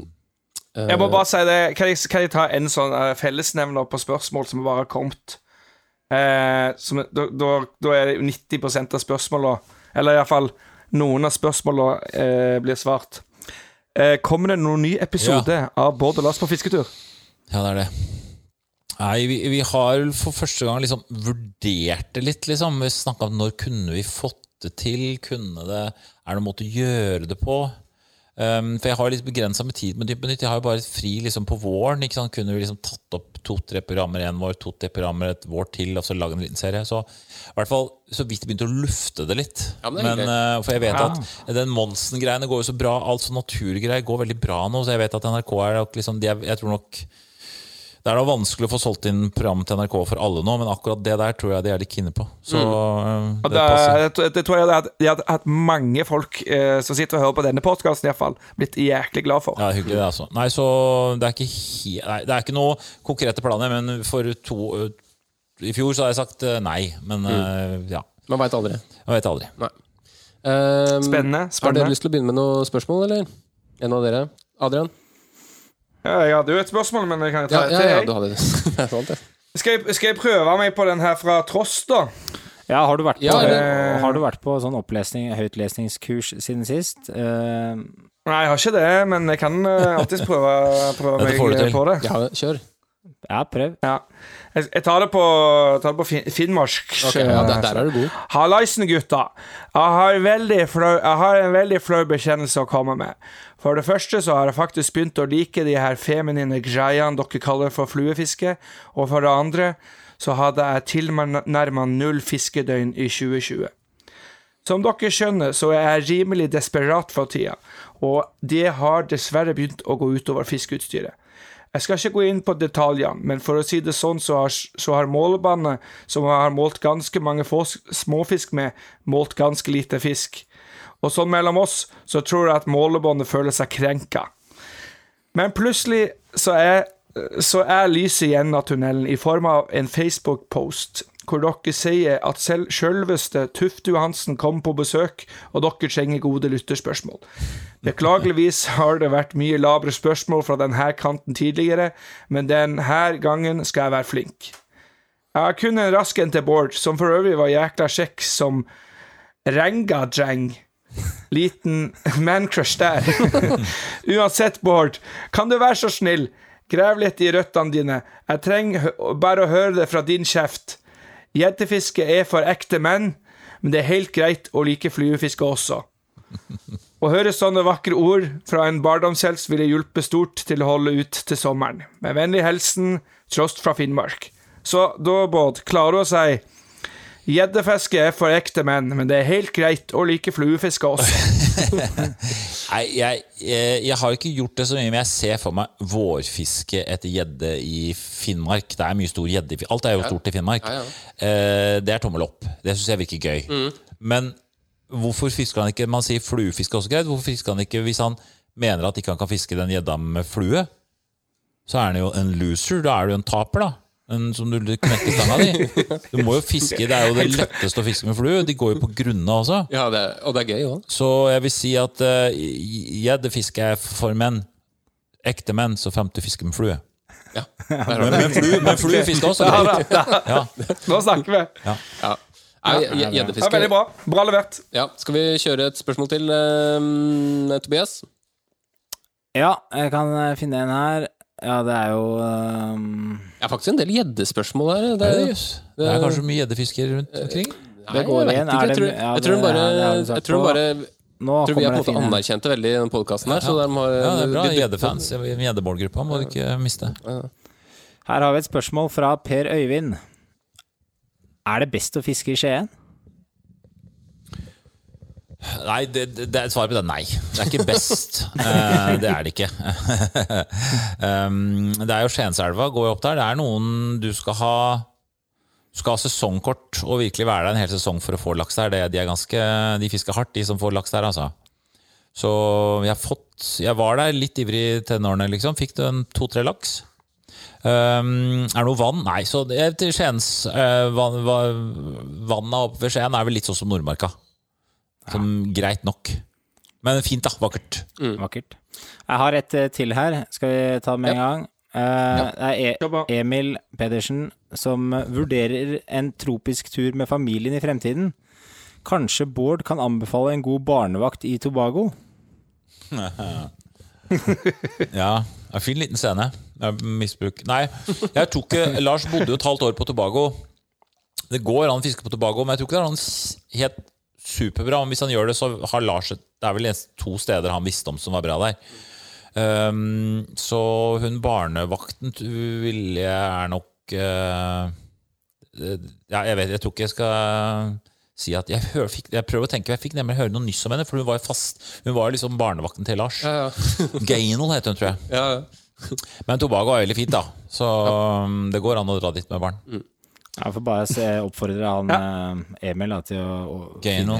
S6: Jeg må bare si det. Kan jeg, kan jeg ta en sånn fellesnevner på spørsmål som bare har kommet? Eh, som, da, da, da er det 90 av spørsmåla, eller iallfall noen av spørsmåla, eh, blir svart. Eh, kommer det noen ny episode av Bård og Lars på fisketur?
S8: Ja, det er det. Nei, vi, vi har for første gang liksom vurdert det litt, liksom. Vi snakka om når kunne vi fått det til? Kunne det Er det noen måte å gjøre det på? Um, for jeg har litt begrensa med tid med Dypt nytt. Jeg har jo bare fri liksom på våren. Ikke sant? Kunne vi liksom tatt opp to-tre programmer en vår, to-tre programmer et vår til, og så lage en liten serie. Så i hvert fall så vidt begynte å lufte det litt.
S1: Ja, men det
S8: men, eh, for jeg vet
S5: Ja.
S8: at den Monsen-greiene går jo så bra. Alt sånn naturgreier går veldig bra nå, så jeg vet at NRK er nok liksom de er, Jeg tror nok det er da vanskelig å få solgt inn program til NRK for alle nå, men akkurat det der tror jeg de er litt kine på. Så
S1: Mm.
S8: eh, det
S6: det,
S8: passer.
S6: det, tror jeg at de hadde hatt mange folk eh, som sitter og hører på denne podkasten, iallfall, blitt jæklig glad for.
S8: Ja, hyggelig det, altså. Nei, så det er ikke, he nei, det er ikke noe konkrete planer, men for to øh, I fjor så har jeg sagt øh, nei, men mm. ja.
S1: Man veit aldri.
S8: Man vet aldri.
S1: Um,
S6: Spennende.
S1: Har dere lyst til å begynne med noen spørsmål, eller? En av dere? Adrian?
S6: Ja, jeg hadde jo et spørsmål, men jeg kan ta
S1: Ja,
S6: det til.
S1: ja du hadde det. det sant, det.
S6: Skal, jeg, skal jeg prøve meg på den her fra Tross, da?
S5: Ja, har du vært på,
S1: Ja,
S6: det...
S5: har du vært på sånn opplesning, høytlesningskurs siden sist? Uh...
S6: Nei, jeg har ikke det, men jeg kan uh, alltids prøve, prøve meg på det.
S1: Ja, kjør.
S5: ja, prøv.
S6: Ja. Jeg, tar det på, tar det på fin, finnmark.
S1: Ok, ja, der, der er du god.
S6: Hallaisen, gutta. Jeg har, flau, jeg har en veldig flau bekjennelse å komme med. For det første så har jeg faktisk begynt å like de her feminine greiene dere kaller for fluefiske. Og for det andre så hadde jeg tilnærma null fiskedøgn i 2020. Som dere skjønner, så er jeg rimelig desperat for tida, og det har dessverre begynt å gå utover fiskeutstyret. Jeg skal ikke gå inn på detaljene, men for å si det sånn, så har, så har målebandet, som har målt ganske mange småfisk med, målt ganske lite fisk. Og sånn mellom oss, så tror jeg at målebåndet føler seg krenka. Men plutselig så er, så er lyset i enden av tunnelen i form av en Facebook-post hvor dere sier at selv sjølveste Tufte Johansen kom på besøk, og dere trenger gode lytterspørsmål. Beklageligvis har det vært mye labre spørsmål fra denne kanten tidligere, men denne gangen skal jeg være flink. Jeg har kun en rask en til Bård, som for øvrig var jækla kjekk som Renga-dreng. Liten mancrush der. Uansett, Bård, kan du være så snill, grav litt i røttene dine. Jeg trenger bare å høre det fra din kjeft. Gjeddefiske er for ekte menn, men det er helt greit å like fluefiske også. Å høre sånne vakre ord fra en barndomshelt ville hjulpet stort til å holde ut til sommeren. Med vennlig hilsen Trost fra Finnmark. Så da, Bård, klarer å si Gjeddefiske er for ekte menn, men det er helt greit å like fluefiske også.
S8: Nei, jeg, jeg, jeg har ikke gjort det så mye, men jeg ser for meg vårfiske etter gjedde i Finnmark. Det er mye stor gjedde. i Alt er jo stort i Finnmark.
S1: Ja, ja.
S8: Eh, det er tommel opp. Det syns jeg virker gøy.
S1: Mm.
S8: Men hvorfor fisker han ikke Man sier fluefiske også greit. Hvorfor fisker han ikke hvis han mener at ikke han kan fiske den gjedda med flue? Så er han jo en loser. Da er du en taper, da. En som du knekker stanga di. Du må jo fiske. Det er jo det letteste å fiske med flue. De går jo på grunna også.
S1: Ja, det, er- og det er gøy òg.
S8: Så jeg vil si at uh, gjeddefiske er for menn. Ekte menn, så frem til fiske med flue.
S1: Ja.
S8: Men, men, flue, men fluefiske fisker også
S6: Ja, da, da.
S8: Ja.
S6: Nå snakker vi.
S8: Ja.
S1: Ja, Gjeddefiske
S6: veldig bra. Bra levert.
S1: Ja, Skal vi kjøre et spørsmål til, uh, Tobias?
S5: Ja, jeg kan eh, finne en her. Ja, det er jo um...
S1: Det er faktisk en del gjeddespørsmål her.
S8: Det er, det, det er kanskje mye gjeddefisker rundt omkring?
S1: Nei,
S5: Det går
S1: jeg vet ikke. Jeg tror,
S5: ja,
S1: jeg tror bare, jeg tror bare
S5: Nå
S1: tror vi er på en måte anerkjente veldig i den podkasten her. Så de har,
S8: Ja, det er bra. Gjeddefans. Gjeddemålgruppa må du ikke miste.
S5: Her har vi et spørsmål fra Per Øyvind. Er det best å fiske i Skien?
S8: Nei, det, det, svaret på det er nei. Det er ikke best. Eh, det er det ikke. um, det er jo Skienselva går jo opp der. Det er noen du skal ha Du skal ha sesongkort og virkelig være der en hel sesong for å få laks der. Det, de er ganske De fisker hardt, de som får laks der, altså. Så jeg fått Jeg var der litt ivrig i tenårene, liksom. Fikk du en to-tre laks? Um, er det noe vann? Nei. Så Skiens uh, vann, va- Vannet oppe ved Skien er vel litt sånn som Nordmarka. Som greit nok. Men fint, da. Vakkert.
S5: Vakkert. Jeg har et eh, til her. Skal vi ta med en gang? Eh, Det er e Emil Pedersen som vurderer en tropisk tur med familien i fremtiden. Kanskje Bård kan anbefale en god barnevakt i Tobago?
S8: Ja, er en fin liten scene. Misbruk Nei, jeg tror ikke Lars bodde jo et halvt år på Tobago. Det går an å fiske på Tobago, men jeg tror ikke det er noen helt superbra. Men hvis han gjør det, så har Lars Det er vel to steder han visste om som var bra der. Um, så hun barnevakten ville er nok uh, Ja, jeg vet Jeg tror ikke jeg skal si at jeg, hør, fikk, jeg prøver å tenke, jeg fikk nemlig høre noe nyss om henne, for hun var jo fast Hun var liksom barnevakten til Lars.
S1: Ja, ja.
S8: Gainal heter hun, tror jeg.
S1: Ja, ja.
S8: Men Tobago er veldig fint, da. Så um, det går an å dra dit med barn.
S5: Jeg får bare se, oppfordre han ja. Emil da, til å, å
S8: Gano.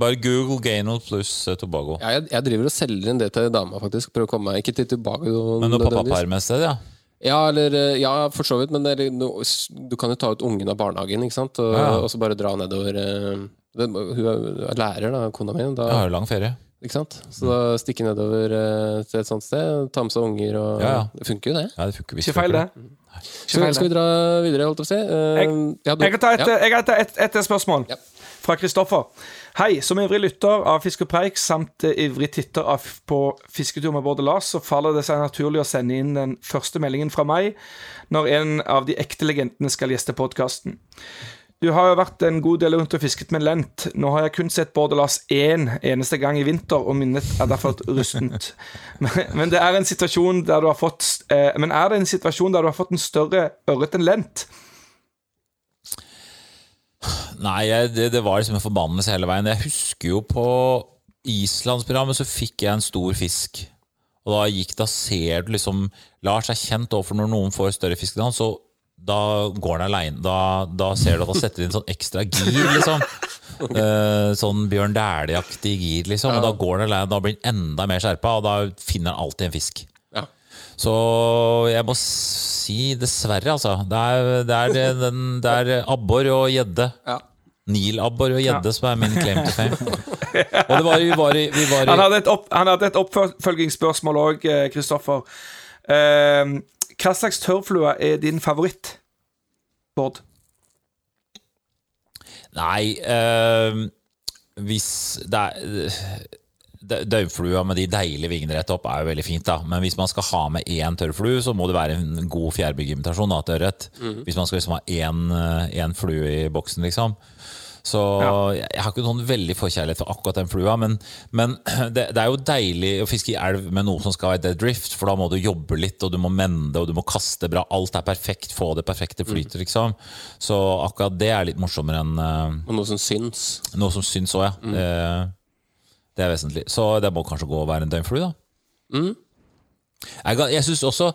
S8: Bare Google Gano pluss eh, Tobago.
S1: Ja, jeg, jeg driver og selger inn det til dama, faktisk. Prøver å komme meg ikke til Tobago.
S8: Men noe pappaperm et sted, ja.
S1: Ja, eller, eh, ja, for så vidt, men det er, no, du kan jo ta ut ungen av barnehagen, ikke sant? Og,
S8: Ja.
S1: og så bare dra nedover eh, det, Hun er er lærer, da, kona mi. Da,
S8: Jeg har jo lang ferie.
S1: Ikke sant? Så da stikke nedover eh, til et sånt sted, ta med seg unger og
S8: Ja, ja.
S1: Det funker jo, det.
S8: Ja, det funker.
S6: Ikke feil, det.
S1: Skal, skal vi dra videre, holdt jeg på å si?
S6: Jeg,
S1: ja, du-
S6: jeg kan ta et,
S1: ja.
S6: kan ta et, et spørsmål fra Kristoffer. Hei, som ivrig lytter av Fisk og preik samt eh, ivrig titter av, på fisketur med Bård og Lars, så faller det seg naturlig å sende inn den første meldingen fra meg når en av de ekte legendene skal gjeste podkasten. Du har jo vært en god del rundt og fisket med lent. Nå har jeg kun sett Bård Lars én eneste gang i vinter, og minnet er derfor rustent. Men, det er en situasjon der du har fått eh, Men er det en situasjon der du har fått en større ørret enn lent?
S8: Nei, det, det var liksom en forbannelse hele veien. Jeg husker jo på Islandsprogrammet så fikk jeg en stor fisk. Og da gikk da ser du liksom Lars er kjent overfor når noen får større fisk enn han, så da går han aleine. Da, da ser du at han setter inn sånn ekstra gir, liksom. Uh, sånn Bjørn Dæhlie-aktig gir, liksom. Og da går han alene, da blir han enda mer skjerpa, og da finner han alltid en fisk.
S1: Ja.
S8: Så jeg må si dessverre, altså. Det er, det er, den, det er abbor og gjedde. Nilabbor og gjedde som er min claim to fame. Og det var, vi var, vi var
S6: Han hadde et, opp, han hadde et oppfølgingsspørsmål òg, Kristoffer. Eh, hva slags tørrflue er din favoritt, Bård?
S8: Nei, øh, hvis det er dø- med de deilige vingene rett opp er jo veldig fint, da. Men hvis man skal ha med én tørrflue, så må det være en god fjærbyggimitasjon til ørret.
S1: Mhm.
S8: Hvis man skal liksom ha én, eh, én flue i boksen, liksom. Så jeg jeg har ikke noen veldig forkjærlighet for akkurat den flua, men, men det, det er jo deilig å fiske i elv med noe som skal være dead drift, for da må du jobbe litt, og du må mende, og du må kaste bra. Alt er perfekt, få det perfekte flytet, liksom. Så akkurat det er litt morsommere enn eh,
S1: Og noe som syns.
S8: noe som syns òg, ja. Det, det er vesentlig. Så det må kanskje gå og være en døgnflue, da.
S1: Mm.
S8: Jeg, jeg synes også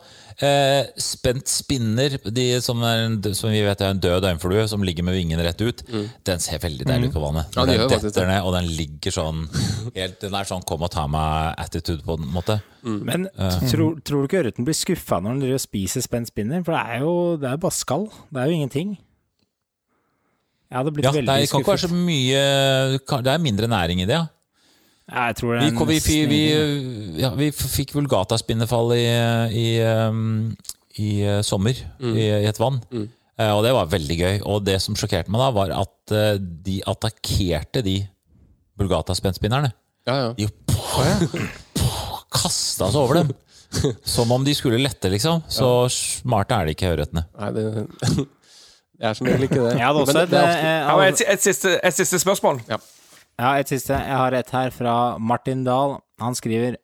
S8: eh, spent spinner, de som, er en, som vi vet er en død øyenflue som ligger med vingene rett ut, den ser veldig deilig ut på vannet.
S1: Mm. Ja, den
S8: detter
S1: det.
S8: ned, og den ligger sånn helt, Den er sånn 'kom og ta meg'-attitude, på en måte.
S5: Men
S8: uh,
S5: tror, tror du ikke ørreten blir skuffa når den driver og spiser spent spinner? For det er jo det er bare skall. Det er jo ingenting. Jeg hadde blitt
S8: ja, det
S5: veldig
S8: er, kan ikke være så mye Det er mindre næring i det, ja.
S5: Ja, jeg tror det
S8: Vi,
S5: er
S8: kom, vi, vi, ja, vi fikk vulgataspinnefall i, i, um, i uh, sommer
S1: Mm.
S8: i, i et vann. Mm. og det var veldig gøy. Og det som sjokkerte meg da, var at eh, de attakkerte de vulgataspennspinnerne.
S1: Ja, ja.
S8: De kasta seg over dem. Som om de skulle lette, liksom. Så smarte er de ikke, ørretene.
S1: Nei, det, det er som regel ikke det.
S5: Jeg hadde også et,
S1: det ofte-
S5: eh,
S6: Ja, og et, et, et siste spørsmål.
S1: Ja.
S5: Ja, et siste. Jeg har et her fra Martin Dahl. Han skriver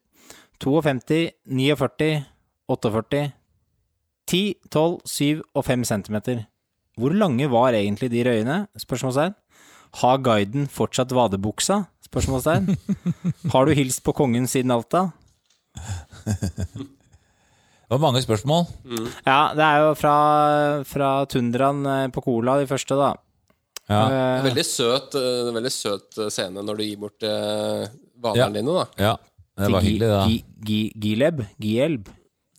S5: 52, 49, 48, 10, 12, 7 og 5 centimeter. Hvor lange var egentlig de røyene? Spørsmålstegn. Har guiden fortsatt vadebuksa? Spørsmålstegn. Har du hilst på kongen siden Alta?
S8: Det var mange spørsmål.
S5: Ja, det er jo fra, fra tundraen eh, på Cola, de første, da.
S8: Ja.
S5: Uh,
S1: Veldig søt, uh, veldig søt eh, scene når du gir bort uh, vanene
S8: Ja.
S1: dine, da.
S8: ja. Det var hyggelig,
S5: Gi- Gileb? Gielb?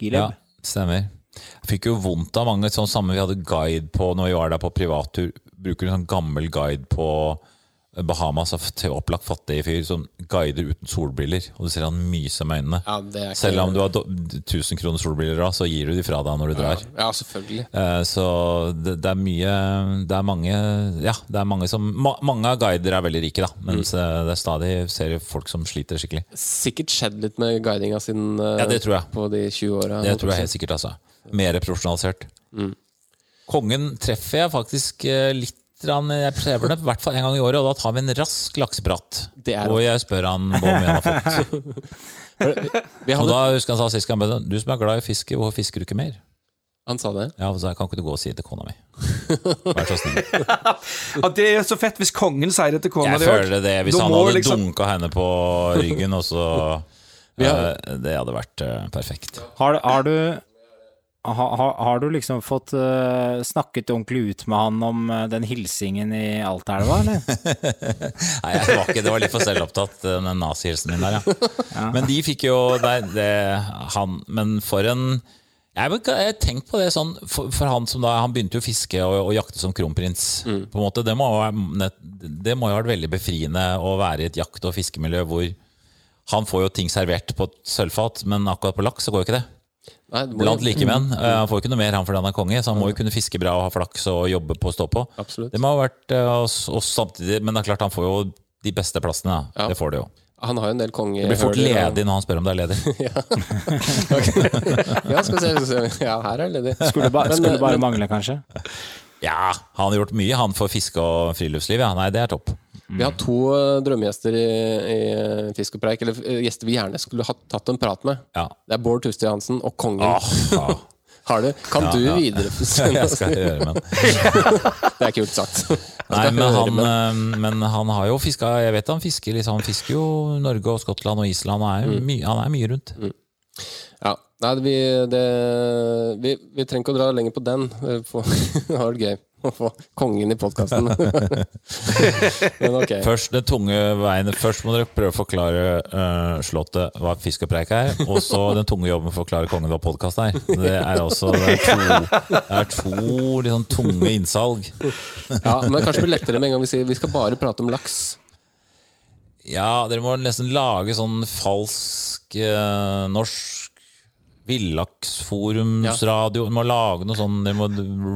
S5: Gileb?
S8: Ja, stemmer. Jeg fikk jo vondt av mange sånn samme vi hadde guide på når vi var der på privattur. Bruker en sånn gammel guide på Bahamas av til opplagt fattig fyr som guider uten solbriller. Og du ser han myse med øynene.
S1: Ja, det ikke-
S8: Selv om du har do- 1000 kroner solbriller da, så gir du de fra deg når du drar.
S1: Ja, selvfølgelig.
S8: Eh, Så det, det er mye Det er mange Ja, det er mange som ma, Mange av guider er veldig rike, da. Mens
S1: Mm.
S8: eh, det er stadig ser folk som sliter skikkelig.
S1: Sikkert skjedd litt med guidinga siden eh,
S8: Ja, det tror jeg.
S1: på de 20 åra.
S8: Det tror jeg helt sikkert, altså. Mer profesjonalisert.
S1: Mm.
S8: Kongen treffer jeg faktisk litt Jeg det i hvert fall en gang i året, og da tar vi en rask lakseprat. Og jeg spør han hvor mye han har fått.
S1: Vi
S8: Og da husker han sa sist gang Du som er glad i fiske, hvorfor fisker du ikke mer?
S1: han sa det.
S8: Ja, så jeg kan ikke du gå og si det til kona mi. Vær så snill.
S6: Ja, det er så fett hvis kongen sier det til kona
S8: Jeg
S6: di òg.
S8: føler det hvis han hadde
S6: liksom-
S8: dunka henne på ryggen, og så
S1: Ja.
S8: eh, Det hadde vært eh, perfekt.
S5: Har, har du har, har- du liksom fått uh, snakket ordentlig ut med han om uh, den hilsingen i Altaelva, eller?
S8: Nei, jeg var ikke, det var litt for selvopptatt, eh, den nazihilsen min der, ja. Men de fikk jo Nei, det, han, Men for en jeg har jeg tenkt på det sånn for, for han som da Han begynte jo å fiske og, og jakte som kronprins. På en måte, det må, jo være det må jo ha vært veldig befriende å være i et jakt- og fiskemiljø hvor han får jo ting servert på et sølvfat, men akkurat på laks så går jo ikke det.
S1: Nei, må-
S8: Blant likemenn. Eh, Han får jo ikke noe mer han fordi han er konge, så han må jo kunne fiske bra og ha flaks og jobbe på å stå på.
S1: Absolutt.
S8: Det må ha vært eh, oss, oss samtidig, men det er klart han får jo de beste plassene.
S1: Ja.
S8: Det får det jo.
S1: Han har jo en del konge...
S8: Det blir fort ledig når han spør om det er ledig.
S1: ja, ja, skal vi se. Ja, her er ledig.
S5: Skulle, ba,
S1: Men,
S5: skulle
S1: eh,
S5: bare
S1: men-
S5: mangle, kanskje?
S8: Ja, han har gjort mye han for fiske og friluftsliv. Ja. Nei, det er topp.
S1: Vi har to eh, drømmegjester i, i eh, Fisk og preik, eller eh, gjester vi gjerne skulle ha tatt en prat med.
S8: Ja.
S1: Det er Bård Tuste Johansen og kongen.
S8: Oh, ja.
S1: Har du? Kan
S8: Ja,
S1: du
S8: ja.
S1: videreføre
S8: Jeg skal gjøre men.
S1: Det er kult sagt.
S8: Nei, men han, men han har jo fiska Jeg vet han fisker liksom, Han fisker jo Norge og Skottland og Island. Og er mm. mye, han er mye rundt.
S1: Ja. Nei, vi, det, vi, vi trenger ikke å dra lenger på den. Det det har vært gøy. Å få kongen i podkasten. Men ok.
S8: Først den tunge veien Først må dere prøve å forklare uh, Slottet hva fisk og preik er, og så den tunge jobben med å forklare kongen hva podkast er. Det er også det er to, det er to liksom, tunge innsalg.
S1: Ja, men kanskje det blir lettere med en gang vi sier vi skal bare prate om laks.
S8: Ja, dere må nesten lage sånn falsk uh, norsk Villaksforumsradio. Dere må lage noe sånn Dere må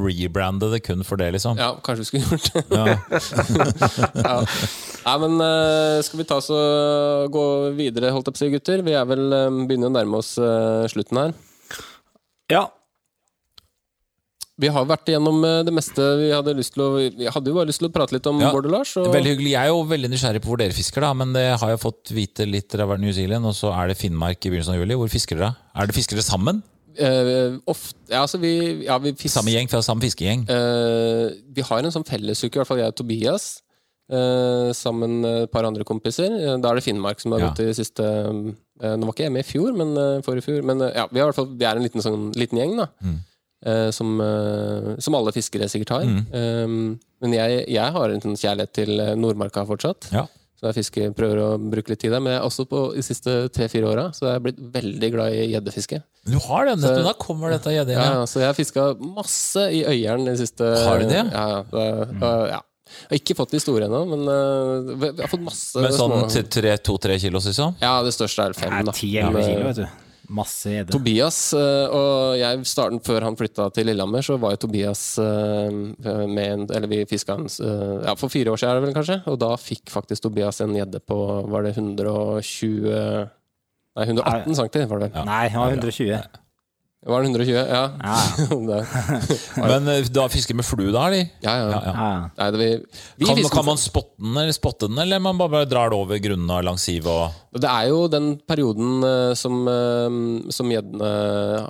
S8: rebrande det kun for det, liksom.
S1: Ja, kanskje vi skulle gjort det.
S8: Ja.
S1: ja. Nei, men eh, skal vi ta oss og gå videre, holdt jeg på å si, gutter? Vi er vel eh, begynner å nærme oss eh, slutten her.
S6: Ja.
S1: Vi har vært igjennom eh, det meste vi hadde lyst til å Vi hadde jo bare lyst til å prate litt om
S8: Ja,
S1: Bård og Lars. Og...
S8: Veldig hyggelig. Jeg er jo veldig nysgjerrig på hvor dere fisker, da, men det har jeg fått vite litt. I New Zealand, og så er det Finnmark i begynnelsen av juli. Hvor fisker dere? Er det fiskere sammen?
S1: Uh, ofte, ja, altså vi, ja, vi fisk...
S8: Samme gjeng fra samme fiskegjeng?
S1: Uh, vi har en sånn fellesuke, i hvert fall jeg og Tobias. Uh, sammen med et par andre kompiser. Eh, Da er det Finnmark som har
S8: Ja.
S1: gått i siste eh, Nå var ikke jeg med i fjor, men eh, forrige fjor. Men eh, ja, vi, har i hvert fall, vi er en liten, sånn, liten gjeng, da.
S8: Mm.
S1: Eh, som, eh, som alle fiskere sikkert har.
S8: Mm.
S1: Eh, men jeg, jeg har en sånn kjærlighet til eh, Nordmarka fortsatt.
S8: Ja.
S1: Så jeg fisker, prøver å bruke litt tid der. Men jeg også på de siste tre-fire åra så jeg blitt veldig glad i gjeddefiske.
S8: Du har den,
S1: Så-
S8: da kommer dette gjeddet
S1: Ja, ja, så jeg har fiska masse i Øyeren de siste
S8: Har du det?
S1: Ja, ja, det- det- ja. Jeg har ikke fått de store ennå, men uh, vi har fått masse
S8: Men sånn to-tre kilos, liksom?
S1: Ja, det største er fem. da.
S5: 10-11
S1: Men,
S5: kilo, vet du. Masse gjedde.
S1: Tobias eh, og jeg starten før han flytta til Lillehammer, så var jo Tobias eh, med en Eller vi fiska en eh, Ja, for fire år siden, er det vel kanskje? Og da fikk faktisk Tobias en gjedde på Var det 120 Nei, 118 cm, var det vel?
S5: Nei, han var 120.
S1: Var det 120? Ja. Det-
S8: Men eh, da fisker med flue, da, De?
S1: Ja, ja.
S8: Ja,
S1: Nei, det, vi, vi
S8: Kan, kan man spotte den, eller spotte den, eller man bare drar det over grunna langs sivet og
S1: Det er jo den perioden eh, som, eh, som gjeddene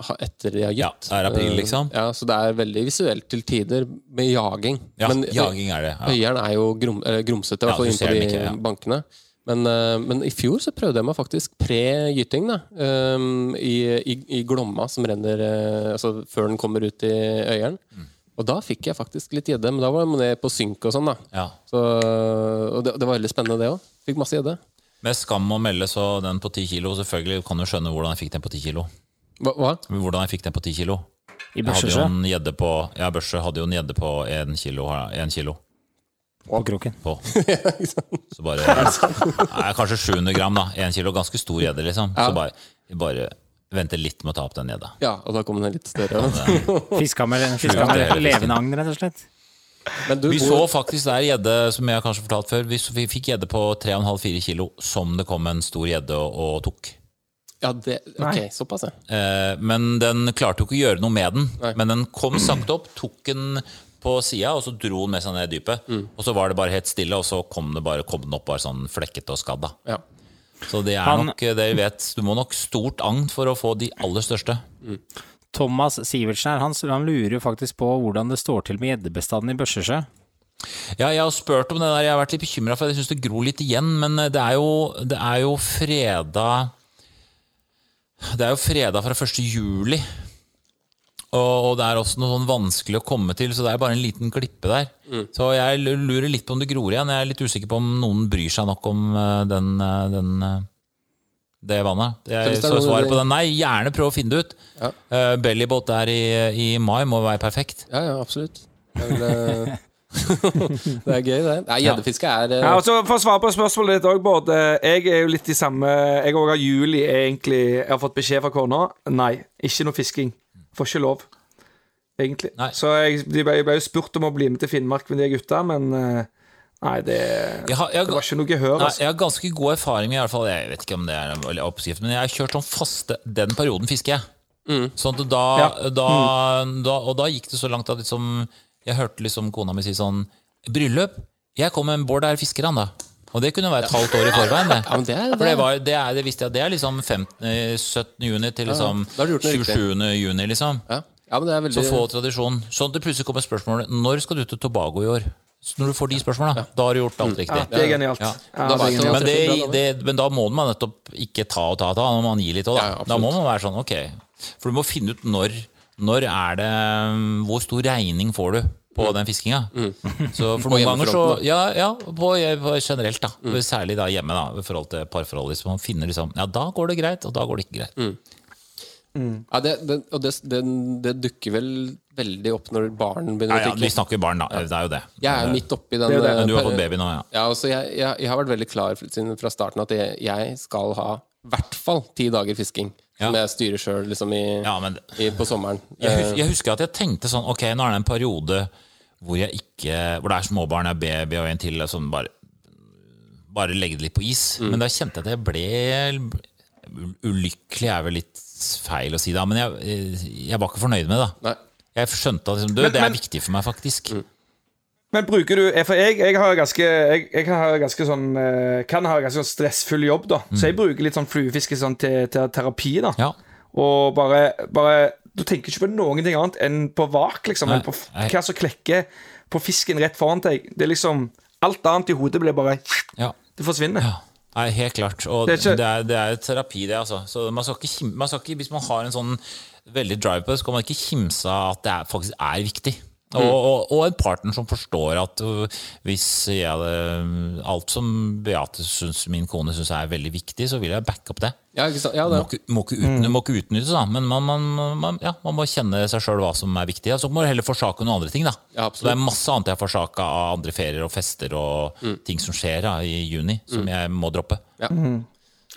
S1: har etter de har gitt.
S8: Ja, det er april, liksom.
S1: Ja, så det er veldig visuelt til tider med jaging.
S8: Ja,
S1: Men,
S8: jaging er det. Ja.
S1: høyeren er jo grom, grumsete, i hvert fall
S8: du
S1: inn på de
S8: ikke, ja.
S1: bankene. Men, eh, men i fjor så prøvde jeg meg faktisk pre-gyting, da. eh, i, i, I Glomma, som renner eh, altså før den kommer ut i Øyeren.
S8: Mm.
S1: Og da fikk jeg faktisk litt gjedde, men da var jeg ned på synk og sånn, da.
S8: Ja.
S1: Så, og det, det var veldig spennende, det òg. Fikk masse gjedde.
S8: Med skam å melde, så den på 10 kilo Selvfølgelig kan du skjønne hvordan jeg fikk den på 10 kilo.
S1: Hva? hva?
S8: Hvordan jeg fikk den på 10 kilo.
S5: I
S8: Jeg hadde jo en gjedde på Ja, børse hadde jo en gjedde på 1 kilo. En kilo
S5: På kroken.
S8: på. Så bare Nei, Kanskje 700 gram, da. 1 kilo. Ganske stor gjedde, liksom. Så bare, bare vente litt med å ta opp den gjedda.
S1: Ja, og da kom den litt større.
S5: Fiska med, fiska med levende agn, rett og slett.
S1: Men du,
S8: Vi så faktisk der gjedde, som jeg har kanskje fortalt før, vi, fikk gjedde på 3,5-4 kilo som det kom en stor gjedde og, og tok.
S1: Ja, det, ok, såpass, ja.
S8: Eh, men den klarte jo ikke å gjøre noe med den.
S1: Nei.
S8: Men den kom sakte opp, tok den på sida, og så dro den med seg ned i dypet.
S1: Mm.
S8: Og så var det bare helt stille, og så kom, det bare, kom den opp bare sånn flekkete og skadd.
S1: ja.
S8: Så det er
S5: Han-
S8: nok det vi vet. Du må nok stort agn for å få de aller største.
S5: Thomas Sivertsen her, han, han lurer jo faktisk på hvordan det står til med gjeddebestanden i Børsesjø.
S8: Ja, jeg har spurt om det der. Jeg har vært litt bekymra, for jeg syns det gror litt igjen. Men det er jo, det er jo fredag Det er jo fredag fra 1. juli. Og, og det er også noe sånn vanskelig å komme til, så det er bare en liten klippe der.
S1: Mm.
S8: Så jeg lurer litt på om det gror igjen. Jeg er litt usikker på om noen bryr seg nok om eh, den, eh, den eh, det vannet. Jeg, så svaret på den nei, gjerne prøv å finne det ut.
S1: Ja.
S8: Uh, Bellybåt der i, i mai må være perfekt.
S1: Ja, ja, absolutt. Det er, vel, det gøy, det. Nei, Gjeddefiske er
S6: Ja, altså For å svare på spørsmålet ditt òg, Bård. Jeg er jo litt i samme Jeg òg har juli er egentlig Jeg har fått beskjed fra kona. Nei, ikke noe fisking. Får ikke lov. Egentlig. Så jeg, de ble, jeg ble jo spurt om å bli med til Finnmark med de gutta, men eh, Nei, det,
S8: Jeg har- jeg-
S6: det var ikke noe gehør.
S8: Nei,
S6: Altså.
S8: jeg har ganske god erfaring med i hvert fall, Jeg vet ikke om det er veldig oppskrift, men jeg har kjørt sånn faste Den perioden fisker jeg.
S1: Mm.
S8: Sånn at da,
S6: Ja.
S8: da, da Og da gikk det så langt at liksom Jeg hørte liksom kona mi si sånn Bryllup? Jeg kom med en Bård der fisker han, da. Og det kunne være et halvt år i forveien. Det.
S1: Ja, men det er-
S8: For det, var, det, er, det visste jeg. Det er liksom 15, eh, 17. juni til
S1: Ja, ja.
S8: liksom
S1: noe riktig.
S8: 27. juni, liksom.
S1: ja. ja, men det er veldig
S8: Så få tradisjon. Sånn at det plutselig kommer spørsmålet Når skal du til Tobago i år? Så når du får de spørsmåla, da har du gjort alt riktig.
S6: Ja, det er genialt.
S8: Ja.
S6: Ja,
S1: Da
S6: det er
S1: vet
S6: genialt.
S8: Men, det, det, men da må man nettopp ikke ta og ta og ta, når man gir litt òg.
S1: Ja, ja,
S8: da. da må man være sånn, ok. For du må finne ut når. Når er det Hvor stor regning får du? På den fiskinga. Så for noen ganger så. Ja, ja på, på generelt, da. Særlig da hjemme, da, i forhold til parforhold. Hvis man finner liksom Ja, da går det greit, og da går det ikke greit.
S1: Ja, det, det, og det, det, det dukker vel veldig opp når barn begynner
S8: Ja, ja,
S1: å
S8: vi snakker barn, da. Det er jo det.
S1: Jeg er midt oppi den
S6: Det det.
S8: Men du har
S1: eh,
S8: fått baby nå, ja.
S1: Ja, altså jeg, jeg, jeg har vært veldig klar siden fra starten at jeg, jeg skal ha i hvert fall ti dager fisking. Som jeg styrer sjøl liksom, i,
S8: Ja, men
S1: i, på sommeren.
S8: jeg,
S1: Eh,
S8: jeg husker at jeg tenkte sånn Ok, nå er det en periode hvor ikke Hvor det er småbarn, jeg ber be og en til sånn, bare, bare legge det litt på is.
S1: Mm.
S8: Men da kjente jeg at jeg ble Ulykkelig er vel litt feil å si, da, men jeg, jeg var ikke fornøyd med det. da
S1: Nei.
S8: Jeg skjønte at liksom, du,
S6: Men-
S8: det er
S6: men-
S8: viktig for meg, faktisk.
S6: Men bruker du For jeg, jeg har ganske Jeg, jeg har ganske sånn eh, kan ha ganske sånn stressfull jobb, da. Så jeg bruker litt sånn fluefiske sånn til, til terapi, da.
S8: Ja.
S6: Og bare, bare Du tenker ikke på noen ting annet enn på vak, liksom.
S8: Nei,
S6: på hva som klekker på fisken rett foran deg. Det er liksom Alt annet i hodet blir bare
S8: Ja.
S6: Det forsvinner.
S8: Nei, helt klart. Og
S6: Det
S8: det
S6: er
S8: er,
S6: ikke-
S8: det er, terapi, det, altså. Så man skal, ikke, man skal ikke, hvis man har en sånn veldig drive på det, så kan man ikke kimse av at det er, faktisk er viktig. Og, og, og en partner som forstår at uh, hvis jeg hadde Alt som Beate syns min kone syns er veldig viktig, så vil jeg backe opp det.
S1: ja, ikke? Ja, det.
S8: Må, må ikke, utny må ikke utnytte da, men man, man, man, ja, man må kjenne seg sjøl hva som er viktig. Og så må du heller forsake noen andre ting. da
S1: Ja,
S8: Så det er masse annet jeg har forsaka av andre ferier og fester og ting som skjer da, i juni, som jeg må droppe.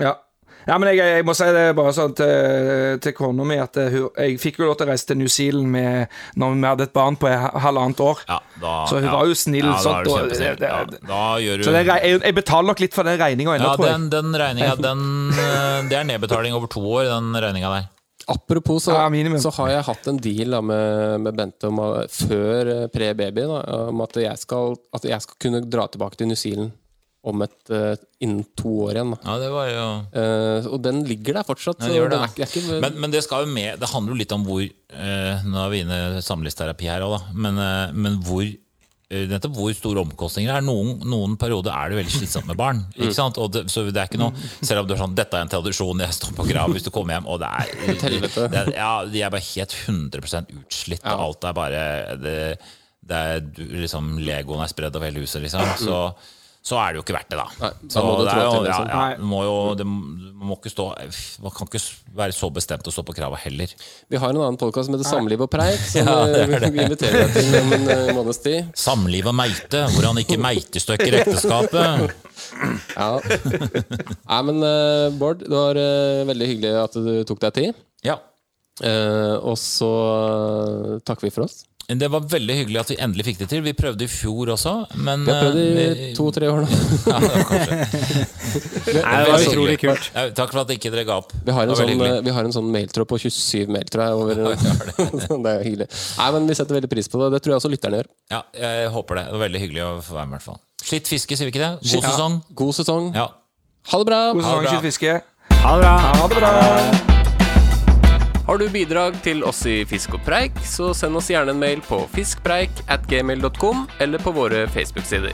S1: Ja.
S6: Ja. men jeg, jeg må si det bare sånn til, til kona mi at eh, hun, jeg fikk jo lov til å reise til New Zealand med, når vi hadde et barn på ha- halvannet år.
S8: Ja, da,
S6: Så hun
S8: ja.
S6: var jo snill,
S8: Ja, da er du
S6: og- det-
S8: Ja,
S6: det-
S8: da gjør du
S6: Så det, jeg, jeg betaler nok litt for den regninga ennå,
S8: Ja,
S6: tror jeg.
S8: den, den regninga, den, eh, det er nedbetaling over to år, den regninga der.
S1: Apropos, så,
S6: Ja,
S1: så har jeg hatt en deal da, med, med Bente om, før eh, pre-baby om at jeg, skal, at jeg skal kunne dra tilbake til New Zealand om et, uh, innen to år igjen.
S8: Ja, det var jo
S1: Uh, og den ligger der fortsatt.
S8: Ja, det
S1: det. er, er ikke,
S8: Men, men det skal jo med Det handler jo litt om hvor uh, Nå er vi inne i samlivsterapi her òg, da. Men, men hvor nettopp hvor store omkostninger det er. Noen, noen perioder er det veldig slitsomt med barn. Ikke sant? Det, så det er ikke noe Selv om du er sånn Dette er en tradisjon, jeg står på grav hvis du kommer hjem, og det er, det er Ja, de er bare helt 100 utslitt, og alt er bare Det, det er liksom Legoen er spredd over hele huset, liksom. Så så er det jo ikke verdt det, da.
S1: Nei,
S8: Så
S1: må det
S8: det jo-
S1: til, liksom.
S8: Ja, ja, det må jo, det, man må ikke stå Man kan ikke være så bestemt å stå på krava heller.
S1: vi har en annen podkast som heter Samliv og preik, som
S8: Ja, det
S1: eh, vi inviterer deg til om en eh, måneds tid.
S8: Samliv og meite, hvordan ikke meitestykker ekteskapet.
S1: Ja. Nei, men eh, Bård, det var veldig hyggelig at du tok deg tid.
S8: Ja.
S1: Eh, og så takker vi for oss.
S8: Det var veldig hyggelig at vi endelig fikk det til. Vi prøvde i fjor også, men
S1: Vi har prøvd i
S8: eh,
S1: to-tre år nå.
S8: Ja, kanskje.
S5: Nei, det var utrolig kult.
S8: Ja, takk for at ikke dere ga opp.
S1: Vi har en,
S8: Det
S1: sånn, vi har en sånn mailtråd på 27 mail, tror jeg. Over, det er hyggelig. Nei, men Vi setter veldig pris på det. Det tror jeg også lytterne gjør.
S8: Ja, jeg håper det. Det var veldig hyggelig å få være med. i hvert fall Slitt fiske, sier vi ikke det? God
S1: Ja.
S8: sesong.
S1: God sesong.
S8: Ja.
S1: Ha det bra!
S6: God
S8: Ha det
S6: sesong,
S8: bra.
S6: Fiske.
S5: Ha det bra.
S6: Ha det bra.
S1: Har du bidrag til oss i Fisk og preik, så send oss gjerne en mail på fiskpreik at gmail.com eller på våre Facebook-sider.